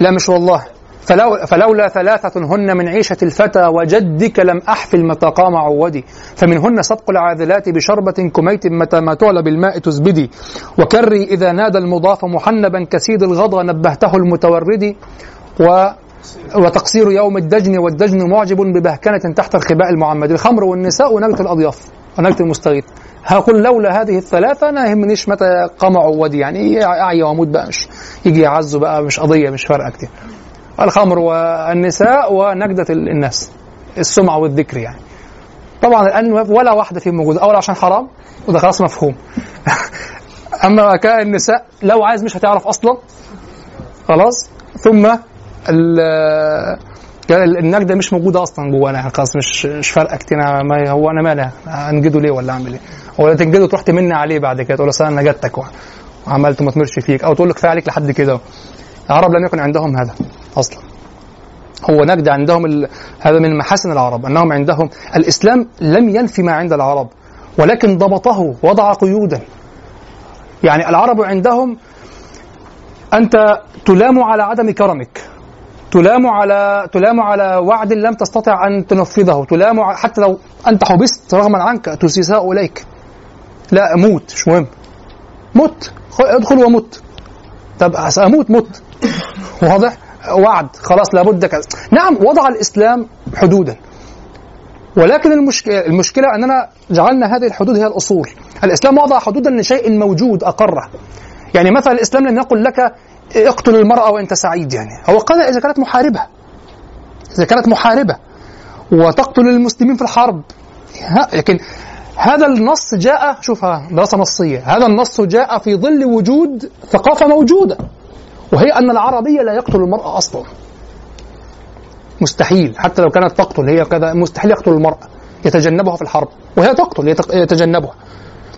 لا مش والله. فلو فلولا ثلاثة هن من عيشة الفتى وجدك لم أحفل متى قام عودي. فمنهن سبق العاذلات بشربة كميت متى ما تعلى بالماء تزبدي. وكري إذا نادى المضاف محنبا كسيد الغضا نبهته المتوردي و وتقصير يوم الدجن والدجن معجب ببهكنة تحت الخباء المعمد. الخمر والنساء ونجدة الأضياف. ونجدة المستغيث. هقول لولا هذه الثلاثة أنا يهمنيش متى قام عودي يعني أعيا وأموت بقى مش يجي يعزوا بقى مش قضية مش فارقة كتير. الخمر والنساء ونجدة ال- الناس السمعة والذكر يعني. طبعا الآن ولا واحدة فيهم موجودة أولا عشان حرام وده خلاص مفهوم. أما كان النساء لو عايز مش هتعرف أصلا. خلاص؟ ثم ال- النجدة مش موجودة أصلا جوانا يعني خلاص مش مش فارقة كتير هو أنا مالي أنجده ليه ولا أعمل إيه؟ ولا تنجده تروح تمن عليه بعد كده تقول له أنا نجدتك وعملت وما تمرش فيك أو تقول له كفاية عليك لحد كده. العرب لم يكن عندهم هذا أصلا. هو نجد عندهم ال... هذا من محاسن العرب أنهم عندهم الإسلام لم ينفي ما عند العرب ولكن ضبطه وضع قيودا. يعني العرب عندهم أنت تلام على عدم كرمك تلام على تلام على وعد لم تستطع أن تنفذه تلام حتى لو أنت حبست رغما عنك تسيساء إليك. لا موت مش مهم. مت. ادخل ومت. طب ساموت مت. واضح؟ وعد. خلاص لابد كذا. نعم وضع الإسلام حدودا. ولكن المشكلة المشكلة أننا جعلنا هذه الحدود هي الأصول. الإسلام وضع حدودا لشيء موجود أقره. يعني مثلا الإسلام لم يقل لك اقتل المرأة وأنت سعيد يعني. هو قال إذا كانت محاربة. إذا كانت محاربة. وتقتل المسلمين في الحرب. لكن هذا النص جاء شوفها دراسة نصية. هذا النص جاء في ظل وجود ثقافة موجودة وهي أن العربي لا يقتل المرأة أصلا. مستحيل حتى لو كانت تقتل هي كذا مستحيل يقتل المرأة يتجنبها في الحرب وهي تقتل يتجنبها.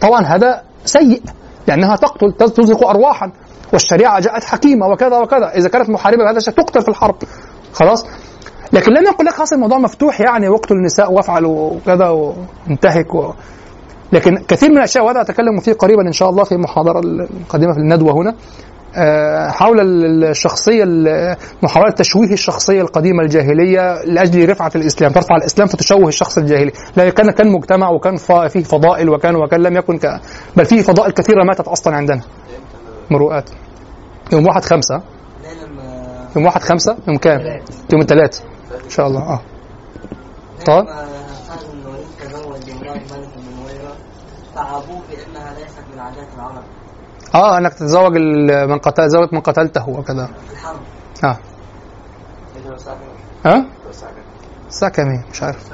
طبعا هذا سيء لأنها تقتل تزهق ارواحا والشريعة جاءت حكيمة وكذا وكذا. إذا كانت محاربة بهذا الشيء تقتل في الحرب. خلاص؟ لكن لم يقل لك خلاص الموضوع مفتوح يعني واقتل النساء وافعل وكذا وانتهك و... لكن كثير من الأشياء وهذا أتكلم فيه قريبا إن شاء الله في المحاضره القادمة في الندوة هنا آه، حول ال- الشخصية ال- محاولة تشويه الشخصية القديمة الجاهلية لأجل رفعة الإسلام، ترفع الإسلام فتشوه الشخص الجاهلي، لا كان كان مجتمع وكان فيه فضائل وكان وكان لم يكن ك... بل فيه فضائل كثيرة ماتت أصلا عندنا. مروءات. يوم واحد خمسة يوم واحد خمسة يوم كام؟ يوم الثلاث إن شاء الله آه. طيب بأنها ليست من عادات العرب. آه أنك تتزوج من قتل زوجة من قتلته وكذا. الحرب. آه. ها؟ الساعة كام هي؟ مش عارف.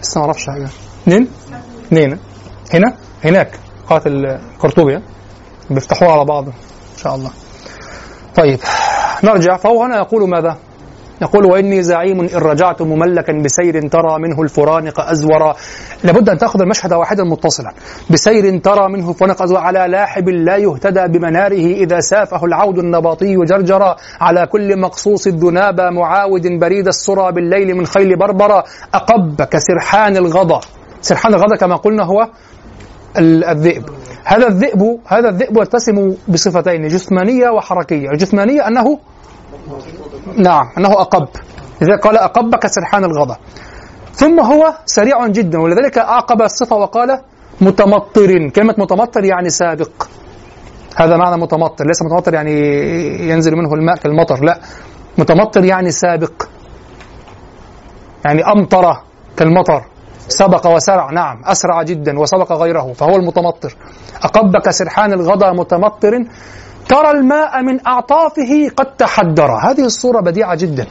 لسه ما أعرفش حاجة. اثنين؟ اثنين هنا؟ هناك. قاتل القرطبي ها؟ بيفتحوها على بعض. إن شاء الله. طيب. نرجع. فهو هنا يقول ماذا؟ يقول وإني زعيم إن رجعت مملكا بسير ترى منه الفرانق أزورا لابد أن تأخذ المشهد واحدا متصلا. بسير ترى منه الفرانق أزورا على لاحب لا يهتدى بمناره إذا سافه العود النباطي جرجرا. على كل مقصوص الذناب معاود بريد السرى بالليل من خيل بربرة أقب كسرحان الغضا سرحان الغضا كما قلنا هو ال- الذئب. هذا الذئب هذا الذئب يتسم بصفتين جسمانية وحركية. الجسمانية أنه نعم أنه أقب. لذلك قال أقب كسرحان الغضا ثم هو سريع جدا ولذلك أعقب الصفة وقال متمطر. كلمة متمطر يعني سابق. هذا معنى متمطر. ليس متمطر يعني ينزل منه الماء كالمطر لا. متمطر يعني سابق. يعني أمطر كالمطر. سبق وسرع نعم. أسرع جدا وسبق غيره فهو المتمطر. أقب كسرحان الغضا متمطر ترى الماء من أعطافه قد تحدر. هذه الصورة بديعة جدا.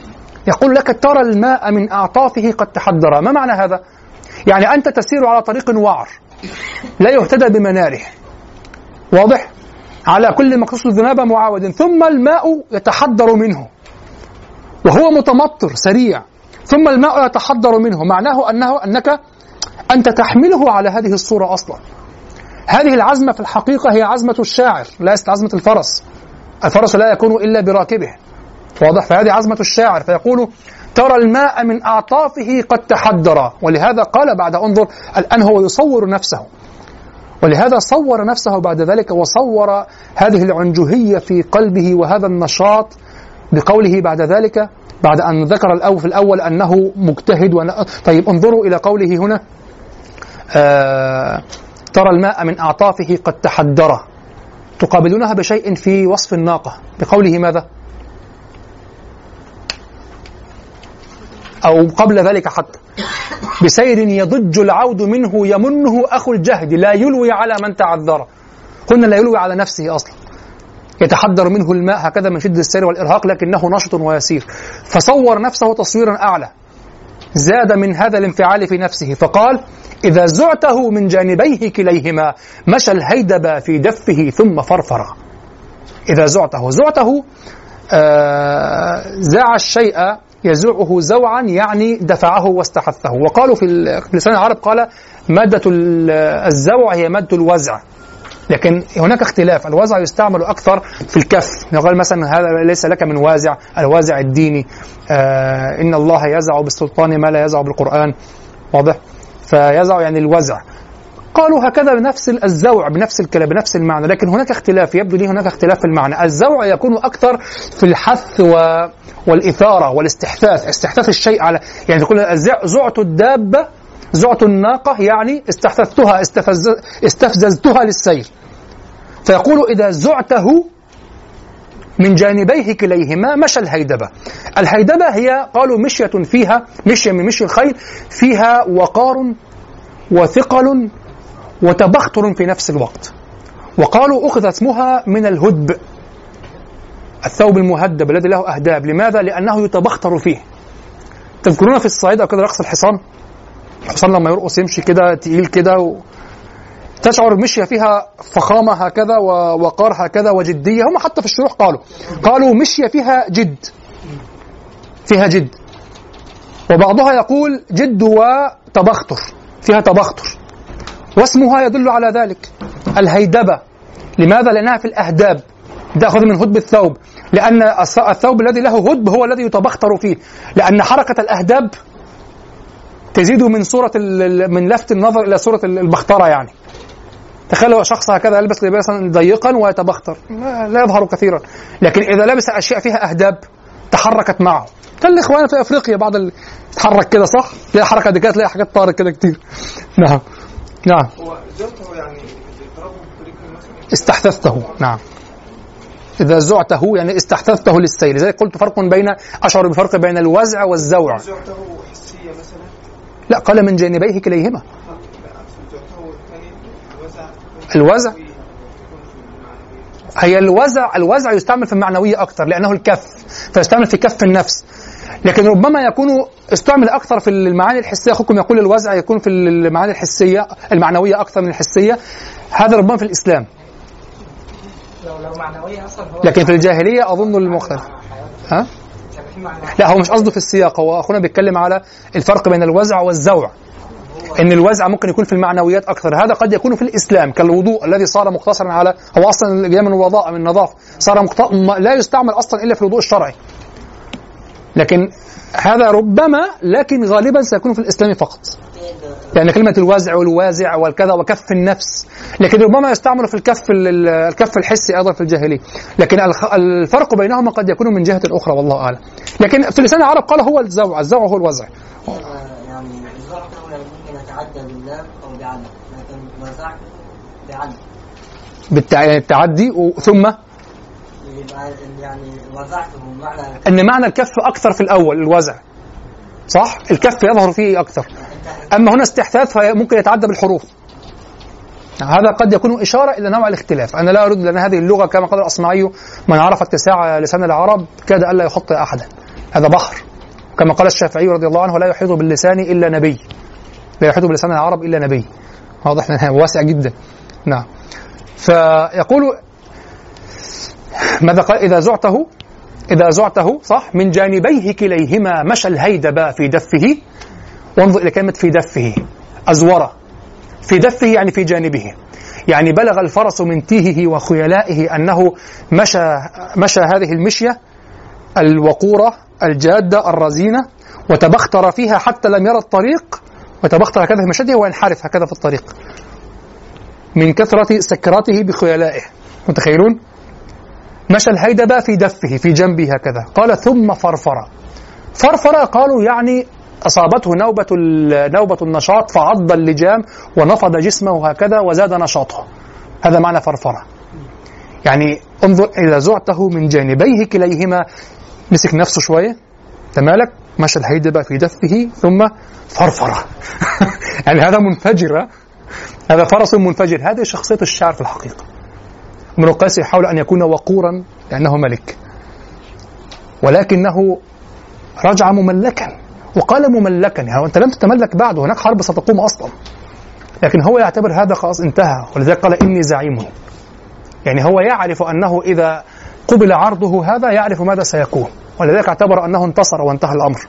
يقول لك ترى الماء من أعطافه قد تحدر. ما معنى هذا؟ يعني أنت تسير على طريق وعر لا يهتدى بمناره. واضح؟ على كل مقصوص الذناب معاود ثم الماء يتحدر منه وهو متمطر سريع. ثم الماء يتحدر منه. معناه أنه أنك أنت تحمله على هذه الصورة أصلا. هذه العزمة في الحقيقة هي عزمة الشاعر ليست عزمة الفرس. الفرس لا يكون إلا براكبه. واضح؟ فهذه عزمة الشاعر. فيقول ترى الماء من أعطافه قد تحدر. ولهذا قال بعد انظر الآن هو يصور نفسه. ولهذا صور نفسه بعد ذلك وصور هذه العنجهية في قلبه وهذا النشاط بقوله بعد ذلك بعد أن ذكر الأول في الأول أنه مجتهد ون... طيب انظروا إلى قوله هنا. آه... ترى الماء من أعطافه قد تحدر تقابلونها بشيء في وصف الناقة. بقوله ماذا؟ أو قبل ذلك حتى. بسير يضج العود منه يمنه أخو الجهد. لا يلوي على من تعذر. قلنا لا يلوي على نفسه أصلا. يتحدر منه الماء هكذا من شدة السير والإرهاق لكنه نشط ويسير. فصور نفسه تصويرا أعلى. زاد من هذا الانفعال في نفسه فقال إذا زعته من جانبيه كليهما مشى الهيدب في دفه ثم فرفر. إذا زعته زعته آه زاع الشيء يزوعه زوعا يعني دفعه واستحثه. وقالوا في لسان العرب قال مادة الزوع هي مادة الوزع. لكن هناك اختلاف. الوزع يستعمل أكثر في الكف. يقال مثلا هذا ليس لك من وازع الوازع الديني. آه إن الله يزع بالسلطان ما لا يزع بالقرآن. واضح؟ فيزع يعني الوزع. قالوا هكذا بنفس الزوع بنفس الكلام بنفس المعنى. لكن هناك اختلاف يبدو لي هناك اختلاف في المعنى. الزوع يكون أكثر في الحث و والإثارة والإستحثاث. استحثاث الشيء على يعني تقول زعت الدابة زعت الناقة يعني استحثثتها استفز استفززتها للسير فيقول إذا زعته من جانبيه كليهما مشى الهيدبة. الهيدبة هي قالوا مشية فيها مشية من مشي الخيل فيها وقار وثقل وتبختر في نفس الوقت. وقالوا أخذ اسمها من الهدب الثوب المهدب الذي له أهداب. لماذا؟ لأنه يتبختر فيه. تذكرون في الصعيد أو كده رقص الحصان؟ الحصان لما يرقص يمشي كده تقيل كده و... تشعر مشية فيها فخامة هكذا ووقار هكذا وجدية. هم حتى في الشروح قالوا قالوا مشية فيها جد فيها جد. وبعضها يقول جد وتبختر فيها تبختر. واسمها يدل على ذلك الهيدبة. لماذا؟ لأنها في الأهداب. تأخذ من هدب الثوب. لأن الثوب الذي له هدب هو الذي يتبختر فيه. لأن حركة الأهداب تزيد من صورة من لفت النظر إلى صورة البخترة يعني. تخيل شخص هكذا يلبس لباسا ضيقا ويتبختر. لا يظهر كثيرا. لكن إذا لبس أشياء فيها أهداب تحركت معه. كالإخوان في أفريقيا بعض ال... تحرك كده صح؟ تلاقي حركة دي كده تلاقي حاجات طارت كده كتير. نعم. نعم. هو يعني استحثثته نعم. إذا زعته يعني استحثثته للسير. لذلك قلت فرق بين أشعر بفرق بين الوزع والزوع. مثلا لا قال من جانبيه كليهما. الوزع. هي الوزع الوزع يستعمل في المعنوية أكثر لأنه الكف فيستعمل في كف النفس. لكن ربما يكون استعمل أكثر في المعاني الحسية. أخوكم يقول الوزع يكون في المعاني الحسية المعنوية أكثر من الحسية. هذا ربما في الإسلام. لو لو معنوية أصلا هو لكن في الجاهلية أظن المختلف ها؟ لا هو مش قصده في السياق. هو أخونا بيتكلم على الفرق بين الوزع والزوع. إن الوزع ممكن يكون في المعنويات أكثر. هذا قد يكون في الإسلام كالوضوء الذي صار مقتصرا على هو أصلا جاي من الوضاء من النظافه صار مقت... لا يستعمل أصلا إلا في الوضوء الشرعي. لكن هذا ربما لكن غالبا سيكون في الإسلام فقط. يعني كلمة الوازع والوازع والكذا وكف النفس. لكن ربما يستعمل في الكف ال- ال- الكف الحسي أيضا في الجاهلية. لكن الفرق بينهما قد يكون من جهة أخرى والله أعلم. لكن في لسان العرب قال هو الزوع الزوع هو الوزع. يعني الزرع هو ممكن يتعدى بالله أو بعدم لكن وزعت بعدم بالتع- التعدي و- ثم يعني وزعته بمعنى إن معنى الكف أكثر في الأول الوزع. صح؟ الكف يظهر فيه أكثر. أما هنا استحداث فممكن يتعدى بالحروف. هذا قد يكون إشارة إلى نوع الاختلاف. أنا لا أريد لأن هذه اللغة كما قال الأصمعي من عرف اتساع لسان العرب كاد ألا يخطئ أحدا. هذا بحر. كما قال الشافعي رضي الله عنه لا يحيط باللسان إلا نبي. لا يحيط بلسان العرب إلا نبي. واضح واسع جدا. نعم. فيقول ماذا قال؟ إذا زعته إذا زعته صح؟ من جانبيه كليهما مشى الهيدبا في دفه. وانظر إلى كلمة في دفه أزورة في دفه يعني في جانبه. يعني بلغ الفرس من تيهه وخيلائه أنه مشى مشى هذه المشية الوقورة الجادة الرزينة وتبختر فيها حتى لم يرى الطريق وتبختر هكذا في مشيته وينحرف هكذا في الطريق. من كثرة سكراته بخيلائه. متخيلون؟ مشى الهيدبة في دفه في جنبه هكذا. قال ثم فرفر. فرفر قالوا يعني أصابته نوبة نوبة النشاط فعض اللجام ونفض جسمه هكذا وزاد نشاطه. هذا معنى فرفرة. يعني انظر إذا زعته من جانبيه كليهما. مسك نفسه شوية. تمالك مشى الهيدبة في دفه ثم فرفر يعني هذا منفجر هذا فرس منفجر. هذه شخصية الشاعر في الحقيقة. ابن القيس يحاول أن يكون وقورا لأنه ملك. ولكنه رجع مملكا. وقال مملكا يعني أنت لم تتملك بعد هناك حرب ستقوم أصلا. لكن هو يعتبر هذا خلاص انتهى. ولذلك قال إني زعيم. يعني هو يعرف أنه إذا قبل عرضه هذا يعرف ماذا سيكون. ولذلك اعتبر أنه انتصر وانتهى الأمر.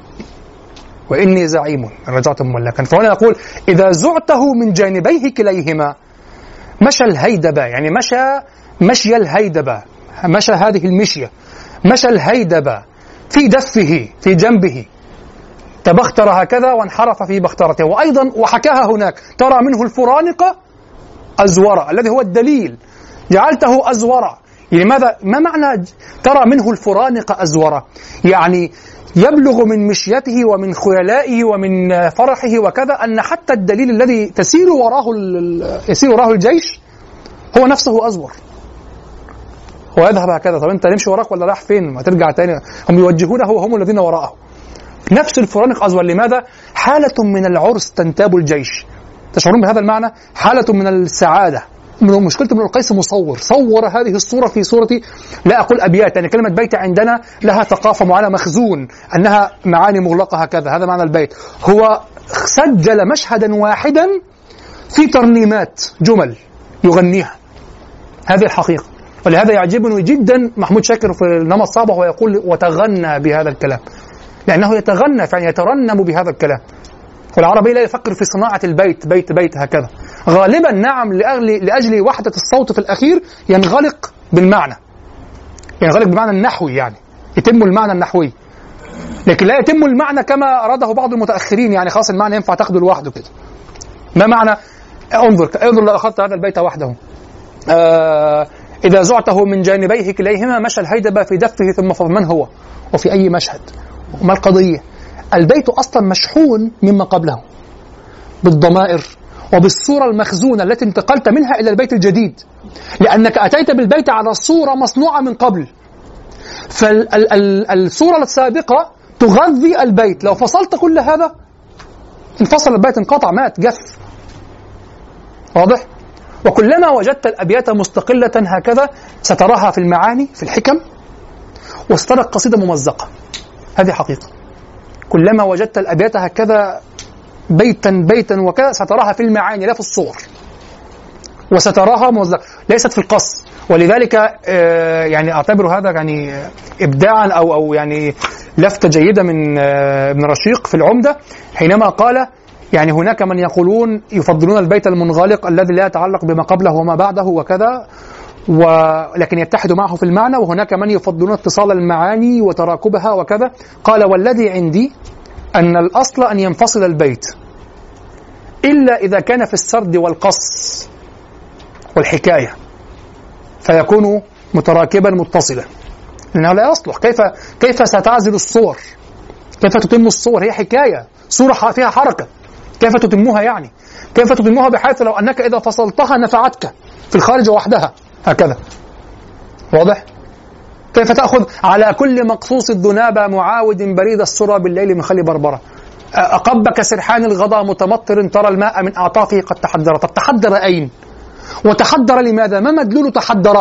وإني زعيم. رجعت مملكا. فهنا يقول إذا زعته من جانبيه كليهما مشى الهيدبة. يعني مشى مشي الهيدبة. مشى هذه المشية. مشى الهيدبة في دفه في جنبه. تبختر هكذا وانحرف في بخترته. وأيضا وحكاها هناك. ترى منه الفرانقة أزورا الذي هو الدليل. جعلته أزورا يعني ماذا؟ ما معنى ترى منه الفرانقة أزورا يعني يبلغ من مشيته ومن خيلائه ومن فرحه وكذا أن حتى الدليل الذي تسير وراه يسير وراه الجيش هو نفسه أزور. هو يذهب هكذا. طب أنت نمشي وراك ولا رايح فين؟ ما ترجع تاني. هم يوجهونه وهم الذين وراءه. نفس الفرانق أزور لماذا حالة من العرس تنتاب الجيش. تشعرون بهذا المعنى؟ حالة من السعادة. من مشكلة ابن القيس مصور. صور هذه الصورة في صورة لا أقول أبيات يعني كلمة بيت عندنا لها ثقافة معينة مخزون أنها معاني مغلقة هكذا. هذا معنى البيت. هو سجل مشهدا واحدا في ترنيمات جمل يغنيها. هذه الحقيقة. ولهذا يعجبني جدا محمود شاكر في النمط صعبة وهو يقول وتغنى بهذا الكلام. لأنه يتغنى فعلا يترنم بهذا الكلام. والعربي لا يفكر في صناعة البيت بيت بيت هكذا. غالبا نعم لأجل, وحدة الصوت في الأخير ينغلق بالمعنى. ينغلق بالمعنى النحوي يعني. يتم المعنى النحوي. لكن لا يتم المعنى كما أراده بعض المتأخرين يعني خلاص المعنى ينفع تاخده لوحده كده. ما معنى؟ انظر انظر لو أخذت هذا البيت وحده. آه إذا زعته من جانبيه كليهما مشى الهيدبة في دفه ثم فضل من هو؟ وفي أي مشهد؟ وما القضية؟ البيت أصلا مشحون مما قبله. بالضمائر وبالصورة المخزونة التي انتقلت منها إلى البيت الجديد. لأنك أتيت بالبيت على صورة مصنوعة من قبل. فالصورة السابقة تغذي البيت. لو فصلت كل هذا انفصل البيت انقطع مات جف واضح؟ وكلما وجدت الأبيات مستقلة هكذا ستراها في المعاني في الحكم. وسترى القصيدة ممزقة. هذه حقيقة. كلما وجدت الأبيات هكذا بيتا بيتا وكذا ستراها في المعاني لا في الصور. وستراها موزعة ليست في القص. ولذلك آه، يعني أعتبر هذا يعني ابداعا أو أو يعني لفته جيده من آه، ابن رشيق في العمدة حينما قال يعني هناك من يقولون يفضلون البيت المنغلق الذي لا يتعلق بما قبله وما بعده وكذا ولكن يتحد معه في المعنى وهناك من يفضلون اتصال المعاني وتراكبها وكذا. قال والذي عندي أن الأصل أن ينفصل البيت إلا إذا كان في السرد والقص والحكاية فيكون متراكبا متصلا. لأنه لا يصلح. كيف كيف ستعزل الصور؟ كيف تتم الصور؟ هي حكاية. صورة فيها حركة. كيف تتمها يعني؟ كيف تتمها بحيث لو أنك إذا فصلتها نفعتك في الخارج وحدها؟ هكذا. واضح؟ كيف تأخذ على كل مقصوص الذناب معاود بريد السرى بالليل من خلي بربرة؟ أقبك سرحان الغضا متمطر ترى الماء من أعطافه قد تحدر طب تحدر أين؟ وتحدر لماذا؟ ما مدلول تحدر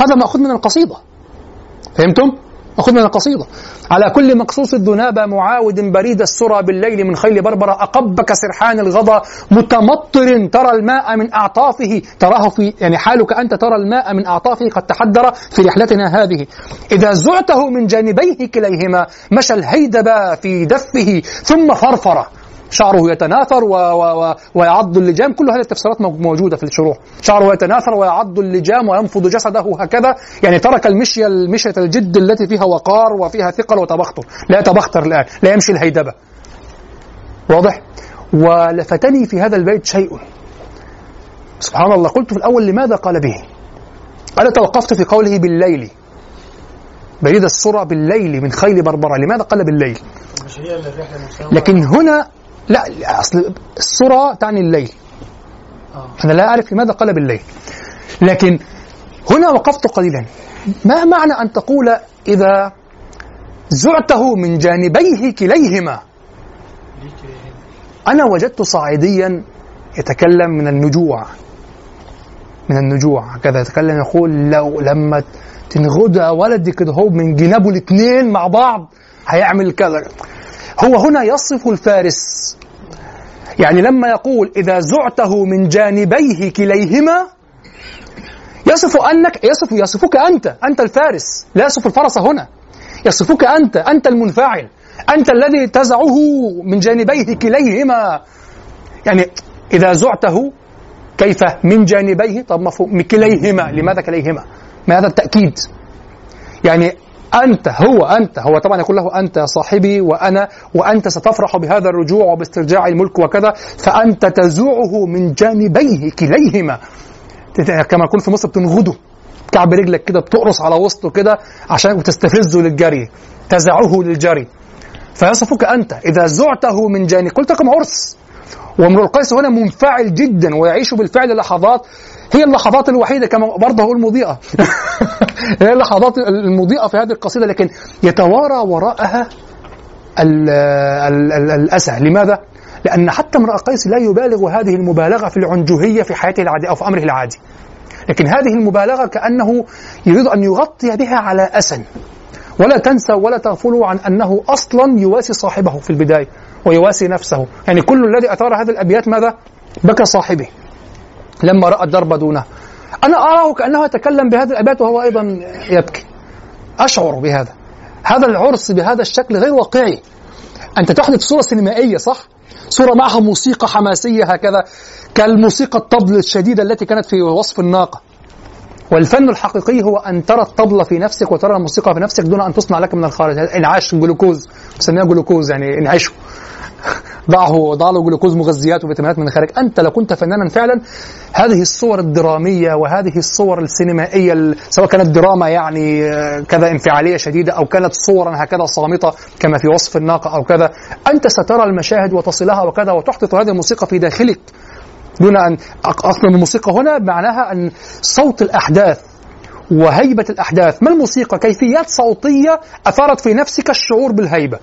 هذا مأخوذ من القصيدة. فهمتم؟ مأخوذ من القصيدة. على كل مقصوص الذناب معاود بريد السرى بالليل من خيل بربرة. أقبك سرحان الغضا متمطر ترى الماء من أعطافه. تراه في يعني حالك أنت ترى الماء من أعطافه قد تحدر في رحلتنا هذه. إذا زعته من جانبيه كليهما مشى الهيدب في دفه ثم فرفر. شعره يتناثر و و و ويعض اللجام. كل هذه التفسيرات موجودة في الشروح. شعره يتناثر ويعض اللجام وينفض جسده هكذا يعني ترك المشية المشية الجد التي فيها وقار وفيها ثقل وتبختر. لا يتبختر الآن لا يمشي الهيدبة. واضح؟ ولفتني في هذا البيت شيء. سبحان الله. قلت في الأول لماذا قال به؟ أنا توقفت في قوله بالليل. بريد السرى بالليل من خيل بربرة. لماذا قال بالليل؟ لكن هنا لا أصل السرى تعني الليل. أنا لا أعرف لماذا قال بالليل. لكن هنا وقفت قليلا. ما معنى أن تقول إذا زعته من جانبيه كليهما؟ أنا وجدت صعيديا يتكلم من النجوع. من النجوع. كذا يتكلم يقول لو لما تنغدها ولدي كده هو من جنابه الاثنين مع بعض هيعمل كذا. هو هنا يصف الفارس. يعني لما يقول إذا زعته من جانبيه كليهما يصف أنك يصف يصفك أنت أنت الفارس. لا يصف الفرس هنا. يصفك أنت أنت المنفعل أنت الذي تزعه من جانبيه كليهما. يعني إذا زعته كيف؟ من جانبيه طب مفهوم كليهما. لماذا كليهما؟ ما هذا التأكيد؟ يعني أنت هو أنت هو طبعا يقول له أنت صاحبي وأنا وأنت ستفرح بهذا الرجوع وباسترجاع الملك وكذا فأنت تزوعه من جانبيه كليهما. كما يكون في مصر بتنغده كعب رجلك كده بتقرص على وسطه كده عشان وتستفزه للجري تزعه للجري. فيصفك أنت إذا زعته من جانب قلت لكم عرس. وامرؤ القيس هنا منفعل جدا ويعيش بالفعل لحظات هي اللحظات الوحيدة كما برضه أقول مضيئة. هي اللحظات المضيئة في هذه القصيدة لكن يتوارى وراءها ال ال ال الأسى. لماذا؟ لأن حتى امرأ قيس لا يبالغ هذه المبالغة في العنجهية في حياته العادية أو في أمره العادي. لكن هذه المبالغة كأنه يريد أن يغطي بها على أسى. ولا تنسى ولا تغفلوا عن أنه أصلا يواسي صاحبه في البداية ويواسي نفسه. يعني كل الذي أثار هذه الأبيات ماذا؟ بكى صاحبه. لما رأى الدرب دونه. أنا أراه كأنه يتكلم بهذه الأبيات وهو أيضا يبكي. أشعر بهذا. هذا العرس بهذا الشكل غير واقعي. أنت تحدث صورة سينمائية صح؟ صورة معها موسيقى حماسية هكذا كالموسيقى الطبل الشديده التي كانت في وصف الناقة. والفن الحقيقي هو أن ترى الطبله في نفسك وترى الموسيقى في نفسك دون أن تصنع لك من الخارج. إنعاش جلوكوز نسميها جلوكوز يعني انعشه ضعه ضع له جلوكوز مغذيات وفيتامينات من الخارج. أنت لو كنت فنانا فعلا هذه الصور الدرامية وهذه الصور السينمائية سواء كانت دراما يعني آه، كذا انفعالية شديدة أو كانت صورا هكذا صامتة كما في وصف الناقة أو كذا أنت سترى المشاهد وتصلها وكذا وتحدث هذه الموسيقى في داخلك. دون أن أصلا الموسيقى هنا معناها أن صوت الأحداث وهيبة الأحداث ما الموسيقى؟ كيفيات صوتية أثارت في نفسك الشعور بالهيبة.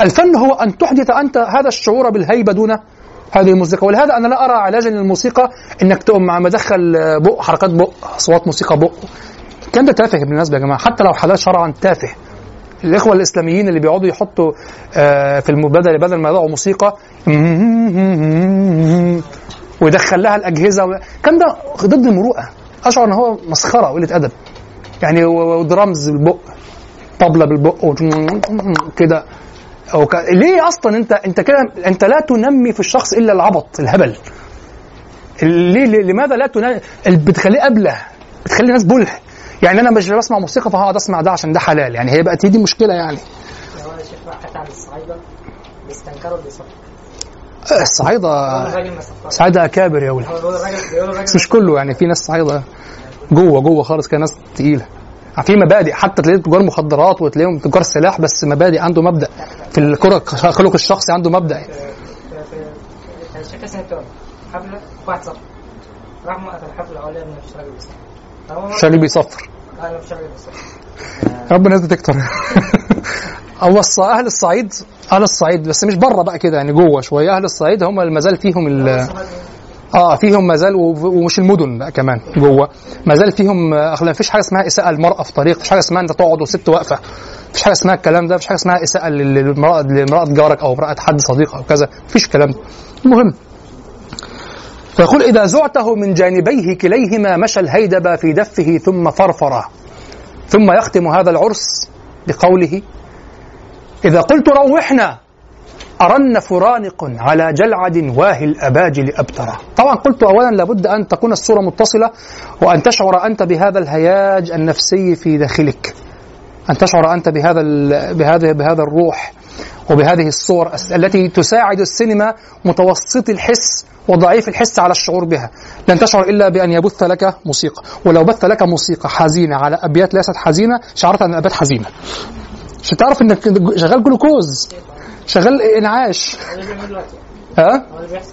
الفن هو أن تحدث أنت هذا الشعور بالهيبة دون هذه الموسيقى. ولهذا أنا لا أرى علاجا للموسيقى إنك تقوم مع مدخل بق حركات بق أصوات موسيقى بق. الكلام ده تافه بالمناسبة يا جماعة. حتى لو حلال شرعا تافه. الإخوة الإسلاميين اللي بيقعدوا يحطوا آه، في المبادله بدل ما يضعوا موسيقى ويدخل لها الأجهزة و- الكلام ده ضد المروءة. أشعر إن هو مسخرة وقلة أدب. يعني ودرامز بالبق طبلة بالبق كده. أو ك... ليه أصلا انت أنت كده أنت لا تنمي في الشخص إلا العبط الهبل. ليه لماذا لا تنمي؟ بتخليه أبله بتخلي الناس بله يعني أنا مش بسمع موسيقى فهقعد أسمع ده عشان ده حلال. يعني هي بقت هي دي مشكلة يعني. ما صفرش صعايدة اكابر يا ولد. مش كله يعني في ناس صعيده جوه جوه خالص كده ناس تقيلة. في مبادئ حتى تلاقي تجار مخدرات وتلاقيهم تجار سلاح بس مبادئ عنده مبدأ. في الكرة خلق الشخصي عنده مبدأ. في في كان شكل سنه حفله واحد صف راح موقف الحفله راجل بس هو مش راجل بيصفر. أنا راجل بس رب الناس بتكتر. هو أهل الصعيد أهل الصعيد بس مش بره بقى كده يعني جوه شوية. أهل الصعيد هم اللي ما زال فيهم ال- آه فيهم ما زال ومش المدن كمان جوه. ما زال فيهم آه، أخلاق. مفيش حاجة اسمها إساءة المراه في طريق مفيش حاجة اسمها إنت تقعد وست واقفة مفيش حاجة اسمها الكلام ده مفيش حاجة اسمها إساءة لل- للمرأة لامراه جارك أو امراه حد صديق أو كذا مفيش الكلام ده. المهم فيقول إذا زعته من جانبيه كليهما مشى الهيدب في دفه ثم فرفر. ثم يختم هذا العرس بقوله إذا قلت روحنا أرن فرانق على جلعد واهي الأباجل أبترا طبعا قلت أولا لابد أن تكون الصورة متصلة وأن تشعر أنت بهذا الهياج النفسي في داخلك. أن تشعر أنت بهذا بهذا بهذا الروح وبهذه الصور التي تساعد السينما متوسط الحس وضعيف الحس على الشعور بها. لن تشعر إلا بأن يبث لك موسيقى. ولو بث لك موسيقى حزينة على أبيات ليست حزينة شعرت أن الأبيات حزينة. عشان تعرف إنك شغال جلوكوز؟ شغال انعاش. ها؟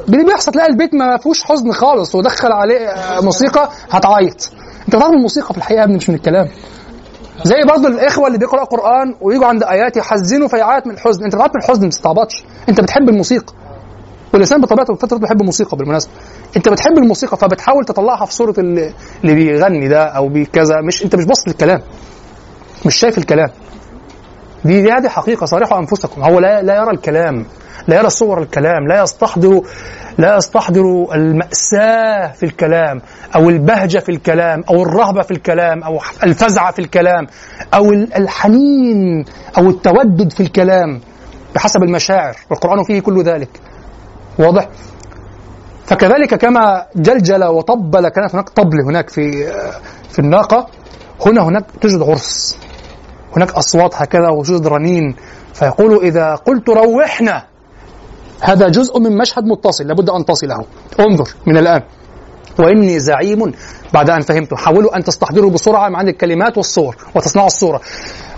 اللي بيحصل تلاقي البيت ما فيهوش حزن خالص ودخل عليه موسيقى هتعيط. انت بتعرف الموسيقى في الحقيقة ابني مش من الكلام. زي برضه الإخوة اللي بيقرأوا قرآن ويجوا عند آيات يحزنوا فيعيط من الحزن. انت بتعيط من الحزن ما تستعبطش انت بتحب الموسيقى. والإنسان بطبيعته بفطرته بيحب الموسيقى بالمناسبة. انت بتحب الموسيقى فبتحاول تطلعها في صورة اللي بيغني ده أو بكذا مش انت مش باصص للكلام. مش شايف الكلام. دي هذه حقيقة صارحوا أنفسكم. هو لا لا يرى الكلام لا يرى صور الكلام لا يستحضر لا يستحضر المأساة في الكلام أو البهجة في الكلام أو الرهبة في الكلام أو الفزع في الكلام أو الحنين أو التودد في الكلام بحسب المشاعر. والقرآن فيه كل ذلك. واضح؟ فكذلك كما جلجل وطبل كانت هناك طبل هناك في في الناقة هنا هناك توجد عرس. هناك أصوات هكذا وجود رنين. فيقول إذا قلت روحنا هذا جزء من مشهد متصل لابد أن تصله. انظر من الآن. وإني زعيم بعد أن فهمت حاولوا أن تستحضروا بسرعة مع الكلمات والصور وتصنعوا الصورة.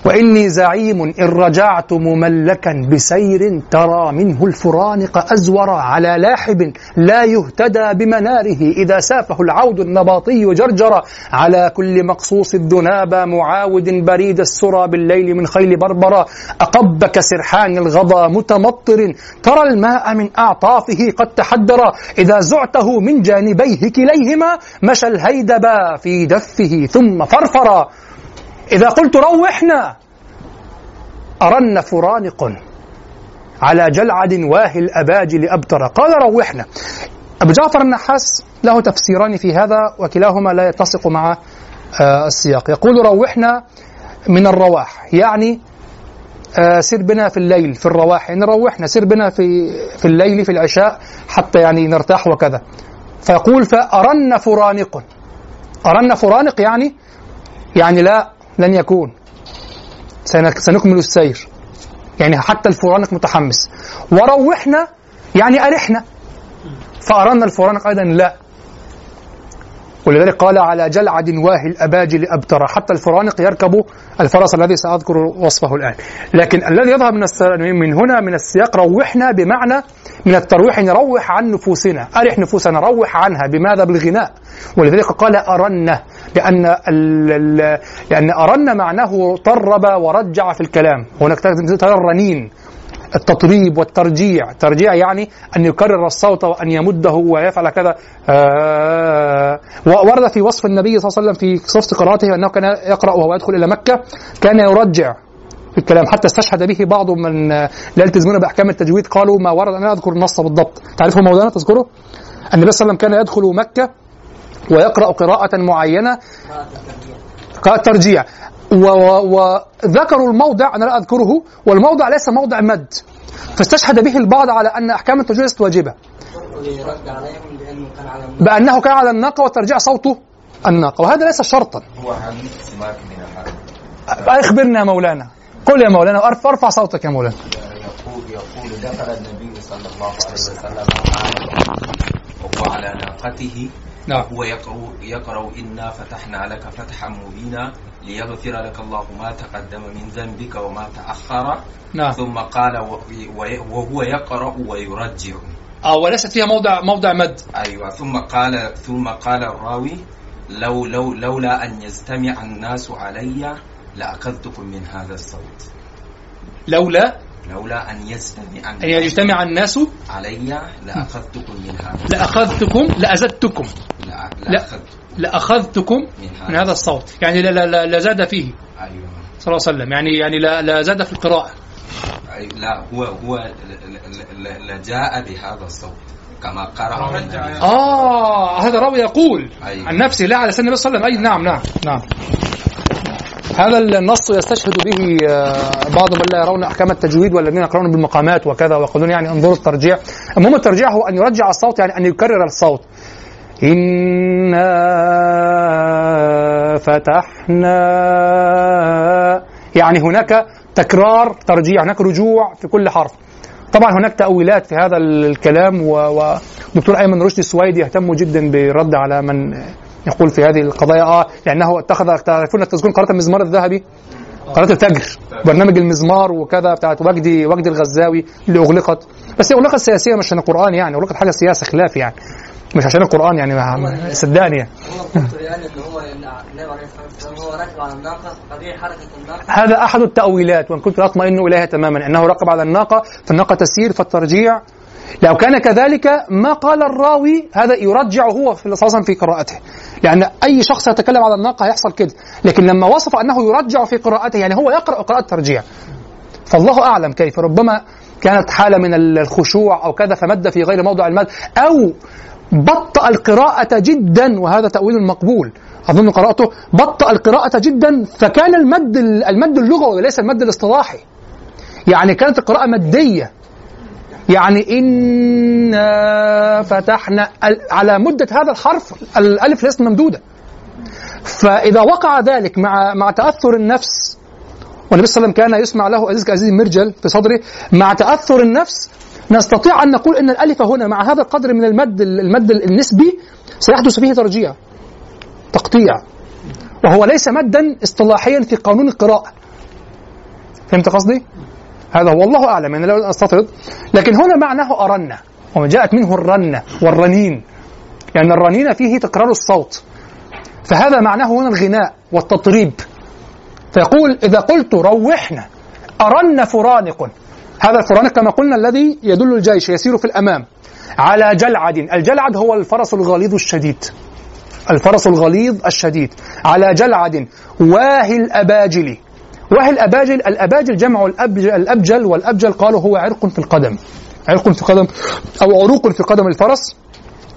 وإني زعيم إن رجعت مملكا بسير ترى منه الفرانق أزور على لاحب لا يهتدى بمناره إذا سافه العود النباطي جرجر. على كل مقصوص الذناب معاود بريد السرى بالليل من خيل بربرة أقب كسرحان الغضا متمطر. ترى الماء من أعطافه قد تحدر. إذا زعته من جانبيه كليهما مشى الهيدبا في دفه ثم فرفر. إذا قلت روحنا أرن فرانق على جلعد واهي الأباجل أبتر قال روحنا. أبو جعفر النحاس له تفسيران في هذا وكلاهما لا يتسق مع آه السياق. يقول روحنا من الرواح يعني آه سر بنا في الليل في الرواح. يعني روحنا سر بنا في في الليل في العشاء حتى يعني نرتاح وكذا. فيقول فأرن فرانق. أرن فرانق يعني يعني لا لن يكون. سنكمل السير. يعني حتى الفرانق متحمس. وروحنا يعني أرحنا. فأرنا الفرانق أيضا لا. ولذلك قال على جلعد واهي الأباجل أبتر حتى الفرانق يركب الفرس الذي سأذكر وصفه الآن. لكن الذي يظهر من. من هنا من السياق روحنا بمعنى من الترويح نروح عن نفوسنا. أرح نفوسنا روح عنها. بماذا؟ بالغناء. ولذلك قال أرنا لأن. لأن أرنا معناه طرب ورجع في الكلام. هناك ترى الرنين التطريب والترجيع. ترجيع يعني أن يكرر الصوت وأن يمده ويفعل كذا. آه ورد في وصف النبي صلى الله عليه وسلم في صفة قراءته أنه كان يقرأ وهو يدخل إلى مكة كان يرجع في الكلام حتى استشهد به بعض من لا يلتزمون بأحكام التجويد. قالوا ما ورد أنا أذكر النص بالضبط. تعرفه مولانا؟ تذكره؟ النبي صلى الله عليه وسلم كان يدخل مكة ويقرا قراءه معينه قراءه ترجيع وذكروا الموضع أنا لا اذكره والموضع ليس موضع مد فاستشهد به البعض على ان احكام التجويد ليست واجبه بانه كان على الناقه وترجيع صوته الناقه وهذا ليس شرطا هو حديث اخبرنا يا مولانا قل يا مولانا ارفع صوتك يا مولانا يقول يقول دخل النبي صلى الله عليه وسلم وهو على ناقته نعم. هو يقرأ يقرأ إنا فتحنا لك فتحا مبينا ليغفر لك الله ما تقدم من ذنبك وما تأخر. نعم. ثم قال وهو يقرأ ويرجع. آه وليست فيها موضع موضع مد. أيوة. ثم قال ثم قال الراوي لو لو لولا أن يجتمع الناس علي لأخذتكم من هذا الصوت. لولا لولا أن يجتمع أن يجتمع الناس علي لأخذتكم من هذا لأخذتكم لأزدتكم. لا لا لأخذتكم من هذا الصوت. يعني لا لا لا, زاد فيه. أيوة. صلى الله عليه وسلم. يعني يعني لا لا زاد في القراءة. أي- لا هو هو ل- ل- ل- ل- جاء بهذا الصوت كما قرأ النبي. آه هذا راوي يقول أيوة. عن نفسه لا على سن النبي صلى الله عليه وسلم. اي نعم نعم نعم. هذا النص يستشهد به آه، بعض من لا يرون أحكام التجويد والذين يقرؤون بالمقامات وكذا ويقولون يعني انظروا الترجيع. المهم الترجيع هو أن يرجع الصوت يعني أن يكرر الصوت. إنا فتحنا يعني هناك تكرار ترجيع هناك رجوع في كل حرف. طبعا هناك تأويلات في هذا الكلام ودكتور أيمن رشدي السويدي يهتم جدا بالرد على من يقول في هذه القضايا آه لأنه اتخذ تعرفون تذكرون قناة المزمار الذهبي؟ قناة الفجر برنامج المزمار وكذا بتاعت وجدي وجدي الغزاوي اللي أغلقت. بس هي أغلقت سياسية مش عشان القرآن يعني أغلقت حاجة سياسة خلاف يعني مش عشان القرآن يعني صدقني. يعني هذا أحد التأويلات وإن كنت لا اطمئن إليها تماما إنه ركب على الناقة فالناقة تسير فالترجيع لو كان كذلك ما قال الراوي هذا يرجع هو في في قراءته. لأن أي شخص يتكلم على الناقة هيحصل كده لكن لما وصف أنه يرجع في قراءته يعني هو يقرأ قراءة ترجيع فالله أعلم كيف ربما كانت حالة من الخشوع أو كذا فمد في غير موضع المد أو بطأ القراءة جدا وهذا تأويل مقبول. أظن قرأته بطأ القراءة جدا فكان المد المد اللغوي وليس المد الاصطلاحي. يعني كانت القراءة مادية يعني إنا فتحنا على مدة هذا الحرف الألف ليست ممدودة فإذا وقع ذلك مع مع تأثر النفس والنبي صلى الله عليه وسلم كان يسمع له عزيز كعزيز المرجل في صدره مع تأثر النفس نستطيع أن نقول أن الألف هنا مع هذا القدر من المد المد النسبي سيحدث فيه ترجيع تقطيع. وهو ليس مدا اصطلاحيا في قانون القراءة. فهمت قصدي؟ هذا هو الله أعلم أنا لا أستطرد. لكن هنا معناه أرنة وما جاءت منه الرنة والرنين لأن الرنين فيه تكرار الصوت. فهذا معناه هنا الغناء والتطريب. فيقول إذا قلت روحنا أرن فرانق. هذا الفرانق كما قلنا الذي يدل الجيش يسير في الأمام. على جلعد. الجلعد هو الفرس الغليظ الشديد. الفرس الغليظ الشديد. على جلعد واهي الأباجل. واهي الأباجل الأباجل جمع الأبجل, الأبجل والأبجل قالوا هو عرق في القدم. عرق في قدم أو عروق في قدم الفرس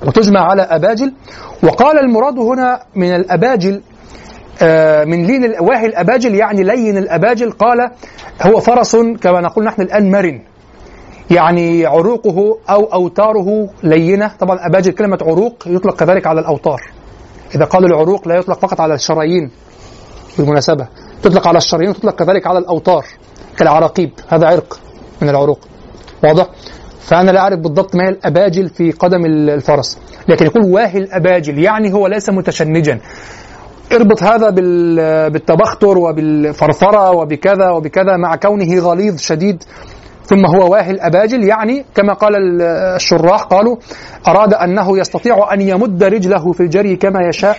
وتجمع على أباجل. وقال المراد هنا من الأباجل آه، من لين واهي الأباجل يعني لين الأباجل قال هو فرس كما نقول نحن الآن مرن. يعني عروقه أو أوتاره لينة. طبعا أباجل كلمة عروق يطلق كذلك على الأوتار. إذا قالوا العروق لا يطلق فقط على الشرايين بالمناسبة. تطلق على الشرايين وتطلق كذلك على الأوتار كالعراقيب. هذا عرق من العروق. واضح؟ فأنا لا أعرف بالضبط ما هي الأباجل في قدم ال- الفرس. لكن يقول واهي الأباجل يعني هو ليس متشنجا. اربط هذا بال- بالتبختر وبالفرفرة وبكذا وبكذا مع كونه غليظ شديد. ثم هو واهي الأباجل يعني كما قال ال- الشراح قالوا أراد أنه يستطيع أن يمد رجله في الجري كما يشاء.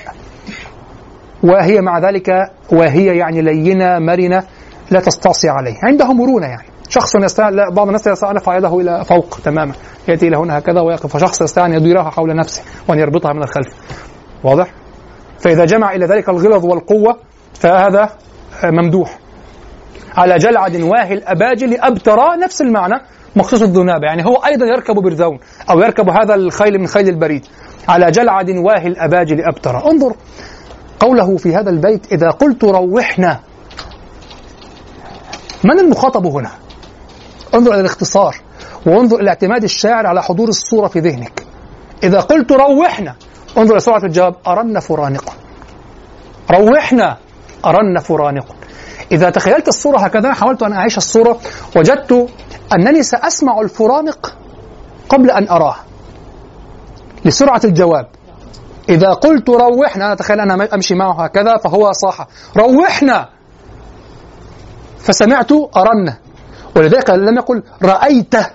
وهي مع ذلك وهي يعني لينة مرنة لا تستعصي عليه. عنده مرونة يعني. شخص يستطيع بعض الناس يستطيع يده إلى فوق تماما. يأتي إلى هنا هكذا ويقف. وشخص يستطيع ان يديرها حول نفسه وأن يربطها من الخلف. واضح؟ فإذا جمع إلى ذلك الغلظ والقوة فهذا ممدوح. على جلعد واهي الاباجل ابترى نفس المعنى مخصوص الذنابه يعني هو أيضا يركب برذون أو يركب هذا الخيل من خيل البريد. على جلعد واهي الاباجل ابترى انظر. قوله في هذا البيت إذا قلت روحنا. من المخاطب هنا؟ انظر إلى الاختصار وانظر إلى اعتماد الشاعر على حضور الصورة في ذهنك. إذا قلت روحنا انظر إلى سرعة الجواب أرن فرانقا. روحنا أرن فرانق إذا تخيلت الصورة هكذا حاولت أن أعيش الصورة وجدت أنني سأسمع الفرانق قبل أن أراه. لسرعة الجواب. إذا قلت روحنا أنا تخيل أنا أمشي معه هكذا فهو صاح. روحنا. فسمعت أرن ولذلك لم يقل رأيته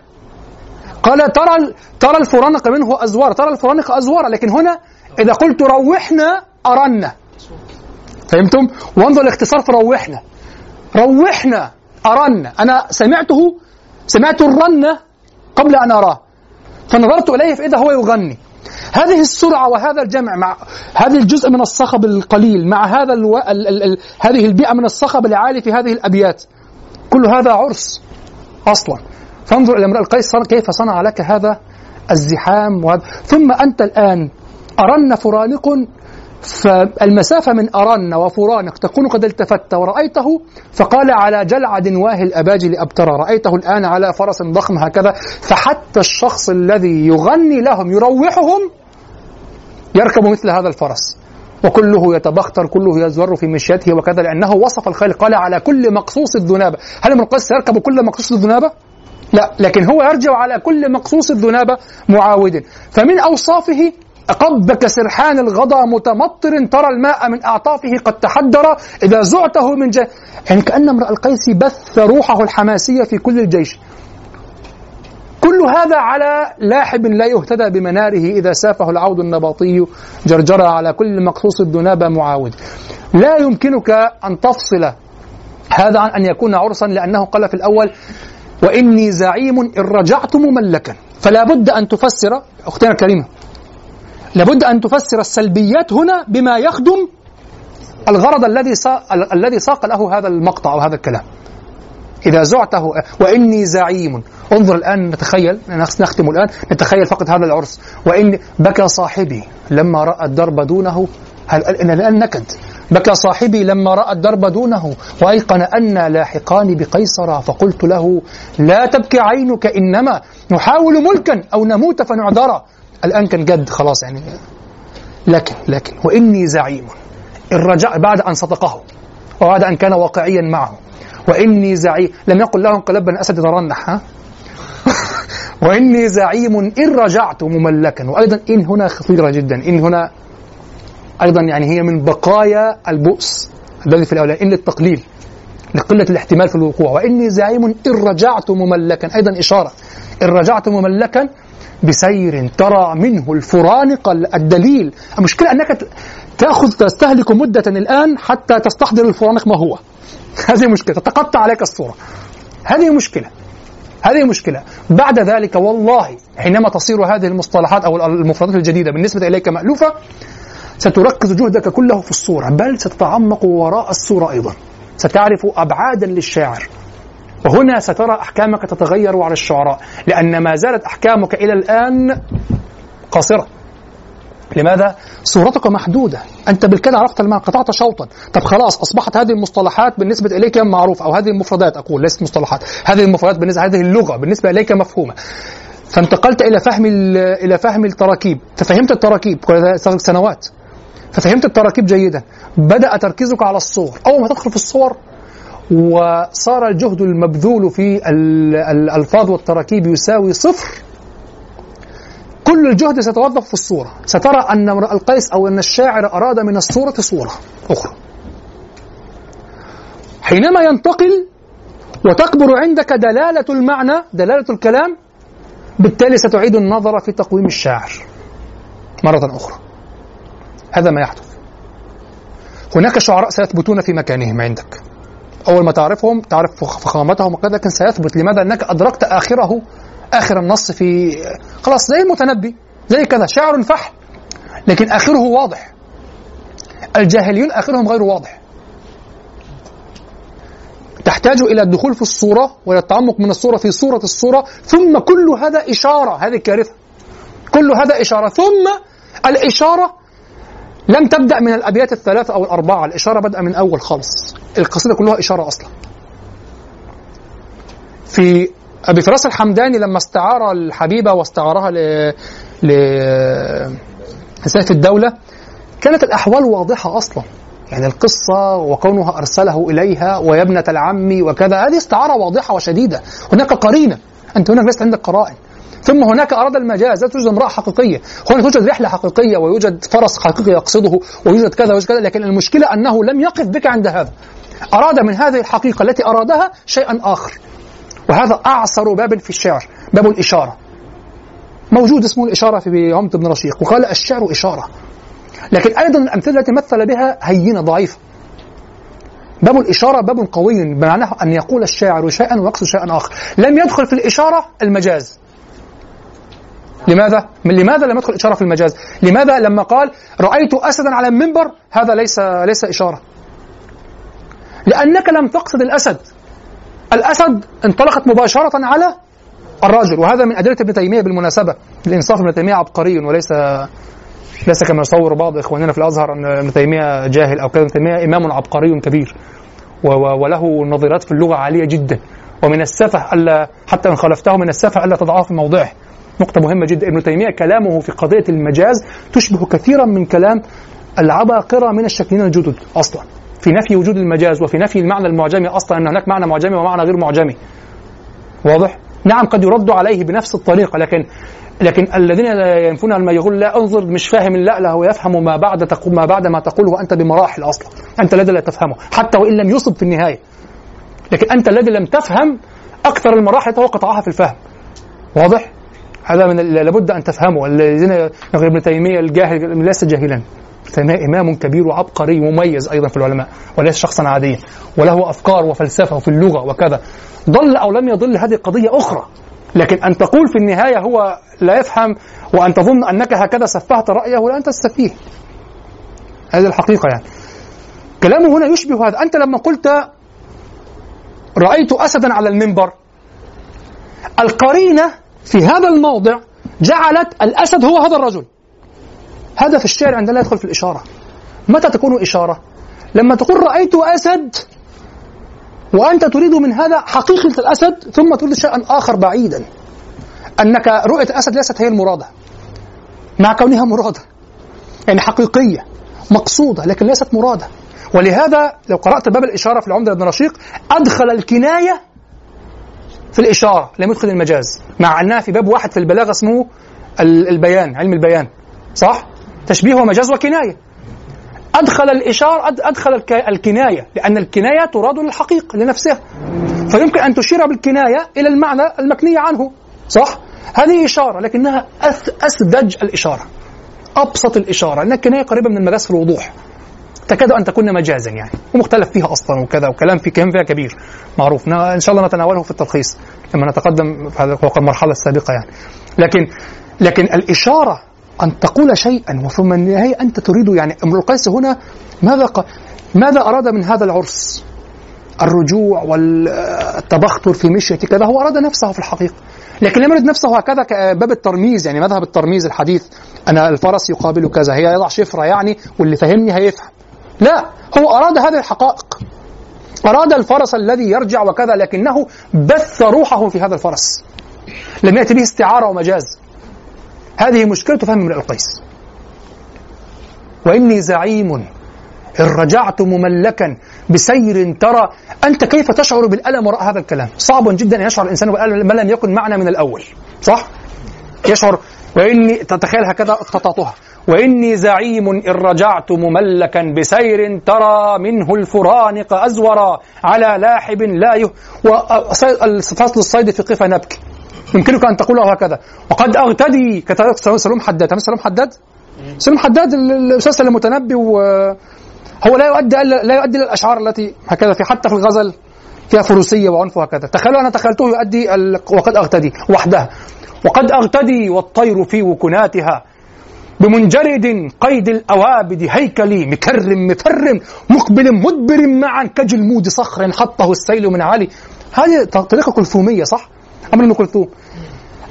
قال ترى ترى الفرانق منه أزوار ترى الفرانق أزوار لكن هنا إذا قلت روحنا أرن فهمتم؟ وانظر الاختصار في روحنا. روحنا أرن أنا سمعته سمعت الرنة قبل أن أراه. فنظرت إليه فإذا هو يغني. هذه السرعة وهذا الجمع مع هذه الجزء من الصخب القليل مع هذا ألو... ال... ال... ال... هذه البيئة من الصخب العالي في هذه الأبيات. كل هذا عرس أصلا. فانظر إلى امرأ القيس كيف صنع لك هذا الزحام وهذا. ثم أنت الآن أرن فرانق فالمسافة من أرن وفرانق تكون قد التفت ورأيته فقال على جلعد واهي الأباجل أبترى رأيته الآن على فرس ضخم هكذا فحتى الشخص الذي يغني لهم يروحهم يركب مثل هذا الفرس. وكله يتبختر كله يزور في مشيته وكذا لأنه وصف الخيل قال على كل مقصوص الذنابة. هل ابن القيس يركب كل مقصوص الذنابة؟ لا لكن هو يرجع على كل مقصوص الذنابة معاود. فمن أوصافه قبك سرحان الغضا متمطر ترى الماء من أعطافه قد تحدر إذا زعته من جه يعني كأن امرأ القيس بث روحه الحماسية في كل الجيش. كل هذا على لاحب لا يهتدى بمناره إذا سافه العود النباطي جرجر على كل مقصوص الدنابة معاود. لا يمكنك أن تفصل هذا عن أن يكون عرسا لأنه قال في الأول وإني زعيم إن رجعت مملكا. فلا بد أن تفسر أختنا الكريمة لابد أن تفسر السلبيات هنا بما يخدم الغرض الذي الذي ساق له هذا المقطع أو هذا الكلام. إذا زعته وإني زعيم. انظر الآن نتخيل نختم الآن نتخيل فقط هذا العرس. وإن بكى صاحبي لما رأى الدرب دونه هل الآن نكد. بكى صاحبي لما رأى الدرب دونه وأيقن أنا لاحقان بقيصر فقلت له لا تبكي عينك إنما نحاول ملكا أو نموت فنعذر. الآن كان جد خلاص يعني. لكن لكن وإني زعيم. الرجاء بعد أن صدقه وبعد أن كان واقعيا معه. وإني زعيم. لم يقل له انقلب بن أسد ترنح ها؟ وإني زعيم إن رجعت مملكا. وأيضا إن هنا خطيرة جدا. إن هنا أيضا يعني هي من بقايا البؤس الذي في الأولى إن للتقليل لقلة الاحتمال في الوقوع. وإني زعيم إن رجعت مملكا. أيضا إشارة. إن رجعت مملكا بسير ترى منه الفرانق الدليل. المشكلة أنك تأخذ تستهلك مدة الآن حتى تستحضر الفرانق ما هو. هذه مشكلة. تتقطع عليك الصورة. هذه مشكلة. هذه مشكلة. بعد ذلك والله حينما تصير هذه المصطلحات أو المفردات الجديدة بالنسبة إليك مألوفة ستركز جهدك كله في الصورة بل ستتعمق وراء الصورة أيضا. ستعرف أبعادا للشاعر. وهنا سترى أحكامك تتغير على الشعراء لأن ما زالت أحكامك إلى الآن قاصرة. لماذا؟ صورتك محدودة. أنت بالكده عرفت المعنى قطعت شوطا. طب خلاص أصبحت هذه المصطلحات بالنسبة إليك معروفة أو هذه المفردات أقول ليست مصطلحات. هذه المفردات بالنسبة هذه اللغة بالنسبة إليك مفهومة. فانتقلت إلى فهم إلى فهم التراكيب. ففهمت التراكيب سنوات. ففهمت التراكيب جيدا. بدأ تركيزك على الصور. أول ما تدخل في الصور وصار الجهد المبذول في الألفاظ والتراكيب يساوي صفر كل الجهد سيتوظف في الصورة. سترى أن امرأ القيس أو أن الشاعر أراد من الصورة صورة أخرى. حينما ينتقل وتكبر عندك دلالة المعنى دلالة الكلام بالتالي ستعيد النظر في تقويم الشاعر مرة أخرى. هذا ما يحدث. هناك شعراء سيثبتون في مكانهم عندك. أول ما تعرفهم تعرف فخ- فخامتهم وكذا لكن سيثبت. لماذا؟ انك أدركت آخره آخر النص في خلاص زي المتنبي زي كذا شعر فحل لكن آخره واضح. الجاهليون آخرهم غير واضح. تحتاج إلى الدخول في الصورة والى التعمق من الصورة في صورة الصورة ثم كل هذا إشارة هذه كارثة. كل هذا إشارة. ثم الإشارة لم تبدأ من الأبيات الثلاثة أو الأربعة. الإشارة بدأ من أول خالص. القصيدة كلها إشارة أصلا. في أبي فراس الحمداني لما استعار الحبيبة واستعارها ل ل سيف الدولة كانت الأحوال واضحة أصلا. يعني القصة وكونها أرسله إليها ويا ابنة العم وكذا هذه استعارة واضحة وشديدة. هناك قرينة أنت هناك ليست عندك قرائن ثم هناك أراد المجاز لا توجد امرأة حقيقية. هناك توجد رحلة حقيقية ويوجد فرس حقيقي يقصده ويوجد كذا ويوجد كذا لكن المشكلة أنه لم يقف بك عند هذا. أراد من هذه الحقيقة التي أرادها شيئا آخر. وهذا أعصر باب في الشعر باب الإشارة. موجود اسمه الإشارة في عمد بن رشيق وقال الشعر إشارة. لكن أيضا الأمثلة التي مثل بها هينة ضعيفة. باب الإشارة باب قوي بمعناه أن يقول الشاعر شيئا ويقصد شيئا آخر. لم يدخل في الإشارة المجاز. لماذا؟ من لماذا لم يدخل إشارة في المجاز؟ لماذا لما قال رأيت أسدا على المنبر هذا ليس ليس إشارة. لأنك لم تقصد الأسد. الأسد انطلقت مباشرة على الرجل وهذا من أدلة ابن تيمية بالمناسبة. الإنصاف ابن تيمية عبقري وليس ليس كما يصور بعض إخواننا في الأزهر أن ابن تيمية جاهل أو كذا ابن تيمية إمام عبقري كبير وله نظيرات في اللغة عالية جدا. ومن السفه ألا حتى إن خالفته من السفه ألا تضعه في موضعه. نقطة مهمة جدا. ابن تيمية كلامه في قضية المجاز تشبه كثيرا من كلام العباقرة من الشاكلين الجدد أصلا. في نفي وجود المجاز وفي نفي المعنى المعجمي أصلا أن هناك معنى معجمي ومعنى غير معجمي. واضح؟ نعم قد يرد عليه بنفس الطريقة لكن لكن الذين ينفون ما يقول لا أنظر مش فاهم لا لا هو يفهم ما بعد تقول ما بعد ما تقوله وانت بمراحل أصلا. أنت الذي لا تفهمه حتى وإن لم يصب في النهاية. لكن أنت الذي لم تفهم أكثر المراحل هو قطعها في الفهم. واضح؟ هذا من لابد أن تفهمه. الذين ابن تيمية الجاهل ليس جاهلا. تيميه إمام كبير وعبقري مميز أيضا في العلماء وليس شخصا عاديا وله أفكار وفلسفة وفي اللغة وكذا. ضل أو لم يضل هذه قضيه أخرى. لكن أن تقول في النهاية هو لا يفهم وأن تظن أنك هكذا سفهت رأيه لا أنت السفيه هذه الحقيقة يعني. كلامه هنا يشبه هذا. أنت لما قلت رأيت اسدا على المنبر القرينة في هذا الموضع جعلت الأسد هو هذا الرجل. في الشعر عندما لا يدخل في الإشارة. متى تكون إشارة؟ لما تقول رأيت أسد وأنت تريد من هذا حقيقة الأسد ثم تريد شيئا آخر بعيدا. أنك رؤية الأسد ليست هي المرادة. مع كونها مرادة. يعني حقيقية مقصودة لكن ليست مرادة. ولهذا لو قرأت باب الإشارة في العمدة بن رشيق أدخل الكناية في الإشارة لم يدخل المجاز. مع أنها في باب واحد في البلاغة اسمه ال- البيان علم البيان. صح؟ تشبيه ومجاز وكناية. أدخل الاشاره أد- أدخل الك- الكناية لأن الكناية تراد للحقيقه لنفسها فيمكن أن تشير بالكناية إلى المعنى المكني عنه صح؟ هذه إشارة لكنها أس- أسذج الإشارة. أبسط الإشارة لأن الكناية قريبة من المجاز في الوضوح. تكاد أن تكون مجازا يعني ومختلف فيها أصلا وكذا وكلام في كلام فيها كبير معروف. إن شاء الله نتناوله في التلخيص لما نتقدم في المرحلة السابقة يعني. لكن لكن الإشارة أن تقول شيئا وثم النهاية أنت تريد يعني امرؤ القيس هنا ماذا ق... ماذا أراد من هذا العرس؟ الرجوع والتبختر في مشية كذا هو أراد نفسه في الحقيقة. لكن لم يرد نفسه هكذا كباب الترميز يعني مذهب الترميز الحديث أنا الفرس يقابل كذا هي يضع شفرة يعني واللي فهمني هيفهم. لا هو أراد هذه الحقائق. أراد الفرس الذي يرجع وكذا لكنه بث روحه في هذا الفرس. لم يأتي به استعارة ومجاز. هذه مشكلة فهم امرئ القيس. وإني زعيم إن رجعت مملكا بسير ترى أنت كيف تشعر بالألم وراء هذا الكلام؟ صعب جدا أن يشعر الإنسان بالألم ما لم يكن معنا من الأول صح؟ يشعر وإني تتخيل هكذا اقتطعتها وإني زعيم إن رجعت مملكا بسير ترى منه الفرانق ازورا على لاحب لا يه وفصل الصيد في قفا نبكي. يمكنك أن تقوله هكذا. وقد أغتدي كتب سلوم حداد. تعرف سلوم حداد؟ سلوم حداد ال- الاستاذ المتنبي و هو لا يؤدي إلا- لا يؤدي إلى الأشعار التي هكذا في حتى في الغزل فيها فروسية وعنف وهكذا. تخيلوا أنا تخيلته يؤدي وقد أغتدي وحدها وقد أغتدي والطير في وكناتها بمنجرد قيد الأوابد هيكلي مكرم مفرم مقبل مدبر معا كجلمود صخر حطه السيل من عالي. هذه طريقة كلثومية صح؟ أمر أم كلثوم.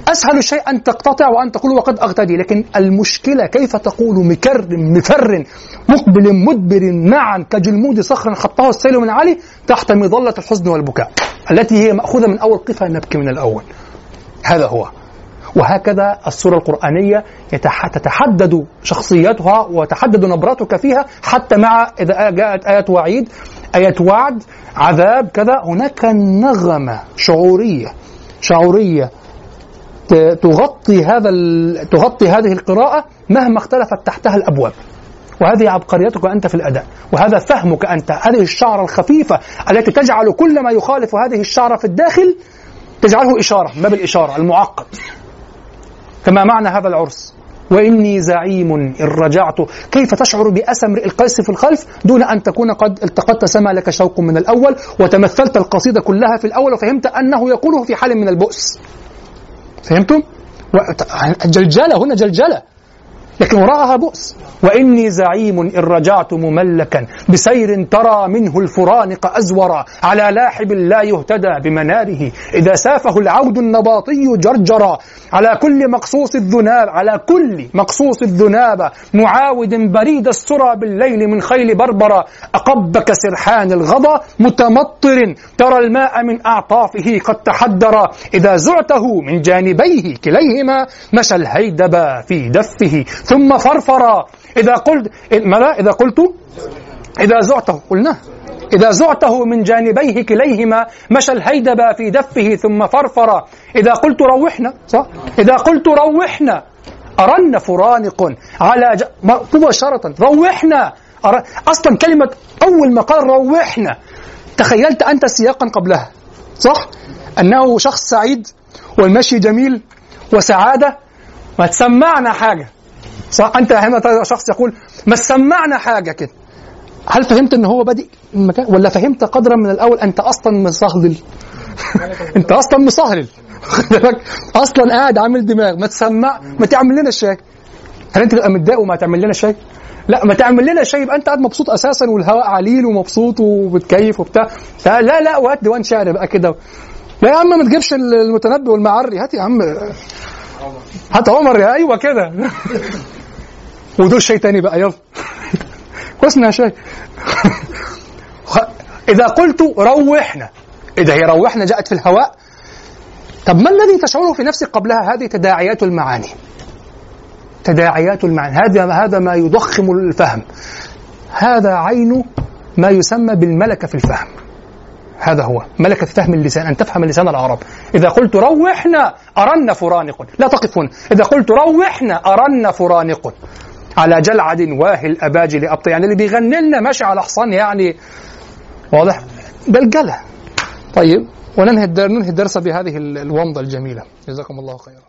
أسهل شيء أن تقتطع وأن تقول وقد أغتدي لكن المشكلة كيف تقول مكر مفر مقبل مدبر معا كجلمود صخر حطه السيل من عالي تحت مظلة الحزن والبكاء. التي هي مأخوذة من أول قفا نبكي من الأول. هذا هو. وهكذا السورة القرآنية تتحدد شخصيتها وتحدد نبرتك فيها حتى مع إذا جاءت آية وعيد. آية وعد عذاب كذا. هناك نغمة شعورية شعورية تغطي هذا تغطي هذه القراءة مهما اختلفت تحتها الأبواب. وهذه عبقريتك أنت في الأداء. وهذا فهمك أنت. هذه الشعرة الخفيفة التي تجعل كل ما يخالف هذه الشعرة في الداخل تجعله إشارة ما بالإشارة المعقد. كما معنى هذا العرس. وإني زعيم إن رجعت. كيف تشعر بأسى امرئ القيس في الخلف؟ دون أن تكون قد التقطت سما لك شوق من الأول وتمثلت القصيدة كلها في الأول وفهمت أنه يقوله في حال من البؤس. فهمتم؟ جلجلة هنا جلجلة. لكن وراءها بؤس. وإني زعيم إن رجعت مملكا بسير ترى منه الفرانق أزورا على لاحب لا يهتدى بمناره. إذا سافه العود النباطي جرجرا على كل مقصوص الذناب على كل مقصوص الذناب معاود بريد السرى بالليل من خيل بربرا أقبك سرحان الغضا متمطر ترى الماء من أعطافه قد تحدر. إذا زعته من جانبيه كليهما مشى الهيدب في دفه. ثم فرفر. إذا قلت ماذا إذا قلت إذا زعته قلنا. إذا زعته من جانبيه كليهما مشى الهيدب في دفه ثم فرفر. إذا قلت روحنا صح؟ إذا قلت روحنا أرن فرانق على ج... مباشرة. روحنا. أر... أصلا كلمة أول ما قال روحنا تخيلت أنت سياقا قبلها صح؟ أنه شخص سعيد والمشي جميل وسعادة. ما تسمعنا حاجة. صح أنت هنا شخص يقول ما تسمعنا حاجة كده. هل فهمت إن هو بادئ من مكان ولا فهمت قدرا من الأول أنت أصلا مصهلل أنت أصلا مصهلل؟ أصلا قاعد عامل دماغ ما تسمع ما تعمل لنا الشاي هل أنت تبقى متضايق وما تعمل لنا شاي لا ما تعمل لنا شاي يبقى أنت قاعد مبسوط أساسا والهواء عليل ومبسوط وبتكيف وبتاع. لا لا وهات ديوان شعر بقى كده. لا يا عم ما تجيبش المتنبي والمعري. هات يا عم. هات عمر يا أيوه كده. ودول شاي تاني بقى يلا. كويسنا شاي إذا قلت روحنا إذا هي روحنا جاءت في الهواء طب ما الذي تشعره في نفسك قبلها؟ هذه تداعيات المعاني. تداعيات المعاني. هذا هذا ما يضخم الفهم. هذا عين ما يسمى بالملكة في الفهم. هذا هو. ملكة فهم اللسان أن تفهم لسان العرب. إذا قلت روحنا أرن فرانق. لا تقف هنا إذا قلت روحنا أرن فرانق. على جلعد واهي الأباجي لأبط يعني اللي بيغني لنا ماشي على حصان يعني. واضح؟ جلجلة طيب وننهي ننهي الدرس بهذه ال- الومضة الجميلة. جزاكم الله خيرا.